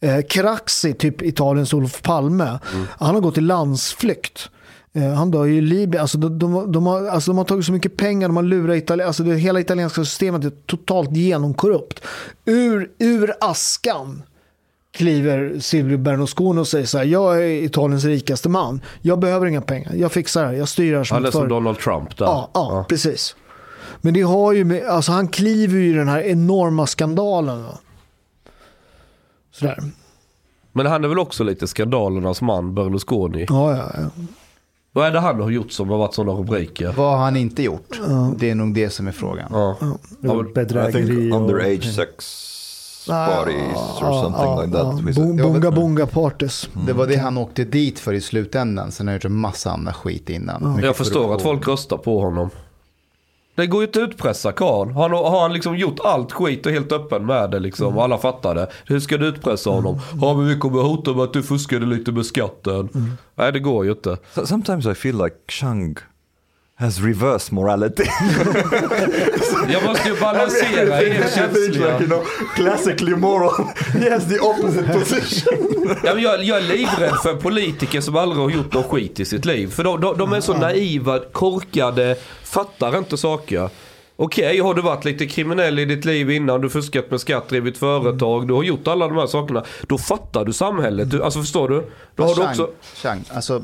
Speaker 4: Eh, Craxi, typ Italiens Olof Palme, han har gått i landsflykt. Eh, han dör ju i Libyen. Alltså de, de, de, har, alltså de har tagit så mycket pengar, de har lurat Italien. Alltså det hela italienska systemet är totalt genomkorrupt. Ur, ur askan kliver Silvio Berlusconi och säger så här, jag är Italiens rikaste man. Jag behöver inga pengar, jag fixar det, jag styr det här som ett
Speaker 6: som
Speaker 4: företag."
Speaker 6: Donald Trump där.
Speaker 4: Ja, ja, precis. Men det har ju med, alltså han kliver ju i den här enorma skandalen. Va? Sådär.
Speaker 6: Men han är väl också lite skandalernas man, Berlusconi.
Speaker 4: Ja, ja, ja.
Speaker 6: Vad är det han har gjort som har varit sådana rubriker?
Speaker 7: Vad har han inte gjort? Det är nog det som är frågan.
Speaker 6: Ja. Ja,
Speaker 3: bedrägeri och...
Speaker 8: underage sex parties or something like that. with
Speaker 4: Bo-
Speaker 8: it.
Speaker 4: Bunga bunga parties.
Speaker 7: Det var det han åkte dit för i slutändan. Sen har han gjort en massa andra skit innan.
Speaker 6: Jag förstår att folk röstar på honom. Det går ju inte att utpressa karln. Har han, har han liksom gjort allt skit och helt öppen med det liksom. Och alla fattar det. Hur ska du utpressa honom? Ja men vi kommer hota med att du fuskade lite med skatten. Nej det går ju inte.
Speaker 8: So- Sometimes I feel like Chang has reverse morality.
Speaker 6: Jag måste ju balansera er känsliga.
Speaker 8: know, classically moral. He has the opposite position.
Speaker 6: Ja, men jag, jag är livrädd för politiker som aldrig har gjort någon skit i sitt liv. För de, de, de är så naiva, korkade, fattar inte saker. Okej, har du varit lite kriminell i ditt liv innan, du fuskat med skatt, drivit företag, du har gjort alla de här sakerna. Då fattar du samhället. Du, alltså förstår du? Då har du också...
Speaker 7: Chang, alltså,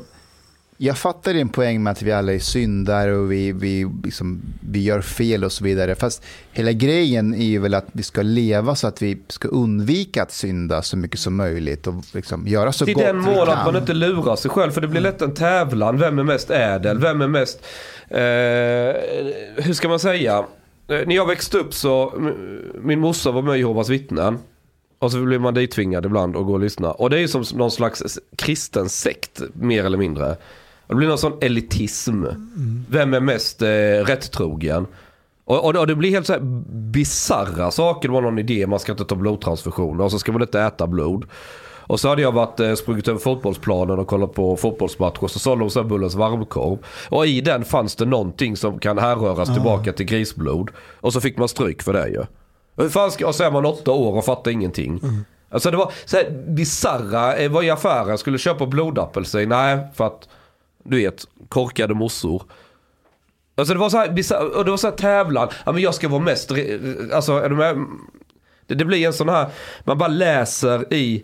Speaker 7: jag fattar din poäng med att vi alla är syndare och vi, vi, liksom, vi gör fel och så vidare. Fast hela grejen är ju väl att vi ska leva så att vi ska undvika att synda så mycket som möjligt och liksom göra så
Speaker 6: Till
Speaker 7: gott
Speaker 6: den
Speaker 7: vi
Speaker 6: mån
Speaker 7: kan.
Speaker 6: att man inte lurar sig själv. För det blir lätt en tävlan. Vem är mest ädel? Vem är mest... Eh, hur ska man säga? Eh, när jag växte upp så... Min morsa var med i Jehovas vittnen. Och så blir man dittvingad ibland och gå och lyssna. Och det är ju som någon slags kristen sekt, mer eller mindre. Det blir någon sån elitism. Vem är mest eh, rättrogen? Och, och, och det blir helt så här bisarra saker. Det var någon idé, man ska inte ta blodtransfusioner och så ska man inte äta blod. Och så hade jag varit, eh, sprungit över fotbollsplanen och kollat på fotbollsmatcher. Så sålde de så Bullens varmkorv. Och i den fanns det någonting som kan härröras tillbaka till grisblod. Och så fick man stryk för det ju. Hur fan ska, och så är man åtta år och fattar ingenting. Alltså det var så här bisarra, eh, var i affären, skulle köpa blodapelsin. Nej, för att du vet, korkade mossor. Alltså det var så här, och det var så här tävlan. Ja men jag ska vara mest, alltså är du med? Det, det blir en sån här, man bara läser i,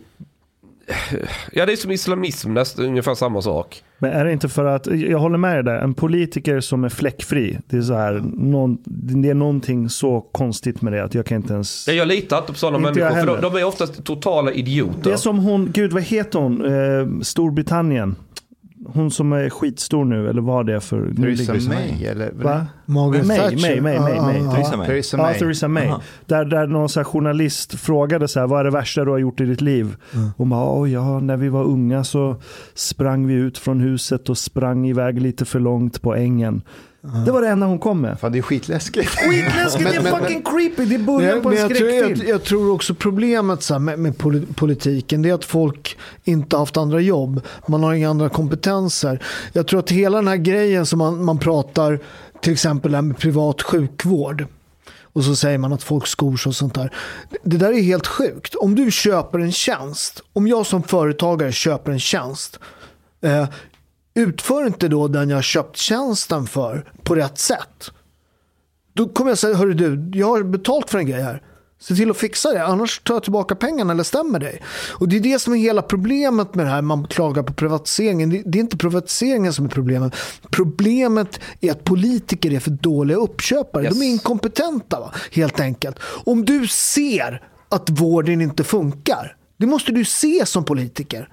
Speaker 6: ja det är som islamism, nästan ungefär samma sak.
Speaker 3: Men är det inte för att, jag håller med dig där, en politiker som är fläckfri, det är så här, någon, det är någonting så konstigt med det att jag kan inte ens...
Speaker 6: Ja, Jag litar inte på sådana
Speaker 3: Inte
Speaker 6: människor, för de, de är oftast totala idioter.
Speaker 3: Det är som hon, gud vad heter hon, eh, Storbritannien. Hon som är skitstor nu, eller vad det är för... nu
Speaker 7: Theresa
Speaker 3: ligger-
Speaker 7: May, eller?
Speaker 3: Va?
Speaker 4: Margaret
Speaker 3: May,
Speaker 4: Thatcher.
Speaker 3: May, May, May, May.
Speaker 8: Theresa. May.
Speaker 7: Theresa
Speaker 3: Ja,
Speaker 7: May.
Speaker 3: Theresa May.
Speaker 8: Aha.
Speaker 3: Där, där någon så här journalist frågade så här, vad är det värsta du har gjort i ditt liv? Hon bara, "Oj, ja, när vi var unga så sprang vi ut från huset och sprang iväg lite för långt på ängen. Det var det enda hon kom med.
Speaker 7: Fan, det är skitläskigt.
Speaker 3: Skitläskigt, det är fucking creepy, det är början
Speaker 4: Men,
Speaker 3: på en
Speaker 4: men jag, tror,
Speaker 3: skräckfilm.
Speaker 4: jag, jag tror också problemet så här, med, med poli- politiken det är att folk inte har haft andra jobb. Man har inga andra kompetenser. Jag tror att hela den här grejen som man, man pratar till exempel det med privat sjukvård. Och så säger man att folk skor sig och sånt där. Det där är helt sjukt. Om du köper en tjänst. Om jag som företagare köper en tjänst. Eh, utför inte då den jag köpt tjänsten för på rätt sätt. Då kommer jag säga, hörru du, jag har betalt för en grej här. Se till att fixa det, annars tar jag tillbaka pengarna eller stämmer dig. Och det är det som är hela problemet med det här, man klagar på privatiseringen. Det, det är inte privatiseringen som är problemet. Problemet är att politiker är för dåliga uppköpare.
Speaker 6: Yes.
Speaker 4: De är inkompetenta va? helt enkelt. Om du ser att vården inte funkar, det måste du se som politiker.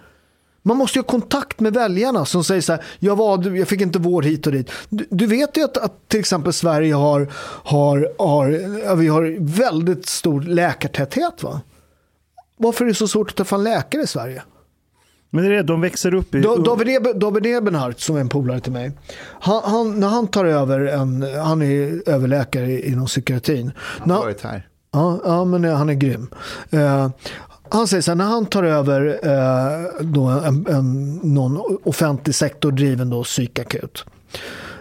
Speaker 4: Man måste ju ha kontakt med väljarna som säger så här, jag, var, jag fick inte vård hit och dit. Du, du vet ju att, att till exempel Sverige har, har, har, vi har väldigt stor läkartäthet. Va? Varför är det så svårt att ta fram läkare i Sverige?
Speaker 3: Men det är det, de växer upp i...
Speaker 4: Da- David, Ebe, David Ebenhardt som är en polare till mig. Han, han, när han tar över en, han är överläkare i- inom psykiatrin.
Speaker 7: Han har varit här.
Speaker 4: Ja, ja men han är grym. Eh, han säger så här, när han tar över eh, då en, en, någon offentlig sektor driven då psykakut.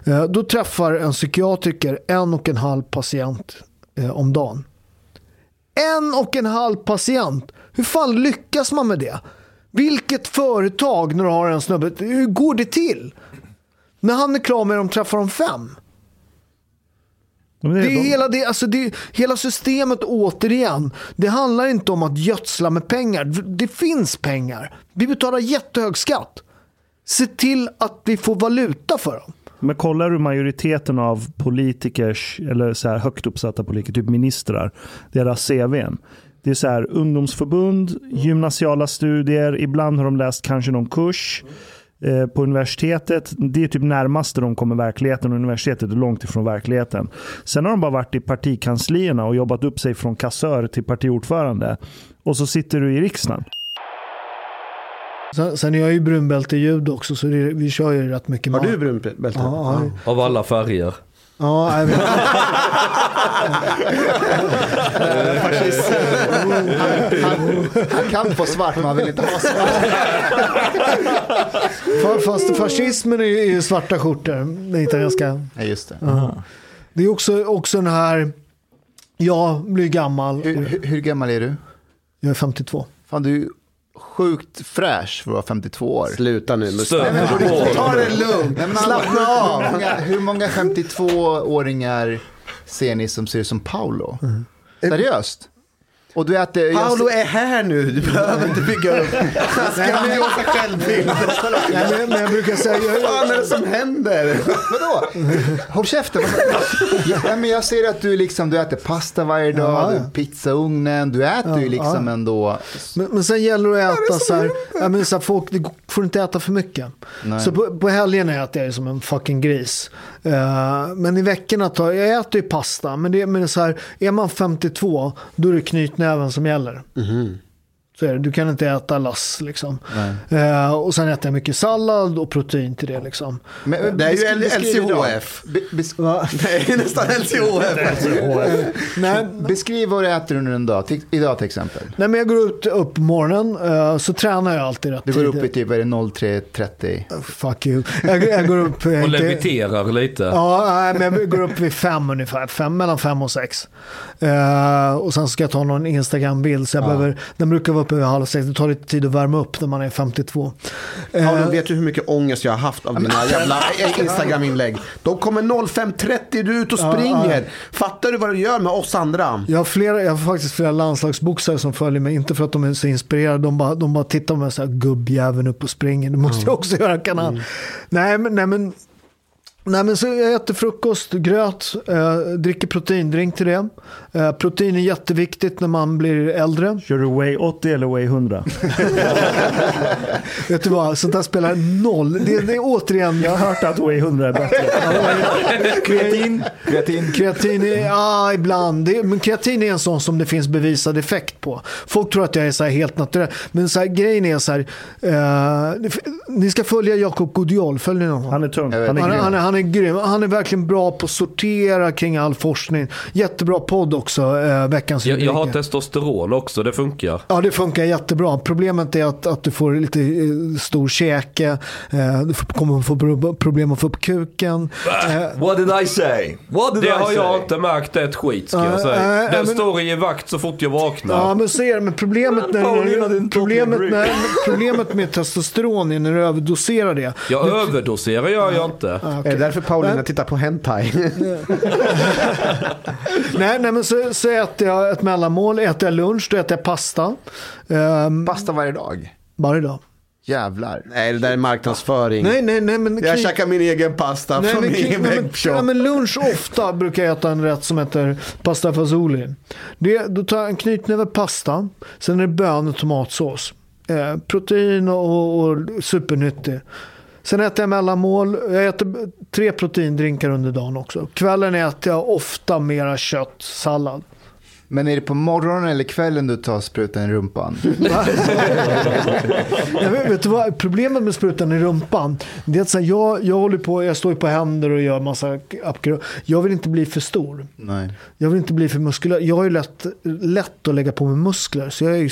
Speaker 4: Eh, då träffar en psykiatriker en och en halv patient eh, om dagen. En och en halv patient. Hur fan lyckas man med det? Vilket företag när du har en snubbe, hur går det till? När han är klar med dem träffar de fem. Det är
Speaker 3: de-
Speaker 4: hela, det, alltså det, hela systemet återigen. Det handlar inte om att gödsla med pengar. Det finns pengar. Vi betalar jättehög skatt. Se till att vi får valuta för dem.
Speaker 3: Men kollar du majoriteten av politikers, eller så här högt uppsatta politiker, typ ministrar, deras CVn. Det är så här ungdomsförbund, gymnasiala studier, ibland har de läst kanske någon kurs på universitetet. Det är typ närmaste de kommer verkligheten och universitetet är långt ifrån verkligheten. Sen har de bara varit i partikanslierna och jobbat upp sig från kassör till partiordförande. Och så sitter du i riksdagen.
Speaker 4: Sen, sen är jag ju brunbälte i judo också så det, vi kör ju rätt mycket
Speaker 5: Har du brunt bälte?
Speaker 4: Ja, ja.
Speaker 6: Av alla färger.
Speaker 4: Ja jag vet.
Speaker 7: Han kan få svart men han vill inte ha svart.
Speaker 4: Fa- Fast fascismen är ju, är ju svarta skjortor. Den italienska.
Speaker 7: Ja, just det.
Speaker 4: Det är också, också den här, jag blir gammal.
Speaker 7: Hur, hur, hur gammal är du?
Speaker 4: Jag är 52.
Speaker 7: Fan, du sjukt fräsch för att vara 52 år.
Speaker 5: Sluta nu
Speaker 6: du på
Speaker 7: Ta det lugnt. Slappna av. Hur många, hur många 52-åringar ser ni som ser ut som Paolo? Seriöst? Och du äter... jag
Speaker 5: Paolo
Speaker 7: ser-
Speaker 5: är här nu, du behöver inte bygga upp. Han ska ha massa självbild.
Speaker 4: Nej, men, men jag brukar säga, jag,
Speaker 5: Vad fan är det som händer?
Speaker 7: Vadå? Håll käften. ja, men jag ser att du, liksom, du äter pasta varje dag,
Speaker 4: Ja, ja.
Speaker 7: har pizza i ugnen, du äter ju liksom ändå...
Speaker 4: Men, men sen gäller det att äta så här, ja, men så här folk det får inte äta för mycket.
Speaker 7: Nej.
Speaker 4: Så på, på helgen äter jag som en fucking gris. Eh, men i veckorna tar jag äter ju pasta. Men det, men det är så här, är man 52 då är det knytnäven som gäller. Mhm. Så är det, du kan inte äta lass liksom. Eh, och sen äter jag mycket sallad och protein till det liksom.
Speaker 7: Men,
Speaker 5: Det är ju. LCHF.
Speaker 7: Be,
Speaker 5: Det är nästan LCHF.
Speaker 4: Nej,
Speaker 7: beskriv vad du äter under en dag, till, idag till exempel.
Speaker 4: nej, men jag går ut upp på morgonen eh, så tränar jag alltid rätt
Speaker 7: Du går upp
Speaker 4: tidigt.
Speaker 7: i typ, vad är det 03.30?
Speaker 4: Fuck you. Jag, jag går upp... eh,
Speaker 6: och
Speaker 4: inte-
Speaker 6: leviterar lite.
Speaker 4: Ja, nej, men jag går upp vid fem ungefär. Fem, mellan fem och sex. Eh, och sen ska jag ta någon Instagram-bild. Så jag behöver, den brukar vara uppe vid halv sex. Det tar lite tid att värma upp när man är 52. Eh,
Speaker 5: Paolo, vet du hur mycket ångest jag har haft av dina jävla Instagram-inlägg? De kommer 05.30, du är ute och springer. Fattar du vad du gör med oss andra?
Speaker 4: jag, har flera, jag har faktiskt flera landslagsboxare som följer mig. Inte för att de är så inspirerade. De bara, de bara tittar på mig så här, gubbjäveln upp och springer. Det måste jag också göra kanal. Nej, men, nej, men Nej men så jag äter frukost, gröt, eh, dricker proteindrink till det. Eh, protein är jätteviktigt när man blir äldre.
Speaker 3: Kör du Way 80 eller Way 100?
Speaker 4: Vet du vad, sånt där spelar noll. Det, det är återigen,
Speaker 3: Jag har hört att Way 100 är bättre.
Speaker 4: kreatin.
Speaker 8: Kreatin.
Speaker 4: Kreatin är, ja ibland. Det, men kreatin är en sån som det finns bevisad effekt på. Folk tror att jag är så här helt naturell. Men så här, grejen är så här, eh, ni ska följa Jakob Godiol, följer ni honom?
Speaker 3: Han är tung. Han är
Speaker 4: Han, han, är, han är grym. Han är verkligen bra på att sortera kring all forskning. Jättebra podd också, eh, veckans
Speaker 6: Jag, jag har testosteron också, det funkar.
Speaker 4: Ja, det funkar jättebra. Problemet är att, att du får lite eh, stor käke. Eh, du kommer få pro- problem att få upp kuken. Eh,
Speaker 8: What did I say? What did
Speaker 6: Det
Speaker 8: I
Speaker 6: har
Speaker 8: say?
Speaker 6: jag inte märkt ett skit ska jag säga.
Speaker 4: nej,
Speaker 6: Den
Speaker 4: men-
Speaker 6: står i vakt så fort jag vaknar.
Speaker 4: Ja, men det. Men problemet,
Speaker 8: Paulina,
Speaker 4: när, problemet, med, problemet med testosteron är när du överdoserar det.
Speaker 6: Jag överdoserar gör jag inte.
Speaker 4: Ah,
Speaker 5: det därför Paulina tittar på hentai?
Speaker 4: Nej, nej, men så, så äter jag ett mellanmål, äter jag lunch, då äter jag pasta. Um,
Speaker 7: Pasta varje dag?
Speaker 4: varje dag.
Speaker 7: Jävlar.
Speaker 5: Nej, det där är marknadsföring.
Speaker 4: Nej, nej, nej. Men,
Speaker 5: Jag käkar min egen pasta
Speaker 4: Nej,
Speaker 5: från
Speaker 4: men,
Speaker 5: min egen
Speaker 4: nej,
Speaker 5: webbshop.
Speaker 4: ja, men lunch ofta brukar jag äta en rätt som heter pasta fazooli. Det, då tar jag en knytnäve pasta, sen är det bön och tomatsås. Eh, protein och, och supernyttig. Sen äter jag mellanmål. Jag äter tre proteindrinkar under dagen också. Kvällen äter jag ofta mera kött, sallad.
Speaker 7: Men är det på morgonen eller kvällen du tar sprutan i rumpan?
Speaker 4: Jag vet, vet du vad, problemet med sprutan i rumpan, det är att så här, jag, jag håller på, jag står på händer och gör massa appgrå. Jag vill inte bli för stor.
Speaker 7: Nej.
Speaker 4: Jag vill inte bli för muskulös. Jag har ju lätt, lätt att lägga på mig muskler, så jag är ju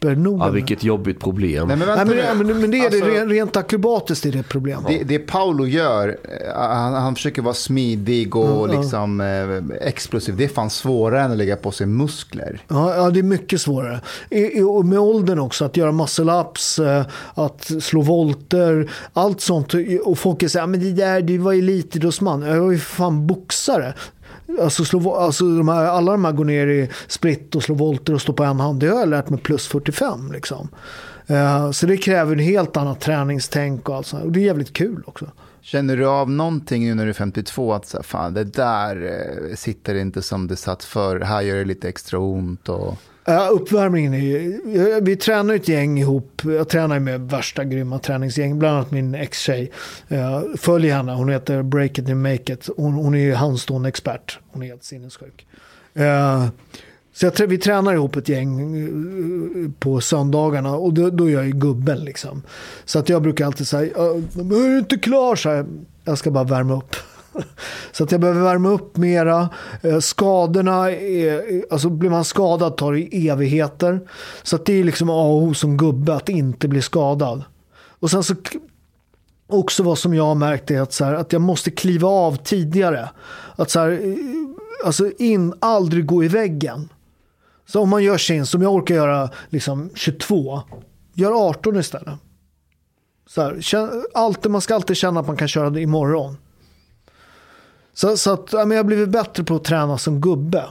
Speaker 4: supernoga.
Speaker 6: Ja, vilket jobbigt problem.
Speaker 7: Nej, men
Speaker 4: Nej,
Speaker 7: vänta
Speaker 4: men,
Speaker 7: nu.
Speaker 4: men, men det är
Speaker 7: Alltså-
Speaker 4: det, rent, akrobatiskt är det ett problem.
Speaker 7: Det, det Paolo gör, eh, han, han försöker vara smidig och liksom, eh, explosiv. Det är fan svårare än att lägga på sig muskler.
Speaker 4: Ja, ja, det är mycket svårare. I, i, och med åldern också, att göra muscle-ups, eh, att slå volter, allt sånt. Och folk här, men det där, du var elitidrottsman. Jag var ju fan boxare. Alltså, slå, alltså de här, alla de här går ner i split och slår volter och står på en hand. Det har jag lärt mig plus 45 liksom. Eh, så det kräver en helt annat träningstänk och allt sånt. Och det är jävligt kul också.
Speaker 7: Känner du av någonting nu när du är 52 att så här, fan, det där eh, sitter inte som det satt för. Här gör det lite extra ont. Och...
Speaker 4: Ja, uppvärmningen är ju, vi tränar ett gäng ihop. Jag tränar med värsta grymma träningsgäng. Bland annat min ex-tjej. Eh, följ henne, hon heter Break It and Make It. Hon, hon är ju handstående expert. Hon är helt sinnessjuk. Eh, så jag, vi tränar ihop ett gäng eh, på söndagarna och då, då är jag ju gubben liksom. Så att jag brukar alltid säga, är du inte klar? Så här, jag ska bara värma upp. Så att jag behöver värma upp mera. Eh, skadorna, är, alltså blir man skadad tar det evigheter. Så att det är liksom A och O som gubbe att inte bli skadad. Och sen så också vad som jag har märkt är att, så här, att jag måste kliva av tidigare. Att så här, eh, alltså in, aldrig gå i väggen. Så om man gör sin, som jag orkar göra liksom 22, gör 18 istället. Så här, allt, man ska alltid känna att man kan köra det imorgon. Så, så att, ja, men jag har blivit bättre på att träna som gubbe.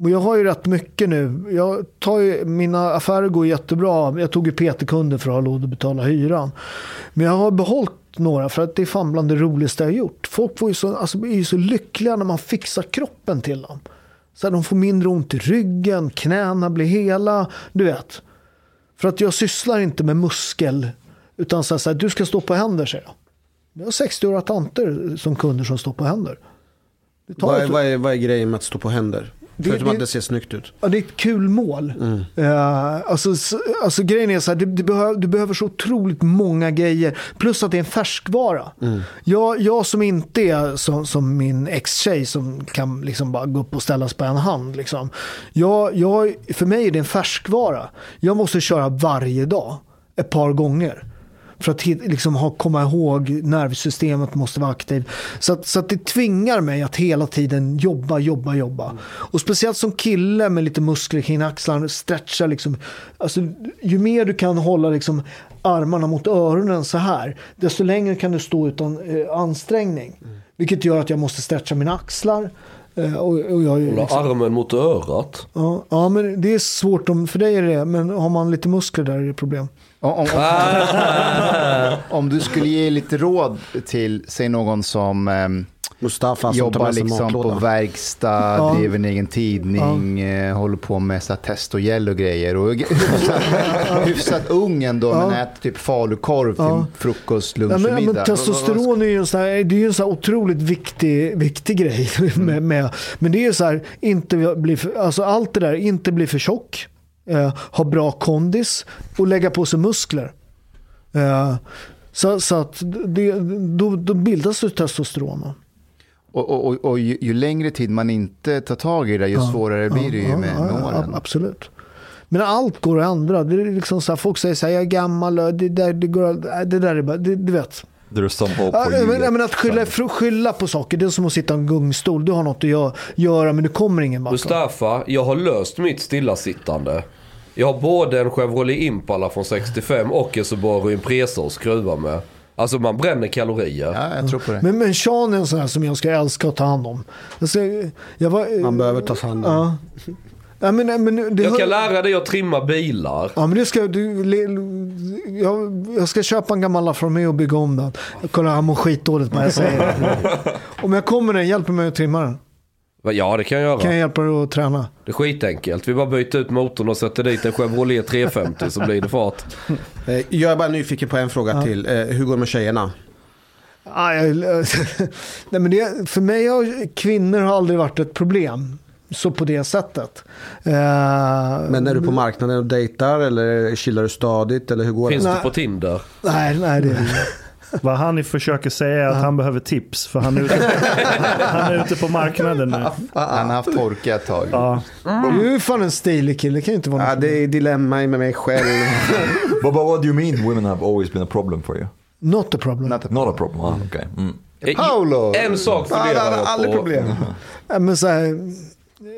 Speaker 4: Och jag har ju rätt mycket nu. Jag tar ju, mina affärer går jättebra. Jag tog ju PT-kunder för att ha råd att betala hyran. Men jag har behållit några för att det är fan bland det roligaste jag har gjort. Folk får ju så, alltså, är ju så lyckliga när man fixar kroppen till dem. Så här, de får mindre ont i ryggen, knäna blir hela. Du vet. För att jag sysslar inte med muskel. Utan så här, så här, du ska stå på händer säger jag. Jag har 60-åriga tanter som kunder som står på händer.
Speaker 5: Vad är,
Speaker 4: alltså-
Speaker 5: vad, är, vad är grejen med att stå på händer?
Speaker 4: Det-
Speaker 5: Förutom
Speaker 4: det-
Speaker 5: att det ser snyggt ut.
Speaker 4: Ja, det är ett kul mål. Eh, alltså, s- alltså grejen är så här, du, du, behöver, du behöver så otroligt många grejer. Plus att det är en färskvara. Jag, jag som inte är som, som min ex-tjej som kan liksom bara gå upp och ställas på en hand. Liksom. Jag, jag, för mig är det en färskvara. Jag måste köra varje dag. Ett par gånger. För att liksom ha, komma ihåg nervsystemet måste vara aktivt. Så, att, så att det tvingar mig att hela tiden jobba, jobba, jobba. Och speciellt som kille med lite muskler kring axlarna, stretcha liksom. Alltså, ju mer du kan hålla liksom armarna mot öronen så här, desto längre kan du stå utan eh, ansträngning. Vilket gör att jag måste stretcha mina axlar. Eh, och, och jag,
Speaker 6: Hålla
Speaker 4: liksom,
Speaker 6: armen mot örat.
Speaker 4: ja, ja, men det är svårt om, för dig är det men har man lite muskler där är det problem.
Speaker 7: Om, om, om du skulle ge lite råd till, säg någon som ehm,
Speaker 5: Mustafa som tar
Speaker 7: jobbar liksom på verkstad,
Speaker 4: Ja.
Speaker 7: driver en egen tidning, eh, håller på med så test och gel och grejer. Och hyfsat, hyfsat ung ändå, men äter typ falukorv till
Speaker 4: Ja.
Speaker 7: frukost, lunch
Speaker 4: Ja,
Speaker 7: och
Speaker 4: men,
Speaker 7: middag.
Speaker 4: men testosteron är ju en sån här, det är en sån otroligt viktig, viktig grej. Med, med, men det är ju så här, inte bli för, alltså allt det där, inte bli för tjock, eh, ha bra kondis och lägga på sig muskler. Eh, så, så att det, då, då bildas det testosteron.
Speaker 7: Och, och, och, och ju, ju längre tid man inte tar tag i det, ju svårare blir det ju
Speaker 4: Ja,
Speaker 7: med,
Speaker 4: ja,
Speaker 7: med
Speaker 4: ja,
Speaker 7: åren.
Speaker 4: Absolut. Men allt går att ändra. Det är liksom så här, folk säger så här, jag är gammal, det där, det går, det där är bara, det, du vet.
Speaker 8: Hope
Speaker 4: Ja, men, att skylla, skylla på saker, det är som att sitta i en gungstol. Du har något att gö- göra men du kommer ingen vart.
Speaker 6: Mustafa, jag har löst mitt stillasittande. Jag har både en Chevrolet Impala från 65 och en Subaru Impresa att skruva med. Alltså man bränner kalorier.
Speaker 7: Ja, jag tror på det.
Speaker 4: Men, men Sean är en sån här som jag ska älska att ta hand om. Alltså, jag var,
Speaker 5: Man behöver ta hand om.
Speaker 4: Ja. Ja, men, men, det,
Speaker 6: Jag kan lära dig att trimma bilar.
Speaker 4: Ja, men det ska, du, le- jag, jag ska köpa en gammal Alfa Romeo och bygga om den. Jag kollar, han mår skitdåligt när jag säger det. Om jag kommer den, hjälper mig att trimma den.
Speaker 6: Ja, det kan jag göra.
Speaker 4: Kan jag hjälpa dig att träna?
Speaker 6: Det är skitenkelt. Vi bara byter ut motorn och sätter dit en Chevrolet 350 så blir det fart.
Speaker 5: Eh, Jag är bara nyfiken på en fråga till. Eh, Hur går det med tjejerna?
Speaker 4: Ah, nej, men det, för mig har kvinnor har aldrig varit ett problem. Så på det sättet. Eh,
Speaker 5: Men är du på marknaden och dejtar eller chillar du stadigt eller hur går
Speaker 6: Finns
Speaker 5: det?
Speaker 6: du på Tinder?
Speaker 4: Nej, nej det
Speaker 3: Vad han försöker säga är att han behöver tips. För han är ute, han är ute på marknaden nu.
Speaker 7: Han har haft torka ett tag.
Speaker 3: Ja.
Speaker 4: Du är ju fan en stilig kille, det kan ju inte vara
Speaker 5: Ja,
Speaker 4: något.
Speaker 5: det är dilemma med mig själv.
Speaker 8: But, but what do you mean women have always been a problem for you?
Speaker 4: Not a problem.
Speaker 7: Not a-
Speaker 8: Not a problem. Ah, okay. Mm.
Speaker 5: Paolo!
Speaker 6: En sak funderar jag
Speaker 5: aldrig
Speaker 6: på.
Speaker 5: problem.
Speaker 4: Ja, men så här,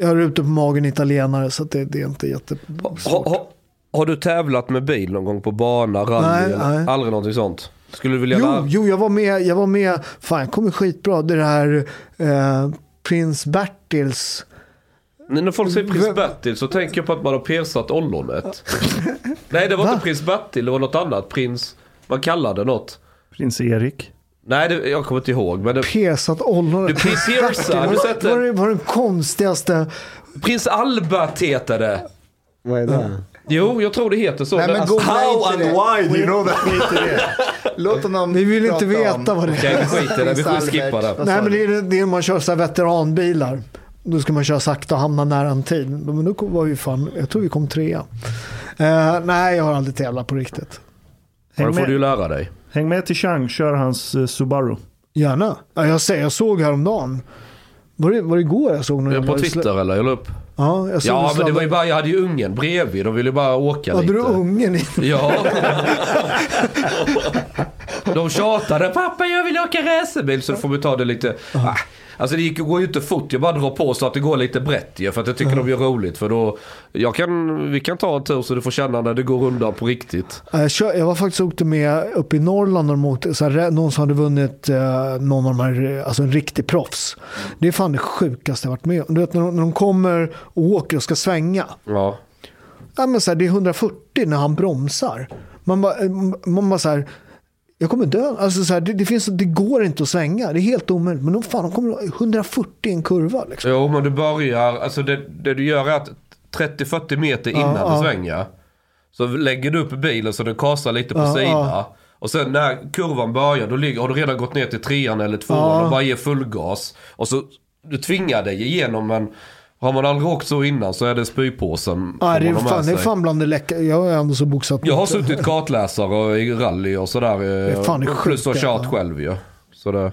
Speaker 4: jag har ute på magen italienare så det, det är inte jätte...
Speaker 6: Ha, ha, har du tävlat med bil någon gång på bana, rally?
Speaker 4: Nej, nej.
Speaker 6: Aldrig någonting sånt? Skulle du vilja
Speaker 4: Jo,
Speaker 6: lära?
Speaker 4: jo, jag var med, jag var med, fan jag kommer skitbra, det här eh, Prins Bertils,
Speaker 6: När folk säger prins Bertil så tänker jag på att man har persat ollonet. Nej det var
Speaker 4: Va?
Speaker 6: inte prins Bertil, det var något annat. Prins, man kallade något.
Speaker 3: Prins Erik.
Speaker 6: Nej det, jag kommer inte ihåg. Men det,
Speaker 4: pesat ollon.
Speaker 6: Du, prins Ersa, har du sett
Speaker 4: det? Var,
Speaker 6: det
Speaker 4: var den konstigaste,
Speaker 6: Prins Albert heter det.
Speaker 5: Vad är det?
Speaker 6: Jo, jag tror det heter så.
Speaker 7: Nej, men
Speaker 6: Alltså,
Speaker 7: googla
Speaker 8: How and
Speaker 7: det.
Speaker 8: why do you know that?
Speaker 7: Låt honom
Speaker 4: vi vill inte veta
Speaker 7: om-
Speaker 4: vad det är.
Speaker 6: Okej, vi skiter i det. Vi får
Speaker 7: Prins
Speaker 6: skippa
Speaker 7: Albert.
Speaker 6: det.
Speaker 4: Nej men det är, det är man kör så här veteranbilar. Då ska man köra sakta och hamna nära en tid. Men då var vi fan, jag tror vi kom trea. Eh, nej, jag har aldrig tävlat på riktigt.
Speaker 6: Ja,
Speaker 3: Häng
Speaker 6: då får du
Speaker 3: med,
Speaker 6: lära dig.
Speaker 3: häng med till Chang, kör hans eh, Subaru.
Speaker 4: Gärna. Ja, jag, ser, jag såg häromdagen. Var det, var det igår jag såg någon
Speaker 6: Jag är på Twitter eller? Jag la upp.
Speaker 4: Ja, jag såg
Speaker 6: Ja,
Speaker 4: en
Speaker 6: men det var ju bara, jag hade ju ungen bredvid. De ville bara åka
Speaker 4: Hade
Speaker 6: lite.
Speaker 4: du ungen i?
Speaker 6: Ja. De tjatade. Pappa jag vill åka racerbil. Så då får vi ta det lite. Ah, Alltså det gick, går ju inte fort. Jag bara drar på så att det går lite brett ju. För att jag tycker de gör roligt. För då, jag kan, vi kan ta en tur så du får känna när det går undan på riktigt.
Speaker 4: Ja, Jag, var faktiskt åkte med uppe i Norrland de åkte, så här, någon som hade vunnit eh, någon av de här, eh, alltså en riktig proffs. Det är fan det sjukaste jag varit med om. Du vet när de, när de kommer och åker och ska svänga.
Speaker 6: Ja.
Speaker 4: Ja, men så här, det är 140 när han bromsar. Man bara, eh, man bara så här, jag kommer dö. Alltså så här, det, det, finns, det går inte att svänga. Det är helt omöjligt. Men de, fan, de kommer 140 i en kurva. Liksom.
Speaker 6: Jo men du börjar, alltså det, det du gör är att 30-40 meter innan
Speaker 4: Ja,
Speaker 6: du
Speaker 4: ja.
Speaker 6: svänger. Så lägger du upp bilen så den kasar lite på
Speaker 4: Ja,
Speaker 6: sidan.
Speaker 4: ja.
Speaker 6: Och sen när kurvan börjar då ligger, har du redan gått ner till trean eller tvåan
Speaker 4: Ja.
Speaker 6: och bara ger full gas. Och så du tvingar dig igenom men har man aldrig åkt så innan så är det spypåsen.
Speaker 4: Ja, det, är fan, det är fan bland det läckra. Jag har ändå så boxat
Speaker 6: Jag har suttit kartläsare och i rally och sådär.
Speaker 4: är fan det
Speaker 6: Plus och kört
Speaker 4: ja.
Speaker 6: själv ju. Så det...